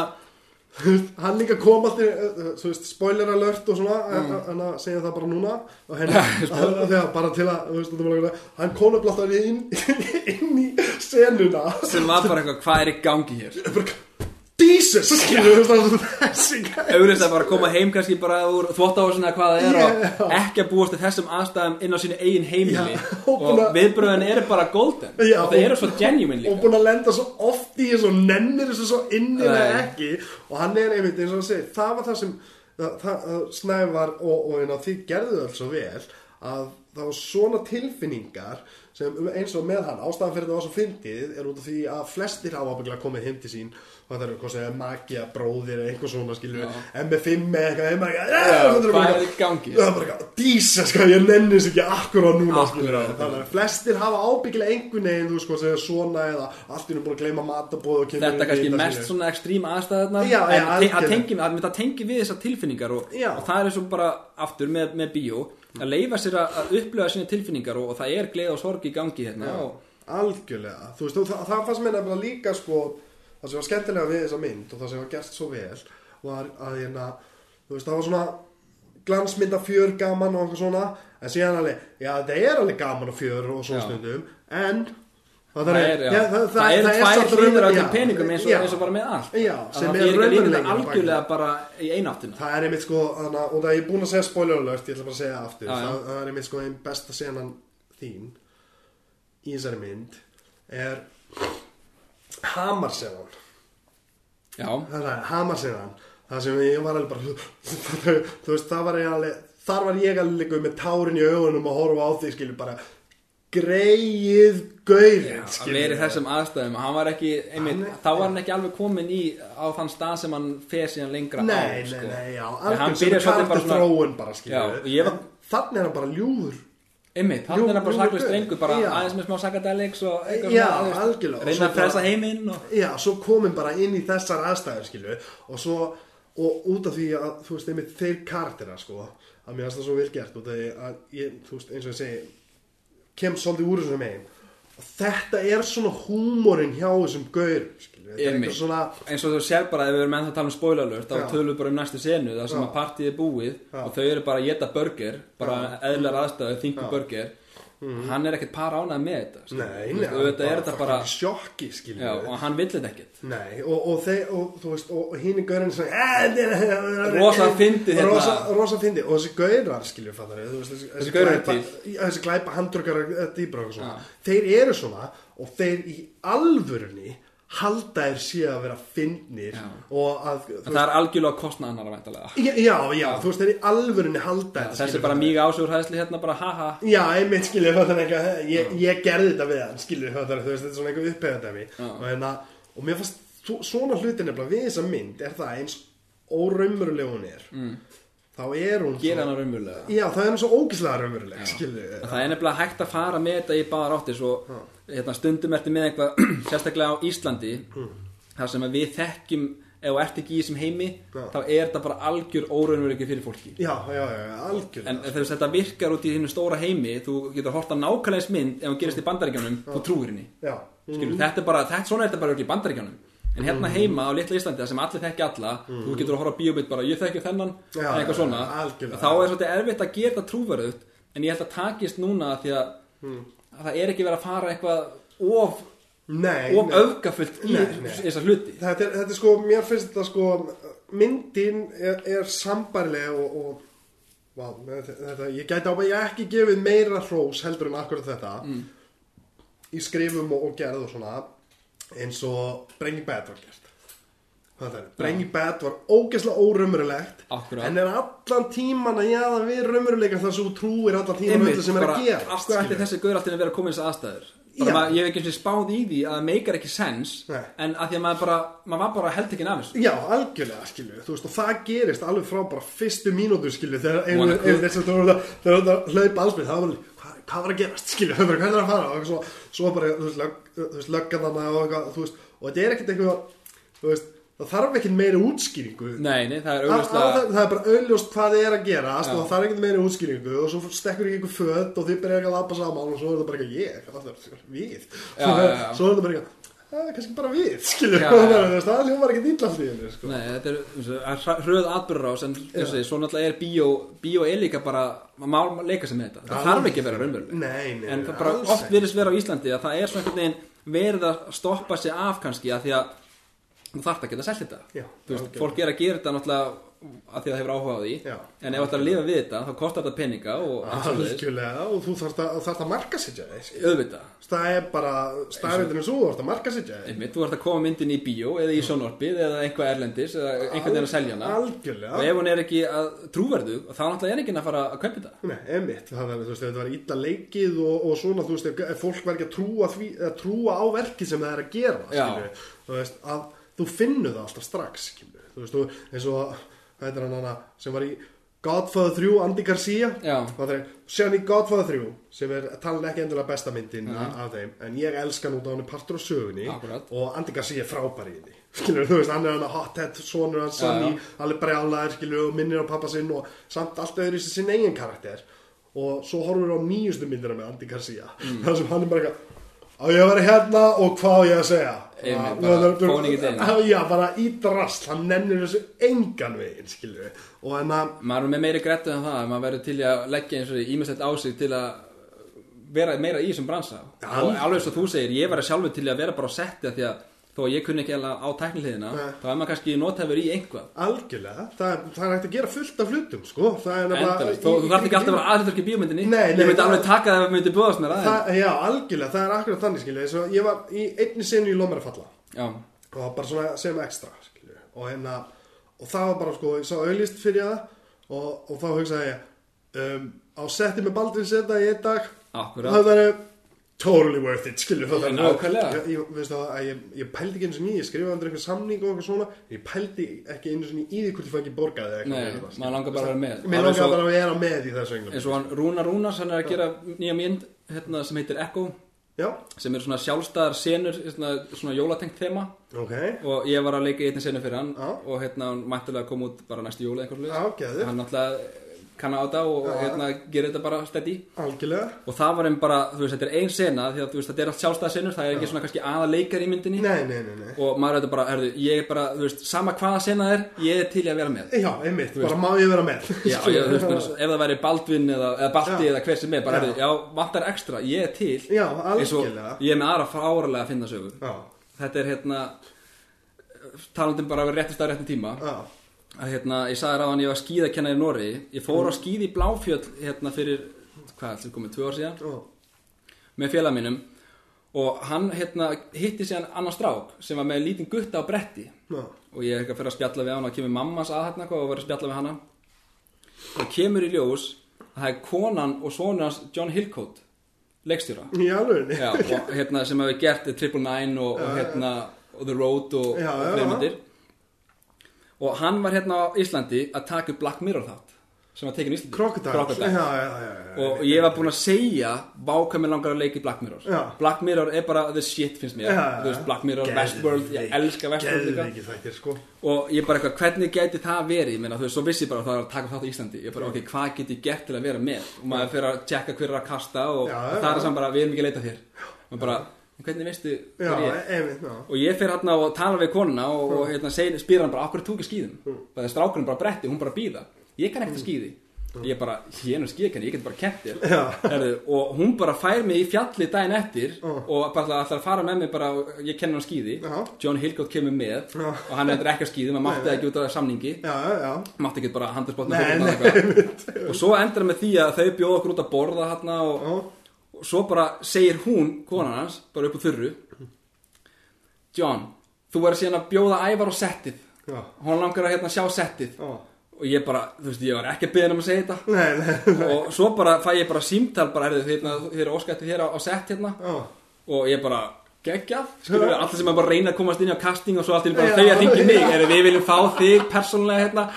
[SPEAKER 1] Þú *laughs* veist, hann líka kom alltaf þú veist, spoiler alert og svona
[SPEAKER 2] Mm.
[SPEAKER 1] en, en að segja það bara núna. Og *laughs* henni, þegar bara til að þú veist, var eitthvað, hann kom upp alltaf inn, *laughs* inn í senuna.
[SPEAKER 2] Sem var bara eitthvað, hvað er í gangi hér?
[SPEAKER 1] Bara, Jesus skilur þú veist, þessi gæ-
[SPEAKER 2] auðvitað að bara koma heim kannski bara úr þvóttahúsinu eða hvað það er
[SPEAKER 1] Já.
[SPEAKER 2] og ekki að búast til þessum aðstæðum inn á sínu eigin heimili.
[SPEAKER 1] Já, og
[SPEAKER 2] og
[SPEAKER 1] að-
[SPEAKER 2] viðbröðin eru bara golden.
[SPEAKER 1] Já,
[SPEAKER 2] og það
[SPEAKER 1] og-
[SPEAKER 2] eru svo genuine
[SPEAKER 1] og
[SPEAKER 2] líka
[SPEAKER 1] búin að lenda svo oft í þessu og nennir þessu svo innilega ekki. Og hann er einmitt eins og að segja það var það sem það, það, snævar og, og hérna, þið gerðu það svo vel að það var svona tilfinningar sem eins og með hann ástæðan fyrir það var svo fyndið er út af því að flestir hafa ábyggilega komið heim til sín og það er eitthvað segja magja, bróðir eða eitthvað svona skilju, MB5 eða eitthvað
[SPEAKER 2] er gangi?
[SPEAKER 1] Það er bara eitthvað, dísa sko, ég nenni þess ekki akkurát núna skilju,
[SPEAKER 2] Akkúrat.
[SPEAKER 1] þannig að flestir hafa ábyggilega einhvern veginn, sko, segja svona eða í nú búin að gleyma matabóð
[SPEAKER 2] Þetta er kannski mest svona ekstrím
[SPEAKER 1] já,
[SPEAKER 2] en te- að
[SPEAKER 1] algjörlega.
[SPEAKER 2] tengi, að mynda að tengi við þessar tilfinningar og, það er eins og bara aftur með, bíó. Að leifa sér að, að upplifa sína tilfinningar og, það er gleð og sorg í gangi hérna
[SPEAKER 1] algjörlega. Þú veist, það, það fannst mér nefnilega líka sko, það sem var skemmtilega við þessa mynd og það sem var gert svo vel var að hérna, þú veist, það var svona glansmynda fjör gaman og eitthvað svona en síðan alveg, já þetta er alveg gaman og fjör og svona stundum en það,
[SPEAKER 2] það er, já, það, það, eru tvær
[SPEAKER 1] samt
[SPEAKER 2] hliður á
[SPEAKER 1] raunverulega-
[SPEAKER 2] öllum peningum eins og, eins og bara með allt.
[SPEAKER 1] Já, sem
[SPEAKER 2] það
[SPEAKER 1] er
[SPEAKER 2] bara í eináttina.
[SPEAKER 1] Það er einmitt sko, að, og það er búin að segja spoiler alert, ég ætla bara að segja aftur.
[SPEAKER 2] Já.
[SPEAKER 1] Það, það er einmitt sko einn besta senan þín í þessari mynd er Hamarsenan
[SPEAKER 2] Já,
[SPEAKER 1] það sem ég var alveg bara *laughs* þú veist, það var ég alveg þar var ég alveg líka með tárin í augunum og horfa á því, skilur, bara greið gaurin,
[SPEAKER 2] að vera í þessum aðstæðum. Hann var ekki, einmitt,
[SPEAKER 1] Hann
[SPEAKER 2] þá var hann ekki alveg komin í á þann stað sem hann fer síðan lengra á
[SPEAKER 1] Nei, nei,
[SPEAKER 2] sko.
[SPEAKER 1] nei, já, algjör sem
[SPEAKER 2] svona-
[SPEAKER 1] þróun bara,
[SPEAKER 2] var-
[SPEAKER 1] þannig er hann bara ljúður
[SPEAKER 2] einmitt, hann er bara
[SPEAKER 1] jú.
[SPEAKER 2] drengur bara
[SPEAKER 1] Já.
[SPEAKER 2] aðeins með smá sakadelics og eitthvað
[SPEAKER 1] Já,
[SPEAKER 2] svona,
[SPEAKER 1] algjörlega.
[SPEAKER 2] Reyna að pressa
[SPEAKER 1] bara-
[SPEAKER 2] heiminn og
[SPEAKER 1] Já, svo komin bara inn í þessar aðstæður, skilu og svo, og út af því að þú veist, einmitt þeir karaktera, sko að mér finnst það svo vel gert út af því að ég, þú veist, eins og ég segi kem svolítið úr þessum og þetta er svona húmórin hjá þessum gaurum, svona,
[SPEAKER 2] eins og þú sér bara ef við erum ennþá að tala um spoilerlurt þá tölum við bara um næstu senu þar sem
[SPEAKER 1] Já.
[SPEAKER 2] að partíð er búið
[SPEAKER 1] Já.
[SPEAKER 2] og þau eru bara að geta burger bara eðlar aðstæðu, þingu
[SPEAKER 1] Já.
[SPEAKER 2] Burger hann er ekkert para ánægð með þetta sko.
[SPEAKER 1] nei, nei,
[SPEAKER 2] auðvitað er þetta bara
[SPEAKER 1] sjokki, skilu
[SPEAKER 2] já, og hann vill þetta ekkert
[SPEAKER 1] Nei, og, og og þú veist, og hinn er gaurinn svona "Eh,
[SPEAKER 2] Rosa fyndið hérna.
[SPEAKER 1] Rosa, rosa fyndið, og þessi gaurar, skiljum veist, þessi,
[SPEAKER 2] gaurar
[SPEAKER 1] Þessi glæpa handrökkar dýbra og svona. Þeir eru svona, og þeir í alvörunni halda þeir sé að vera fyndnir
[SPEAKER 2] Já.
[SPEAKER 1] og að,
[SPEAKER 2] það er algjörlega kostna annara væntalega
[SPEAKER 1] já, já, já, þú veist, þeir í alvörunni halda þetta,
[SPEAKER 2] þessi bara
[SPEAKER 1] fattarðu.
[SPEAKER 2] mýga ásögur hæðsli hérna bara haha
[SPEAKER 1] Já, einmitt skilur það eitthvað, ég, ég gerði þetta við hann skilur það, veist, þetta er svona eitthvað upphefðandæmi
[SPEAKER 2] Já.
[SPEAKER 1] og, hérna, og mér fannst svo- svona hlutin nefnilega við þessa mynd er það eins óraumurlega hún er mm. Þá er hún
[SPEAKER 2] gera hana raunverulega.
[SPEAKER 1] Já, það er hún svo skilur
[SPEAKER 2] En það er nefnilega hægt að fara með þetta í báðar áttir svo hérna, stundum ertu með eitthvað *clears throat* sérstaklega á Íslandi þar sem við þekkjum ef þú ert ekki í þessum heimi
[SPEAKER 1] Já.
[SPEAKER 2] þá er þetta bara algjör óraunveruleiki fyrir fólki.
[SPEAKER 1] Já, já, já, algjörlega.
[SPEAKER 2] En þegar þetta virkar út í þínu stóra heimi þú getur hort á nákvæmlega eins mynd ef hún gerist í bandaríkjánum, þú trúir henni. Skilur, þetta er bara, þetta, svona er þetta bara í bandaríkjánum en hérna heima á litla Íslandi sem allir þekki alla þú getur að horfa á bíómynd bara, ég þekki þennan eða eitthvað svona,
[SPEAKER 1] algjörlega.
[SPEAKER 2] þá er svolítið erfitt að gera þetta trúverðut en ég held að takist núna af því að, að það er ekki verið að fara eitthvað of,
[SPEAKER 1] Nei,
[SPEAKER 2] of öfgafullt í
[SPEAKER 1] Nei, nei.
[SPEAKER 2] þessa hluti.
[SPEAKER 1] Þetta er, þetta er sko, mér finnst þetta sko myndin er, er sambarileg og, og vá, þetta, ég gæti ábæði ekki gefið meira hrós heldur en akkurat þetta í skrifum og, og gerð og svona eins og Breaking Bad var gert það er? Breaking Bad var ógeðslega órumurulegt
[SPEAKER 2] Akkúrat.
[SPEAKER 1] en er allan tíman að jaða við rumurulegt þar sem þú trúir allan tíman
[SPEAKER 2] Einmitt,
[SPEAKER 1] sem er að gera
[SPEAKER 2] hverju ætti þessi gaur alltaf að vera að koma í þessar aðstæður bara ég hef ekki eins og spáð í því að það meikar ekki sens
[SPEAKER 1] Nei.
[SPEAKER 2] en að því að maður bara, maður var bara held ekki af þessu
[SPEAKER 1] Já, algjörlega, skilju, þú veist, og það gerist alveg frá bara fyrstu mínútu, skilju, þegar einu, þess að þú voru að, þegar þú voru að hlaupa allsbyrð, það var alveg, hvað, hvað var að gerast, *laughs* var hvað er að fara, og svo, svo bara, þú veist, lög, þú veist, löggan þarna og eitthvað, þú veist, og þetta er ekkert eitthvað, þú veist, það þarf ekkert meiri útskýringu,
[SPEAKER 2] nei, nei, það er
[SPEAKER 1] á
[SPEAKER 2] auðvitað
[SPEAKER 1] það, það er bara auðljóst hvað þið er að gera
[SPEAKER 2] Já.
[SPEAKER 1] og það þarf ekkert meiri útskýringu og svo stekkur ekki einhver föt og þið byrja ekki að lappa saman og svo er það bara ekki ég, það er við? *laughs* Svo er það bara ekki það er kannski bara við, *laughs* skilur
[SPEAKER 2] Já,
[SPEAKER 1] það hljómar ekki illa því henni, sko.
[SPEAKER 2] Nei, þetta er að hröð atbyrðarás en svo náttúrulega er bíó bíó er líka bara, maður leika með þetta. Það þarf ekki að vera raunveruleg en bara oft
[SPEAKER 1] ekki.
[SPEAKER 2] virðist vera á Íslandi að það er svona einhvern veginn verið að stoppa sig af kannski að því að þú þarft að geta selt þetta. Veist, fólk er að gera þetta náttúrulega að því að það hefur áhuga á því.
[SPEAKER 1] Já.
[SPEAKER 2] en ef þú ætlar að lifa við þetta þá kostar þetta peninga og
[SPEAKER 1] algjörlega og þú þarft að, þarft að marka þig
[SPEAKER 2] auðvitað.
[SPEAKER 1] Það er bara staðrindinu svo þú þarft að marka
[SPEAKER 2] Einmitt, þú ert að koma myndin í bíó eða í sjónvarpið eða einhvað erlendis eða einhvern veginn að selja hana.
[SPEAKER 1] algjörlega.
[SPEAKER 2] Og ef hún er ekki trúverðu þá náttúrulega er ekki að fara að kaupa þetta.
[SPEAKER 1] Nei, emitt, það er, veist, var illa leikið og, og svona, þú veist, ef, fólk var ekki að trúa, trúa á verkið sem það þú veist, að þú finnur það alltaf strax, veist, þú, eins og, hvað heitir hann hana, sem var í Godfather 3, Andy Garcia,
[SPEAKER 2] Já.
[SPEAKER 1] það er, sé hann í Godfather 3, sem er talin ekki endilega besta myndin af þeim, en ég elska hann út á hann partur á sögunni.
[SPEAKER 2] Akkurat.
[SPEAKER 1] og Andy Garcia er frábær í því, *laughs* skilju, þú veist, hann er hann að hothead, sonur hans,
[SPEAKER 2] já.
[SPEAKER 1] alveg brjálaður, skilju, og minnir á pappa sinn og samt allt öðru í sinn eigin karakter. Og svo horfum við á nýjustu myndina með Andy Garcia.
[SPEAKER 2] Mm. *laughs*
[SPEAKER 1] þar sem hann er bara eitthvað á ég að vera hérna og hvað á ég að segja
[SPEAKER 2] Einmitt,
[SPEAKER 1] Að-
[SPEAKER 2] bara it in.
[SPEAKER 1] já, bara í drast hann nennir þessu engan veginn skilju og en að
[SPEAKER 2] maður er með meiri grettu en það maður verður til að leggja eins og ímestett á sig til að vera meira í þessum bransa og alveg svo þú segir, ég var sjálfur til í að vera bara á setti af því að þó að ég kunni ekki alveg á tækniliðina
[SPEAKER 1] Nei.
[SPEAKER 2] þá er maður kannski notæfur í einhvað
[SPEAKER 1] algjörlega, það, það er hægt að gera fullt af hlutum sko, það er
[SPEAKER 2] Endalist, þú, þarf ekki alltaf að vera aðhaldurki í
[SPEAKER 1] nei,
[SPEAKER 2] ég myndi
[SPEAKER 1] það-
[SPEAKER 2] alveg taka það ef myndi búðast mér aðeins
[SPEAKER 1] það, já, algjörlega, það er akkurat þannig og ég var í einni senu í Lómar að falla.
[SPEAKER 2] Já,
[SPEAKER 1] og bara svona sem ekstra skilju. og hérna og það var bara sko, ég sá auðlist fyrir það og, og þá hugsaði ég um, á setti með Baldvin seta er totally worth it skilju er
[SPEAKER 2] nákvæmlega.
[SPEAKER 1] ég, ég, ég, ég pældi ekki eins og ný ég skrifaði undir einhver samning og eitthvað svona. Ég pældi ekki eins og ný í því hvort ég fæ ekki borgað eða
[SPEAKER 2] Nei,
[SPEAKER 1] eitthvað fyrir það,
[SPEAKER 2] maður langar bara að vera með.
[SPEAKER 1] mér langar bara að vera með í þessu
[SPEAKER 2] eins og hann Rúnar Rúnars hann er að gera nýja mynd hérna, sem heitir Echo
[SPEAKER 1] já,
[SPEAKER 2] sem eru svona sjálfstæðar senur svona, svona jólatengt þema.
[SPEAKER 1] Ok,
[SPEAKER 2] og ég var að leika í einni senu fyrir hann
[SPEAKER 1] Já.
[SPEAKER 2] og hérna hann mæntilega kom út bara næstu jóla eitthvað hann náttúrulega kann á þetta og
[SPEAKER 1] Já.
[SPEAKER 2] hérna gerir þetta bara
[SPEAKER 1] algjörlega.
[SPEAKER 2] Og það var einn bara, þú veist, þetta er ein sena því að veist, þetta er allt sjálfstæða senur, það er ekki svona kannski aða leikar í myndinni.
[SPEAKER 1] Nei, nei, nei, nei.
[SPEAKER 2] Og maður er þetta bara, herðu, ég er bara, þú veist, sama hvaða sena er, ég er til í að vera með.
[SPEAKER 1] Já, einmitt, bara má ég vera með.
[SPEAKER 2] Já, ég, þú veist, ef það væri Baldvin eða, eða Balti
[SPEAKER 1] Já.
[SPEAKER 2] eða hver sem er, bara, herðu, já, vantar ekstra, ég er til.
[SPEAKER 1] Já,
[SPEAKER 2] eins og ég er með aðra fáralega að finna sögu.
[SPEAKER 1] Já,
[SPEAKER 2] þetta er hérna talandum bara að vera réttist að réttum tíma að hérna, ég sagði ráðan ég var skíðakennar í Norri ég fór á skíði í Bláfjöll hérna fyrir, hvað, þetta komið tvö ár síðan?
[SPEAKER 1] Já,
[SPEAKER 2] með félag mínum. Og hann hérna hitti síðan annan strák sem var með lítinn gutta á bretti.
[SPEAKER 1] Já,
[SPEAKER 2] og ég er ekki að fyrir að spjalla við hann og kemur mammas að hérna og verður að spjalla við hana. Og kemur í ljós að það er konan og sonur hans John Hillcoat leikstjóra.
[SPEAKER 1] Alveg
[SPEAKER 2] Já, og hérna sem hefur gert Triple Nine og, og hérna og The Road og,
[SPEAKER 1] Já,
[SPEAKER 2] og
[SPEAKER 1] já,
[SPEAKER 2] fleiri
[SPEAKER 1] já.
[SPEAKER 2] myndir og hann var hérna á Íslandi að taka upp Black Mirror þátt sem var tekin í Íslandi.
[SPEAKER 1] Crocodile já, já, já, já,
[SPEAKER 2] og ég var búinn að segja váka mér langar að leika í Black Mirror.
[SPEAKER 1] Já.
[SPEAKER 2] Black Mirror er bara the shit finnst mér.
[SPEAKER 1] Já,
[SPEAKER 2] Þú veist,
[SPEAKER 1] já.
[SPEAKER 2] Black Mirror,
[SPEAKER 1] Geðveik-
[SPEAKER 2] Westworld, ég elska Westworld líka.
[SPEAKER 1] geðveikir þættir, sko.
[SPEAKER 2] Og ég bara eitthvað, hvernig gæti það verið? Ég meina, þú veist, svo vissi ég bara að það var að taka þátt í Íslandi. Ég bara, ok, hvað get ég gert til að vera með? Og maður fyrir að tjekka hver er að kasta og,
[SPEAKER 1] Já,
[SPEAKER 2] og
[SPEAKER 1] já,
[SPEAKER 2] það er
[SPEAKER 1] já.
[SPEAKER 2] saman bara, við erum ekki að leita þér. Og bara, hvernig veistu
[SPEAKER 1] já,
[SPEAKER 2] hver ég er? og ég fyrir hérna og tala við konuna og, og hérna, spyr hann bara, okkur þú ekki skýðum
[SPEAKER 1] Mm.
[SPEAKER 2] það er strákurinn bara bretti, hún bara býða ég kann ekkert að skýði ég bara, hérna skýðkenni, ég get bara. Herðu, og hún bara fær mig í fjalli daginn eftir
[SPEAKER 1] Já.
[SPEAKER 2] og bara ætlar að fara með mig bara, ég kenni hann skýði
[SPEAKER 1] Já.
[SPEAKER 2] John Hillcoat kemur með
[SPEAKER 1] Já.
[SPEAKER 2] og hann er ekki að skýði, maður mátti ekki út af samningi. Mátti ekki bara
[SPEAKER 1] Nei,
[SPEAKER 2] nei, og svo endur það með því að þau bjóða okkur út að borða hérna og, og svo bara segir hún, konan hans, bara upp á þurru John, þú verður síðan að bjóða ævar á settið.
[SPEAKER 1] Já,
[SPEAKER 2] hún langar að hérna sjá settið.
[SPEAKER 1] Já.
[SPEAKER 2] Og ég bara, þú veist, ég var ekki að byggja um að segja þetta.
[SPEAKER 1] Nei, nei,
[SPEAKER 2] og svo bara fæ ég bara símtal bara, er þið er óskættið þér á, á sett hérna.
[SPEAKER 1] Já.
[SPEAKER 2] Og ég bara geggjað, skilur við, allir sem er bara reyna að komast inn á casting og svo allir bara þau að ringi mig. Er við viljum fá þig persónulega hérna,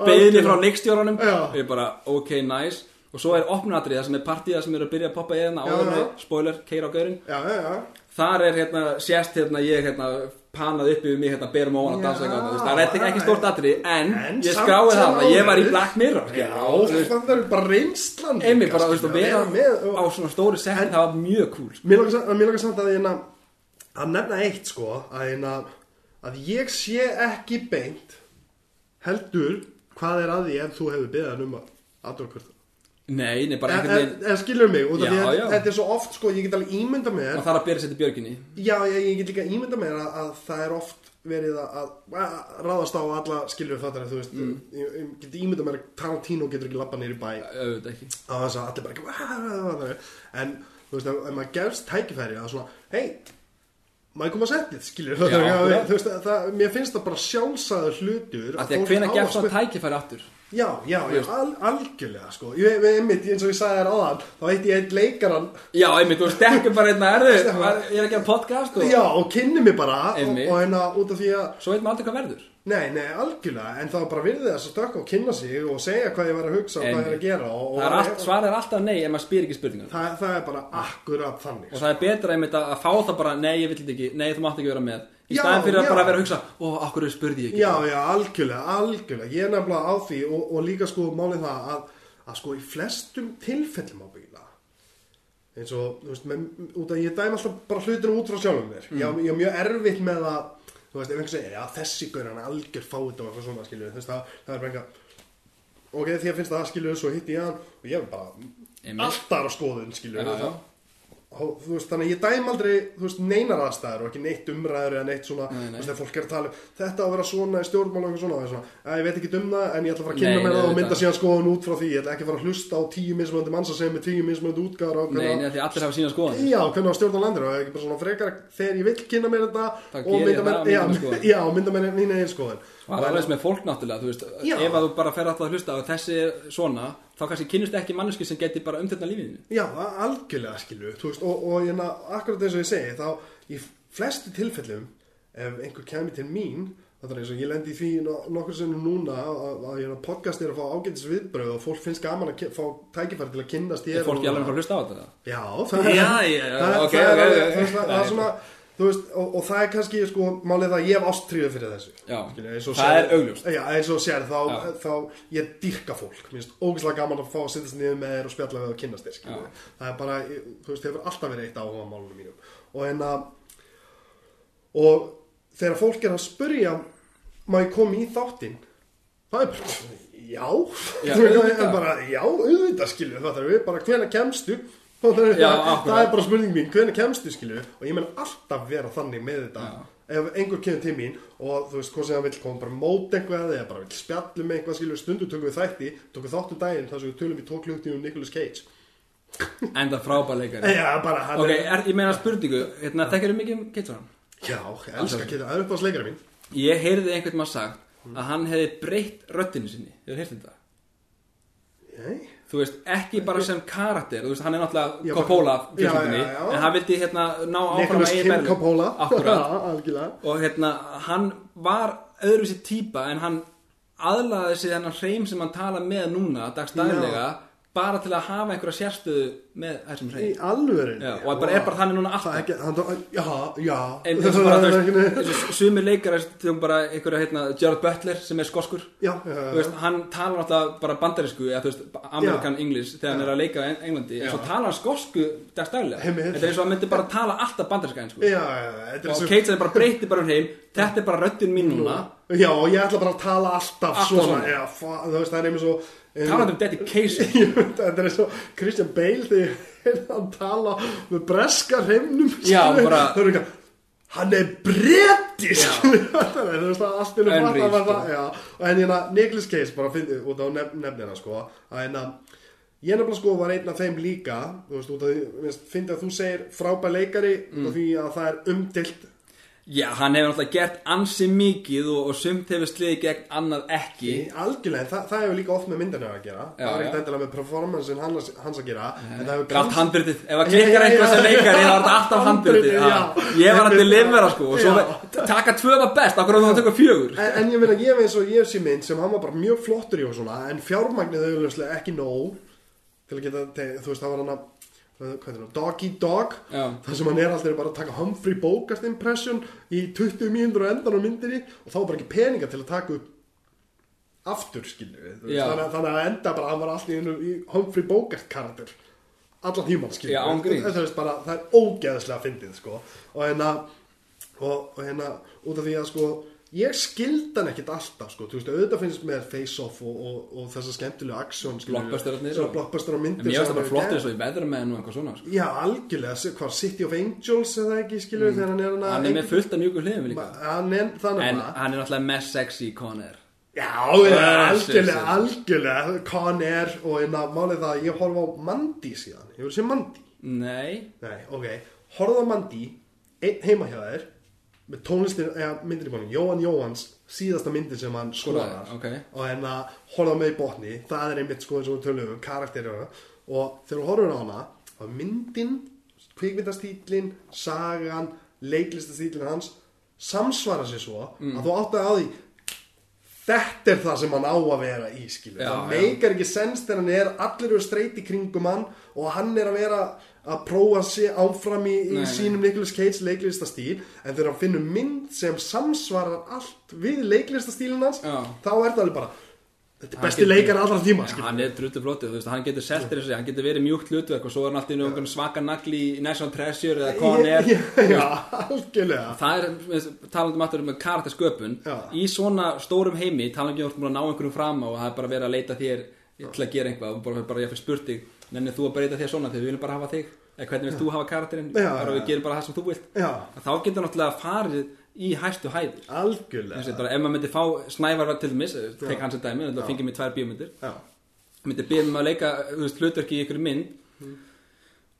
[SPEAKER 2] beðinni frá leikstjóranum. Og ég bara, ok, nice og svo er opnunatrið það sem er partíða sem eru að byrja að poppa í hérna
[SPEAKER 1] Já,
[SPEAKER 2] áður
[SPEAKER 1] já.
[SPEAKER 2] með, spoiler, keira á gaurin þar er hérna, sést hérna ég hérna panað upp yfir mig hérna berum óan að dansa eitthvað, það er ekki, stórt atrið en,
[SPEAKER 1] En
[SPEAKER 2] ég
[SPEAKER 1] sem
[SPEAKER 2] það að ég var í. Black Mirror
[SPEAKER 1] já, það er bara reynslan
[SPEAKER 2] einmitt bara, þú veist, að vera
[SPEAKER 1] með
[SPEAKER 2] á svona stóri sett, það var mjög cool
[SPEAKER 1] Mér langar samt- mér langar samt að hérna að nefna eitt sko að, hérna, að ég sé ekki beint heldur hvað er að því ef þú hefur beðan um að aðdókvörða
[SPEAKER 2] nei, nei, bara
[SPEAKER 1] en,
[SPEAKER 2] einhvern veginn
[SPEAKER 1] en skilur mig út af því að þetta er svo oft sko ég get alveg ímynda mér
[SPEAKER 2] það er að byrja sér til björginni.
[SPEAKER 1] Já ég, ég get líka ímynda mér að, að það er oft verið að, að, að ráðast á alla skilur fattar þú veist, ég, ég get ímynda mér að Tarantino getur ekki labba nýri bæ.
[SPEAKER 2] Auðvitað ekki.
[SPEAKER 1] Á þess að allir bara ekki en þú veist, ef, maður gefst tækifæri að svona, hei maður kom að setja þetta, það, mér finnst það bara sjálfsagður hlutur
[SPEAKER 2] því að
[SPEAKER 1] fólk
[SPEAKER 2] hvena gefst það tækifæri aftur
[SPEAKER 1] Já, já, já, al, algjörlega sko. Ég, einmitt, eins og ég sagði þér áðan þá veit ég einn leikaran
[SPEAKER 2] já, einmitt, þú stekkur bara einna erðu ég er að gera podcast og
[SPEAKER 1] já, og kynni mig bara og, og hérna út af því að
[SPEAKER 2] svo veit maður aldrei hvað verður.
[SPEAKER 1] Nei, nei, algjörlega, en það var bara virðið þess að stökka og kynna sig og segja hvað ég var að hugsa og hvað ég er að gera og, og
[SPEAKER 2] það er allt, svarið er alltaf nei ef maður spyr ekki spurningar.
[SPEAKER 1] Það, það er bara akkurat þannig
[SPEAKER 2] og það er betra einmitt að að fá það bara nei, ég vil þetta ekki, nei, þú mátt ekki vera með í
[SPEAKER 1] Já,
[SPEAKER 2] staðin fyrir að
[SPEAKER 1] já.
[SPEAKER 2] bara vera að hugsa ó, akkur spurði ég ekki
[SPEAKER 1] Já, já, algjörlega, algjörlega Ég er nefnilega á því og, og líka sko málið það að, að sko í flestum tilfellum á byggla eins og, þú veist, með, út að ég dæm alltaf bara hlutinu út frá sjálfum mér
[SPEAKER 2] Mm.
[SPEAKER 1] ég, ég er mjög erfitt með að þú veist, ef einhver segir, já, þessi gaur hann er algjör fáið og eitthvað svona, skilju, þú veist, það, það er bara eitthvað ok, því að finnst það, skilju, svo hitti ég hann og ég er bara alltaf á skoðun, skilju
[SPEAKER 2] Já, já.
[SPEAKER 1] og þú veist, þannig að ég dæm aldrei þú veist, neinar aðstæður og ekki neitt umræður eða neitt svona,
[SPEAKER 2] Nei, nei.
[SPEAKER 1] þú veist, þegar fólk er að tala um þetta að vera svona í stjórnmál og eitthvað svona, svona ég veit ekki um það, en ég ætla að fara að kynna mér það og mynda síðan skoðun út frá því, ég ætla ekki að fara að hlusta á tíu mismöndi manns að segja með tíu mismöndi útgáður og
[SPEAKER 2] nei, nei, því allir hafa sína skoðan
[SPEAKER 1] Já, hvernig á stjórn á landinu og ekki bara svona frekar þegar ég vil kynna mér þetta *laughs* og
[SPEAKER 2] það er alveg með fólk náttúrulega, þú veist,
[SPEAKER 1] Já.
[SPEAKER 2] ef að þú bara fer alltaf að hlusta og þessi er svona, þá kannski kynnust ekki manneski sem geti bara umtölna lífinu.
[SPEAKER 1] Já, a- algjörlega skilu veist, og, og hérna, akkurat eins og ég segi þá í flestu tilfellum ef einhver kemur til mín þetta er eins og ég lendi í því no- nokkur sinnum núna að, að, að hérna, podcast er að fá ágætis viðbröð og fólk finnst gaman að ke- fá tækifæri til að kynnast
[SPEAKER 2] Er
[SPEAKER 1] ég
[SPEAKER 2] fólki alveg að fara að hlusta á þetta?
[SPEAKER 1] Já, það
[SPEAKER 2] Já, já,
[SPEAKER 1] það,
[SPEAKER 2] ok,
[SPEAKER 1] það er
[SPEAKER 2] ok,
[SPEAKER 1] alveg,
[SPEAKER 2] ok.
[SPEAKER 1] þú veist, það, það er svona þú veist, og, og það er kannski sko, málið það að ég hef ástríðu fyrir þessu.
[SPEAKER 2] Já,
[SPEAKER 1] Skilja,
[SPEAKER 2] það
[SPEAKER 1] sér-
[SPEAKER 2] er augljóst.
[SPEAKER 1] Já, eins og sér, þá,
[SPEAKER 2] Já.
[SPEAKER 1] þá ég dyrka fólk, mér finnst ógæslega gaman að fá að sittast niður með þér og spjalla við og kynnast þér, það er bara, þú veist, hefur alltaf verið eitt áhuga málunum mínum og en að og þegar fólk er að spurja má ég koma í þáttinn? Það er bara, já. *laughs* Það er bara, já, auðvitað skilju það er við, bara hvena kemstu það
[SPEAKER 2] Já,
[SPEAKER 1] það, það er bara spurning mín, hvena kemstu skilju og ég menn alltaf vera þannig með þetta
[SPEAKER 2] Já.
[SPEAKER 1] ef einhver kemur til mín og þú veist, hvað sem hann vill koma bara mót eitthvað eða bara vill spjallum eitthvað skilju stundu tökum við þætti, tökum þáttu daginn þar sem við tölum í tók klukkutíma um Nicolas Cage *laughs*
[SPEAKER 2] Enda frábær leikari.
[SPEAKER 1] já, bara hann
[SPEAKER 2] Ok,
[SPEAKER 1] er,
[SPEAKER 2] ég meina spurningu, hérna, þekkir þú mikið um Kitsaran?
[SPEAKER 1] já, ég elska Kate, það er upp á sleikara mín
[SPEAKER 2] Ég heyrði einhvern maður sagt að hann hefði breytt röddinu sinni. Hefur heyrt þetta?
[SPEAKER 1] Nei.
[SPEAKER 2] Þú veist, ekki bara sem karakter, þú veist, hann er náttúrulega Coppola
[SPEAKER 1] já.
[SPEAKER 2] en hann vildi hérna ná áfram að eigin
[SPEAKER 1] Kim
[SPEAKER 2] berli. *laughs* *laughs* Og hérna, hann var öðruvísi típa en hann aðlaði sig þennan hreim sem hann tala með núna dagstæðilega bara til að hafa einhverja sérstöðu með þessum
[SPEAKER 1] í
[SPEAKER 2] hreim
[SPEAKER 1] alvörin
[SPEAKER 2] Já, og bara er bara þannig núna
[SPEAKER 1] er
[SPEAKER 2] alltaf.
[SPEAKER 1] já, já.
[SPEAKER 2] En *laughs* eins og sumir leikar þegar bara einhverja, hérna, Gerard Butler sem er skoskur.
[SPEAKER 1] Já, já,
[SPEAKER 2] veist, hann talar náttúrulega bara bandarísku eða þú veist, American English þegar hann er að leika í Englandi, en svo talar hann skosku dagstæðilega, þetta er eins og hann myndi bara tala alltaf bandaríska einsku og Kate sagði bara breyti bara um heim. Þetta er bara röddin mín núna
[SPEAKER 1] Já, og ég ætla bara að tala alltaf,
[SPEAKER 2] Alltaf
[SPEAKER 1] svona,
[SPEAKER 2] svona.
[SPEAKER 1] Já, fa, þú veist, það er einmitt svo
[SPEAKER 2] talandi um dedication *laughs*
[SPEAKER 1] veit, Þetta er eins og Christian Bale þegar *laughs* hann tala með breska hreimnum
[SPEAKER 2] Já, bara-
[SPEAKER 1] Það er eitthvað Hann er bretti skilur. *laughs* Þetta er,
[SPEAKER 2] sko.
[SPEAKER 1] það Já, og en hérna, Nicholas Cage bara fyndi út á nef nefnina, sko að hérna Ég nefnilega sko var einn af þeim líka Þú veist, út af því, fyndi að þú segir frábær leikari
[SPEAKER 2] Mm.
[SPEAKER 1] og því að það er umdilt
[SPEAKER 2] Já, hann hefur náttúrulega gert ansi mikið og, og sumt hefur sliðið gegn annað ekki.
[SPEAKER 1] Í algjörlega, það, það hefur líka oft með myndinu að gera.
[SPEAKER 2] Já,
[SPEAKER 1] það er ekkert endilega með performancein hans, hans að gera það
[SPEAKER 2] Það er allt handbyrtið, ef að klikkar
[SPEAKER 1] já,
[SPEAKER 2] sem leikari
[SPEAKER 1] já.
[SPEAKER 2] þá er þetta alltaf handbyrtið. Ég var að delivera sko og svo taka tvö var best, akkur að þú tökur fjögur?
[SPEAKER 1] En, en ég meina, ég veist og ég sé mynd sem hann var bara mjög flottur í og svona en fjármagnið auðvitað ekki nóg til að geta, þú veist, það var hann að það, Doggy Dog
[SPEAKER 2] Já.
[SPEAKER 1] þar sem hann er alltaf bara að taka Humphrey Bogart impression í 20 mínútur á endan á myndinni og þá var bara ekki peninga til að taka upp aftur skilju þannig, að- þannig að enda bara hann var alltaf í, Humphrey Bogart karakter allan tíman skilju það, er það er ógeðslega fyndið sko. Og hérna og, og hérna út af því að sko ég skildi hann ekkit alltaf sko, þú veist, auðvitað finnst mér face-off og, og, og þessa skemmtilegu aksjón blockbuster
[SPEAKER 2] En
[SPEAKER 1] myndir
[SPEAKER 2] mér
[SPEAKER 1] sem
[SPEAKER 2] finnst það bara flott eins og í Weatherman og eitthvað svona sko.
[SPEAKER 1] já, algjörlega, hvað, City of Angels eða ekki, skilur þegar hann er hann
[SPEAKER 2] Mm. Hann er með fullt af mjögum hliðum líka. En hann er náttúrulega mest sexy Conner
[SPEAKER 1] Já, algjörlega, algjörlega. Con Air og einna málið það að ég horfa á Mandy síðan, ég vil sé Mandy?
[SPEAKER 2] Nei,
[SPEAKER 1] Nei, ok, horfða á Mandy heima hjá þér með tónlistin, eða myndir í bónin Jóhann Jóhanns, síðasta myndin sem hann skorar
[SPEAKER 2] ok.
[SPEAKER 1] Og en að horfa með í botni það er einmitt sko eins og við tölum um karakterina og þegar þú horfur á hana þá er myndin, kvikmyndastílin sagan, leiklistastílin hans samsvara sér svo
[SPEAKER 2] Mm.
[SPEAKER 1] að þú átt að á því þetta er það sem hann á að vera í skilu
[SPEAKER 2] Já,
[SPEAKER 1] það meikar ekki sens þegar hann er allir eru streyt í kringum hann og hann er að vera að prófa sig áfram í, í
[SPEAKER 2] Nei,
[SPEAKER 1] sínum Nicolas Cage leiklistastíl en þegar hann finnur mynd sem samsvarar allt við leiklistastílin hans
[SPEAKER 2] Já.
[SPEAKER 1] þá er það alveg bara þetta er besti
[SPEAKER 2] getur-
[SPEAKER 1] leikar allra tíma
[SPEAKER 2] Ja, hann er drullu flottu, þú veist, hann getur seltir þessu, hann getur verið mjúkt hlutverk og svo er hann alltaf í einhvern svaka nagli í National Treasure eða *laughs* Con Air
[SPEAKER 1] já, já, algjörlega.
[SPEAKER 2] Það er, talandi um aftur um karaktersköpun í svona stórum heimi talandi um að ná einhverjum fram og það er bara verið að leita þér til að gera eitthvað og bara, bara ég fyrir spurt þig nennir þú að breyta þér svona? Þegar við viljum bara hafa þig. Eða hvernig vilt þú hafa karakterinn?
[SPEAKER 1] Já,
[SPEAKER 2] við gerum bara það sem þú vilt.
[SPEAKER 1] Já,
[SPEAKER 2] þá getur náttúrulega farið í hæstu hæðir.
[SPEAKER 1] Algjörlega.
[SPEAKER 2] Ef maður myndi fá snævar til dæmis tek hans að dæmi, það fengið mér tvær bíómyndir.
[SPEAKER 1] Já,
[SPEAKER 2] myndi byrja um að leika veist, hlutverki í ykkur mynd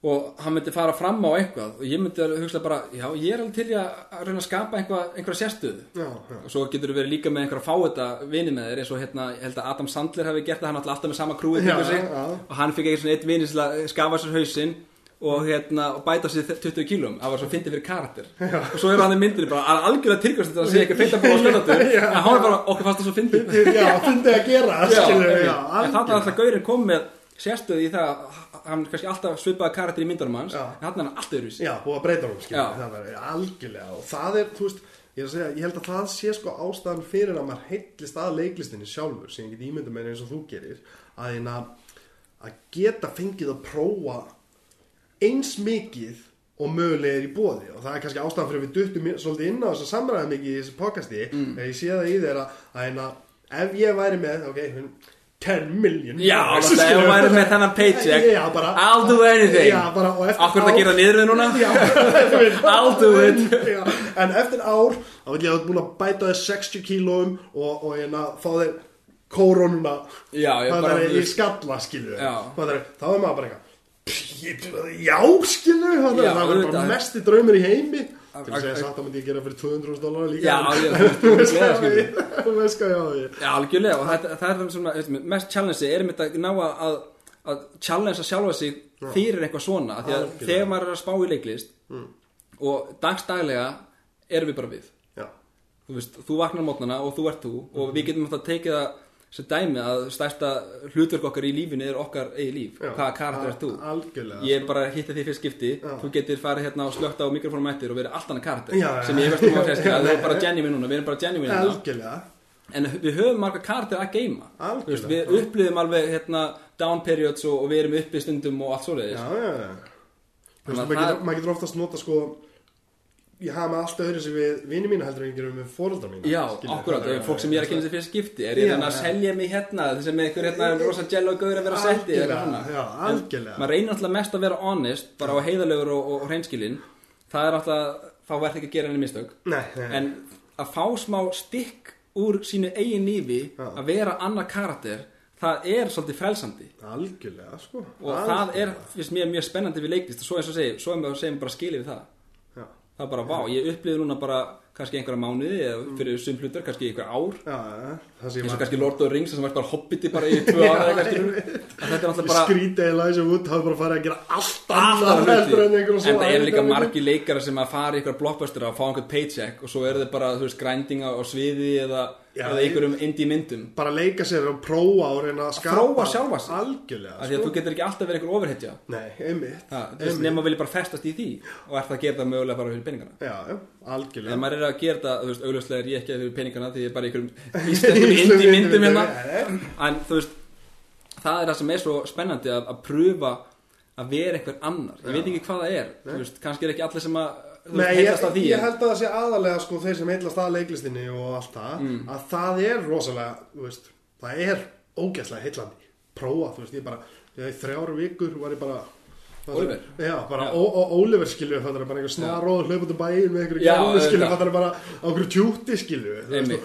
[SPEAKER 2] og hann myndi fara fram á eitthvað og ég myndi alveg hugsa bara, já ég er alveg til að að reyna að skapa einhvað, einhverja sérstöðu.
[SPEAKER 1] Já, já.
[SPEAKER 2] og svo getur þú verið líka með einhverja fáita vini með þér eins og hérna, ég held að Adam Sandler hafi gert það, hann alltaf með sama
[SPEAKER 1] Já, já.
[SPEAKER 2] og hann fikk eitthvað svona eitt vini til að skafa sér hausinn og hérna, og bæta sér 20 kílum það var svo fyndið fyrir karakter. Og svo er hann í myndinni bara al- algjörlega tilkvæmst þetta að sé ekki feinta búið á sköndatur *laughs*
[SPEAKER 1] Já.
[SPEAKER 2] en hann er bara, okkur fannst það svo fyndið sérstöðu í það að hann kannski alltaf svipaði karakter í myndunum hans
[SPEAKER 1] Já.
[SPEAKER 2] en hann er alltaf öðruvísi
[SPEAKER 1] Já, búið að breyta skilur,
[SPEAKER 2] Já.
[SPEAKER 1] það er algjörlega og það er, þú veist, ég að segja, ég held að það sé sko ástæðan fyrir að maður heitlist að leiklistinni sjálfur, sem ég get ímynda með eins og þú gerir, að eina að geta fengið að prófa eins mikið og mögulega er í bóði og það er kannski ástæðan fyrir að við duttum svolítið inn á þess að samræða mikið í þessu podcasti mm. ég sé það í þér að, að eina, ef ég væri með, ok, 10 million
[SPEAKER 2] Já, alltaf ef hún væri með þennan paycheck
[SPEAKER 1] Já, bara
[SPEAKER 2] I'll do anything.
[SPEAKER 1] Já, bara,
[SPEAKER 2] Akkur það gera niður við núna? *laughs*
[SPEAKER 1] Já, *laughs*
[SPEAKER 2] I'll do it.
[SPEAKER 1] Já, en eftir ár þá vil ég hafa búin að bæta þér 60 kílóum og, og hérna fá þér kórónuna.
[SPEAKER 2] Ég
[SPEAKER 1] það er í skalla skilu
[SPEAKER 2] Já.
[SPEAKER 1] þá er maður bara eitthvað "Pff, ég- já skilu það er bara
[SPEAKER 2] auðvitað.
[SPEAKER 1] mesti draumur í heimi til að segja satt að myndi ég gera fyrir 200 dólar líka. Þú veist hvað ég- á því.
[SPEAKER 2] Já, algjörlega og það, það er svona, veist, mest challenge er mitt að ná að, að, að challenge að sjálfa sig fyrir eitthvað svona því að
[SPEAKER 1] Algjörlega. Mm.
[SPEAKER 2] þegar maður er að spá í leiklist og dagstaglega erum við bara við. Þú veist, þú vaknar mótnana og þú ert þú og við getum alltaf tekið það sem dæmi að stærsta hlutverk okkar í lífinu er okkar eigi líf
[SPEAKER 1] já.
[SPEAKER 2] hvaða karakter ert þú.
[SPEAKER 1] Algjörlega
[SPEAKER 2] ég er bara að hitta því fyrst skipti.
[SPEAKER 1] Já.
[SPEAKER 2] þú getur farið hérna og slögt á mikrofónum eftir og verið allt annað karakter
[SPEAKER 1] Já,
[SPEAKER 2] sem ég veist um að segja að það er bara genuine núna við erum bara genuine
[SPEAKER 1] algjörlega.
[SPEAKER 2] En við höfum marga karakter að geima
[SPEAKER 1] Algjörlega.
[SPEAKER 2] Við upplýðum alveg hérna, down periods og, og við erum uppi stundum og allt svoleiðis.
[SPEAKER 1] Já, já, já.
[SPEAKER 2] Að
[SPEAKER 1] maður getur oftast nota sko ég hafa með allt öðru sem við vini mína heldur en ég gerum með fóreldra mína
[SPEAKER 2] Já, akkurat,
[SPEAKER 1] það er-
[SPEAKER 2] fólk sem ég er að kynna sér fyrir skipti Er ég þannig að selja mig hérna Þess að með ykkur hérna rosa jello gauður að vera að svona.
[SPEAKER 1] já, algjörlega.
[SPEAKER 2] Maður reynir alltaf mest að vera honest Bara á heiðalegur og, og hreinskilin Það er alltaf, þá verður ekki að gera henni mistök.
[SPEAKER 1] Nei, nei,
[SPEAKER 2] En að fá smá stikk úr sínu eigin lífi
[SPEAKER 1] Já.
[SPEAKER 2] Að vera annar karakter Það er svolítið frelsandi.
[SPEAKER 1] Algjörlega sko.
[SPEAKER 2] Og það er, finnst mér, mjög spennandi við leiklist Og svo eins og segir, svo er maður segir bara skilið við það Það er bara, vá, ég upplýði núna bara kannski einhverja mánuði eða fyrir sum hlutar, kannski einhver ár. Eins og kannski Lord of the Rings sem var bara hobbiti bara í tvö *laughs* ára eða eitthvað skilur *laughs* að þetta er alltaf bara
[SPEAKER 1] skrítið Elijah Wood hafa bara farið að gera allt annað en
[SPEAKER 2] það eru líka margi leikara sem að fara í einhver blockbuster og fá einhvern paycheck og svo eru þau bara, þú veist, grinding á, sviði eða, eða einhverjum indie myndum.
[SPEAKER 1] Bara leika sér og prófa og reyna að skapa
[SPEAKER 2] prófa sjálfa sig.
[SPEAKER 1] algjörlega
[SPEAKER 2] af því að þú getur ekki alltaf verið einhver overhetja
[SPEAKER 1] nei, einmitt
[SPEAKER 2] það, nema vilja bara festast í því og er það að gera það mögulega bara fyrir peningana.
[SPEAKER 1] Já, algjörlega.
[SPEAKER 2] Maður er að gera það, þú veist, augljóslega er ég ekki að fyrir peningana því ég er bara einhverjum *laughs* íslenskum indie myndum hérna. En þú veist það er það sem er svo spennandi að, að pröfa að vera einhver annar. Ég veit ekki hvað það er þú veist, kannski er ekki allir sem að
[SPEAKER 1] Nei, ég,
[SPEAKER 2] því
[SPEAKER 1] ég held að það sé aðalega sko þeir sem heillast að leiklistinni og allt það
[SPEAKER 2] Mm.
[SPEAKER 1] að það er rosalega, veist það er ógæslega heillandi prófa, þú veist, ég bara, ég í þrjár vikur var ég bara
[SPEAKER 2] Oliver?
[SPEAKER 1] Já, bara
[SPEAKER 2] Já.
[SPEAKER 1] Oliver skilju, það er bara einhver snaróð hlaup út um bæinn með einhverju
[SPEAKER 2] Já,
[SPEAKER 1] gælu skilju, það er bara einhverju tjúti skilju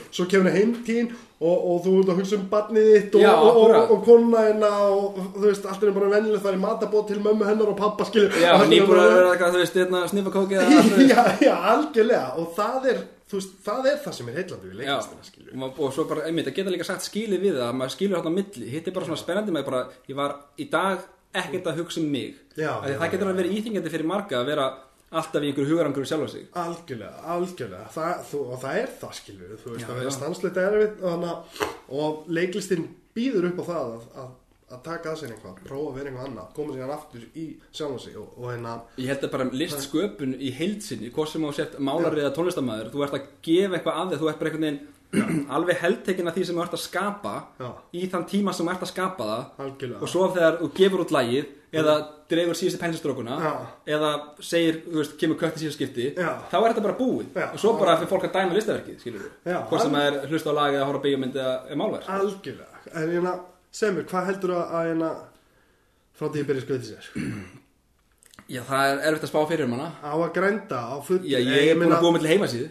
[SPEAKER 1] svo kemur henni heimtín og, og þú ert að hugsa um barnið þitt og,
[SPEAKER 2] Já,
[SPEAKER 1] konuna hennar og þú veist, allt er bara venjulegt það er matabót til mömmu hennar og pappa skilju
[SPEAKER 2] Já, nýbúin að vera eitthvað, þú veist, hérna, sniffa kókið *laughs*
[SPEAKER 1] já, já, algjörlega. Og það er, þú veist, það er það sem er heillandi við
[SPEAKER 2] Já,
[SPEAKER 1] leiklistina, skilju
[SPEAKER 2] og, og svo bara, einmitt, að geta líka sagt skilið við það að maður skilur hérna á milli, hitt er bara svona spennandi með bara, ég var í dag ekkert að hugsa um mig.
[SPEAKER 1] Já, já,
[SPEAKER 2] það getur að vera íþingjandi fyrir marga að vera alltaf í einhverju hugarangur sjálfa sig.
[SPEAKER 1] Algjörlega, algjörlega. Það, þú, og það er það, skilju þú veist,
[SPEAKER 2] Já,
[SPEAKER 1] að vera
[SPEAKER 2] já.
[SPEAKER 1] stanslegt erfitt og, og leiklistin býður upp á það að, að, að taka að sér einhvað prófa að vera einhvað annað, koma sér aftur í sjálfa sig og, og hérna
[SPEAKER 2] Ég held að bara listsköpun í heilsinni hvort sem þú sért málarið eða tónlistamæður þú ert að gefa eitthvað af þig, þú ert bara einhvern veginn *clears throat* alveg heldtekin af því sem þú ert að skapa
[SPEAKER 1] Já.
[SPEAKER 2] í þann tíma sem þú ert að skapa það.
[SPEAKER 1] Algjörlega.
[SPEAKER 2] Og svo þegar þú gefur út lægið eða dreifur síðustu pensilstrókuna eða segir, þú veist, kemur kött í síðustu skipti
[SPEAKER 1] Já.
[SPEAKER 2] þá er þetta bara búið.
[SPEAKER 1] Já.
[SPEAKER 2] og svo bara fyrir fólk að dæma listaverkið skilur við, hvort sem það er hlusta á lagið eða horfa á bíómynd eða málverk.
[SPEAKER 1] Algjörlega, en hérna segð mér, hvað heldur að, að hérna frá því að byrja skoðið sér?
[SPEAKER 2] Já, það er erfitt að spá fyrir um hana.
[SPEAKER 1] Á að grænda á full
[SPEAKER 2] Já, ég er búin að búa með til heimasíðu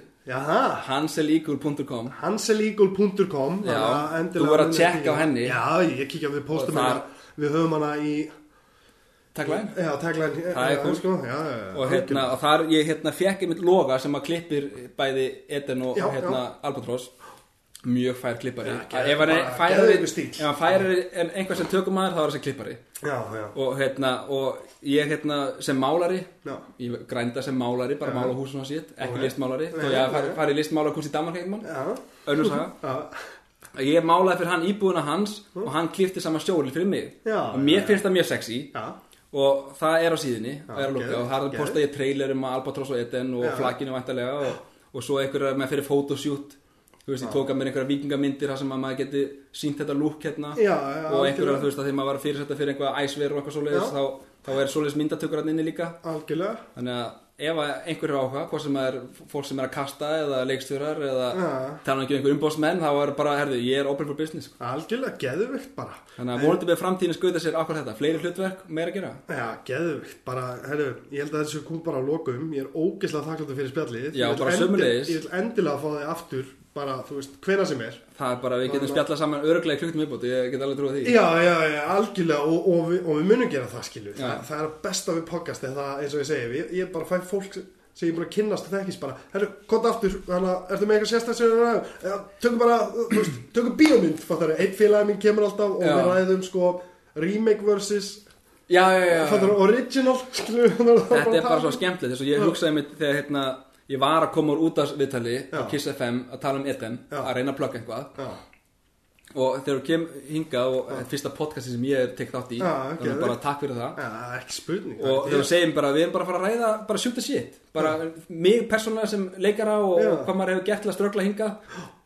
[SPEAKER 1] að endilega
[SPEAKER 2] þú verður að tjekka á henni.
[SPEAKER 1] já, ég kíkja, við postum
[SPEAKER 2] Og
[SPEAKER 1] hérna. við höfum hana í
[SPEAKER 2] Tagline?
[SPEAKER 1] Já, tagline.
[SPEAKER 2] Það er cool.
[SPEAKER 1] sko, já,
[SPEAKER 2] og hérna, og þar ég hérna fekk einmitt loga sem að klippir bæði Eden og
[SPEAKER 1] Já,
[SPEAKER 2] hérna Albatross mjög fær klippari.
[SPEAKER 1] Já,
[SPEAKER 2] Að ef hann er færari en einhver sem tökum maður þá er þessi klippari.
[SPEAKER 1] Já, já,
[SPEAKER 2] og hérna og ég hérna sem málari
[SPEAKER 1] já.
[SPEAKER 2] ég grænda sem málari, bara mála húsum á sitt ekki listmálari, þó ég
[SPEAKER 1] nei.
[SPEAKER 2] hef farið listmálarkurs í Danmark einhvern mann,
[SPEAKER 1] já,
[SPEAKER 2] önnur saga.
[SPEAKER 1] Já,
[SPEAKER 2] ég málaði fyrir hann íbúðuna hans og hann klifti saman stjóri fyrir mig. Og mér finnst það mjög sexy. Og það er á síðunni
[SPEAKER 1] Já,
[SPEAKER 2] og er að lukka
[SPEAKER 1] geðveikt,
[SPEAKER 2] og þar
[SPEAKER 1] geðveikt.
[SPEAKER 2] posta ég trailer um Albatross og Eden og flagginu væntalega og, og svo einhverja með fyrir photoshoot þú veist, ég tók að mér einhverja vikingamyndir þar sem að maður geti sínt þetta lúk hérna.
[SPEAKER 1] Já, já,
[SPEAKER 2] og einhverja, þú veist, að því maður var að fyrirsetta fyrir einhverja æsver og eitthvað svoleiðis þá, þá er svoleiðis myndatökur hann inni líka.
[SPEAKER 1] Algjörlega.
[SPEAKER 2] Þannig að ef einhverju áhuga hvort sem er fólk sem er að kasta eða leikstjórar eða
[SPEAKER 1] Já.
[SPEAKER 2] tala ekki um einhver umbóðsmenn þá er bara, herðu, ég er open for business.
[SPEAKER 1] Algjörlega, geðvikt bara.
[SPEAKER 2] Þannig að vonandi með framtíðin skauta sér akkur þetta. Fleiri hlutverk, meira að gera.
[SPEAKER 1] Já, geðvikt, bara, herru, ég held að þessu kom bara á lokum, ég er ógeðslega þakkláttur fyrir spjallið.
[SPEAKER 2] Já,
[SPEAKER 1] Ég vil
[SPEAKER 2] bara
[SPEAKER 1] endi-
[SPEAKER 2] sömuleiðis.
[SPEAKER 1] Ég vil endilega fá þig aftur, bara, þú veist, hvena sem er
[SPEAKER 2] það er bara, við getum spjallað saman örglega í klukkutum viðbót, ég get alveg trúið því
[SPEAKER 1] Já, já, já, algjörlega og, og, við, og við munum gera það, skilju
[SPEAKER 2] Já.
[SPEAKER 1] það, það er besta við podcast en það, eins og ég segi, ég, ég bara fæ fólk sem ég er búin að kynnast og þekkist bara herru, kont aftur, þannig að ertu með eitthvað sérstaklega Já, tökum bara þú veist, tökum bíómynd, fattar einn félagi minn kemur alltaf og
[SPEAKER 2] Já.
[SPEAKER 1] við ræðum sko remake versus
[SPEAKER 2] já, já, já,
[SPEAKER 1] fattar
[SPEAKER 2] já.
[SPEAKER 1] original, skilju
[SPEAKER 2] þetta er bara svo skemmtilegt þess að ég hugsaði mitt þegar hérna, ég var að koma úr út af viðtali á. Kiss FM að tala um Eden,
[SPEAKER 1] Já.
[SPEAKER 2] að reyna að plugga eitthvað.
[SPEAKER 1] Já,
[SPEAKER 2] og þegar þú kem hingað og þetta er fyrsta podcasti sem ég er tekið þátt í
[SPEAKER 1] Já,
[SPEAKER 2] þannig
[SPEAKER 1] geðveikt.
[SPEAKER 2] bara takk fyrir það.
[SPEAKER 1] Ekki spurning
[SPEAKER 2] og þegar við segjum bara, við erum bara að fara að ræða bara the shit, bara mig persónulega sem leikara og
[SPEAKER 1] Já.
[SPEAKER 2] hvað maður hefur gert til að ströggla hingað.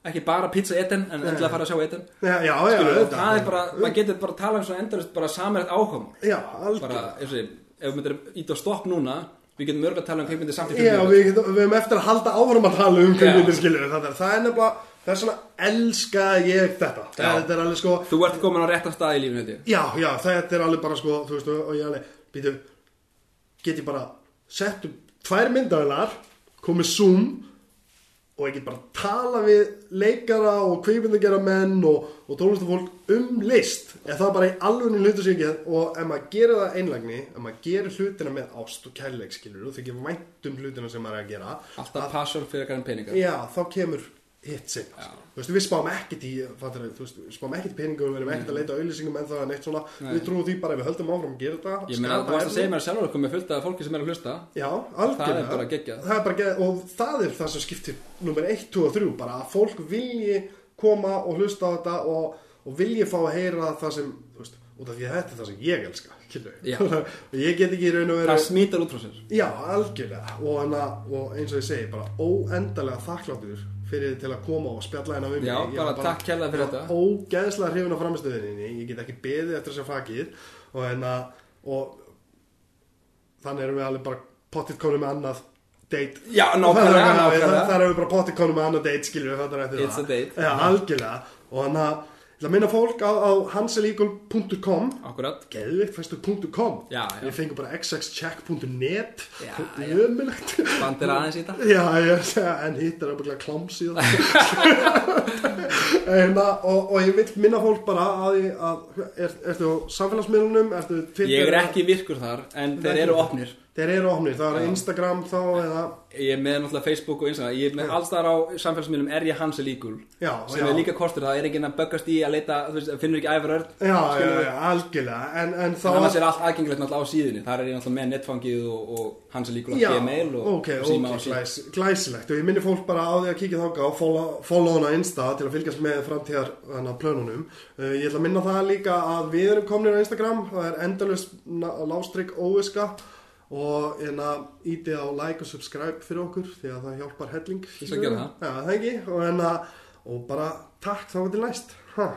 [SPEAKER 2] Ekki bara pizza Eden, en endilega fara að sjá Eden.
[SPEAKER 1] Já, já, já,
[SPEAKER 2] Skilur,
[SPEAKER 1] auðvitað.
[SPEAKER 2] það er bara, maður getur bara að tala um svona endalist bara samanlegt áhugamál.
[SPEAKER 1] Já,
[SPEAKER 2] bara,
[SPEAKER 1] algjörlega.
[SPEAKER 2] eins og ég, ef við myndir ít á stopp núna við getum örgulega að tala um kveikmyndir samt í
[SPEAKER 1] Já,
[SPEAKER 2] fimm
[SPEAKER 1] við, getum- við hefum eftir að halda áfram að tala um
[SPEAKER 2] Já.
[SPEAKER 1] kveikmyndir skilur það er, það er nefnilega, það er svona elska ég þetta,
[SPEAKER 2] Já.
[SPEAKER 1] þetta er alveg sko
[SPEAKER 2] Þú ert komin á réttan stað í lífinu ég
[SPEAKER 1] Já, já, þetta er alveg bara sko, þú veist, og ég alveg, býtu, get ég bara sett upp tvær myndaðilar, komið Zoom og ég get bara tala við leikara og kveikmyndagera menn og, og tónlistafólk um list, eða það er bara í alveg hlutu sig ekki og ef maður gerir það einlægni, ef maður gerir hlutina með ást og kærleik, skilur, og þykir vænt um hlutina sem maður er að gera,
[SPEAKER 2] Alltaf passjón fyrir en peningar
[SPEAKER 1] Já, þá kemur hitt sig Þú veist, við spáum ekkert í fattar, þú veist, spáum ekkert í peningum við erum ekkert að leita auðlýsingum en það er neitt svona.
[SPEAKER 2] Nei.
[SPEAKER 1] við trúum því bara að við höldum áfram að gera þetta
[SPEAKER 2] Ég meina, þú varst að segja mér sjálfur komið fullt af fólki sem er að hlusta.
[SPEAKER 1] Já, algjörlega.
[SPEAKER 2] Það er bara geggjað.
[SPEAKER 1] Og það er það sem skiptir nummer 1, 2 og 3 bara að fólk vilji koma og hlusta á þetta og, og vilji fá að heyra það sem, þú veist, út af því að þetta er það sem ég elska og *laughs* ég get ekki í raun og veru
[SPEAKER 2] Það smítar út frá sér.
[SPEAKER 1] Já, algjörlega. Og, hana, og eins og ég segi, bara óendalega þakkláttur fyrir til að koma og spjalla hérna
[SPEAKER 2] Já,
[SPEAKER 1] mig. Ég
[SPEAKER 2] bara takk kærlega fyrir
[SPEAKER 1] ég var
[SPEAKER 2] þetta.
[SPEAKER 1] Ógeðslega hrifin á framistöðinni ég get ekki beðið eftir þess að fakið og hérna og þannig erum við alveg bara pottitt konum með annað date
[SPEAKER 2] Já, *laughs* nákvæmlega,
[SPEAKER 1] Það- það-
[SPEAKER 2] nákvæmlega.
[SPEAKER 1] Það er við bara potið konum með annað date skilur við fattar eftir
[SPEAKER 2] It's
[SPEAKER 1] það
[SPEAKER 2] a date.
[SPEAKER 1] Já, algjörlega Og hann að Ég ætla að minna fólk á, á hanselíkul.com
[SPEAKER 2] Akkurat.
[SPEAKER 1] Geðvikt fæstu .com.
[SPEAKER 2] Já, já.
[SPEAKER 1] Við fengum bara xxcheck.net
[SPEAKER 2] Já,
[SPEAKER 1] Ömulegt
[SPEAKER 2] Bandir aðeins í þetta.
[SPEAKER 1] Já, ég að segja, en hitt er ábygglega kláms í *laughs* en, að- og, og ég vil minna fólk bara að, því að er, ertu á samfélagsmiðlunum? Ertu Twitter
[SPEAKER 2] Ég er ekki virkur þar En þeir eru opnir
[SPEAKER 1] þeir eru ofnir, það er
[SPEAKER 2] Já.
[SPEAKER 1] Instagram þá eða
[SPEAKER 2] Ég er með náttúrulega Facebook og Instagram. Ég er með alls þar á samfélagsmiðlum Er ég hans líkul
[SPEAKER 1] já,
[SPEAKER 2] Sem
[SPEAKER 1] já,
[SPEAKER 2] er líka kostur. Það er enginn að böggast í að leita Þú veist, finnur ekki æfur örd
[SPEAKER 1] já, já, já, algjörlega. En, en þá
[SPEAKER 2] En annars er allt aðgengilegt náttúrulega á síðunni. Þar er ég náttúrulega með netfangið og, og hans líkul á
[SPEAKER 1] Já,
[SPEAKER 2] gmail og,
[SPEAKER 1] ok,
[SPEAKER 2] síma
[SPEAKER 1] ok,
[SPEAKER 2] síma
[SPEAKER 1] glæs, glæsilegt. Og ég minni fólk bara á því að kíkja þáka og follow, hana Insta til að fylgjast með framtíðar hana, plönunum. Uh, ég ætla að minna það líka að við erum komnir á Instagram. Það er endalust lástrygg óviska og hérna ítið á like og subscribe fyrir okkur því að það hjálpar helling.
[SPEAKER 2] Ég skal gera það.
[SPEAKER 1] Já, það ekki. Og, hérna, og bara takk þá til næst. Ha,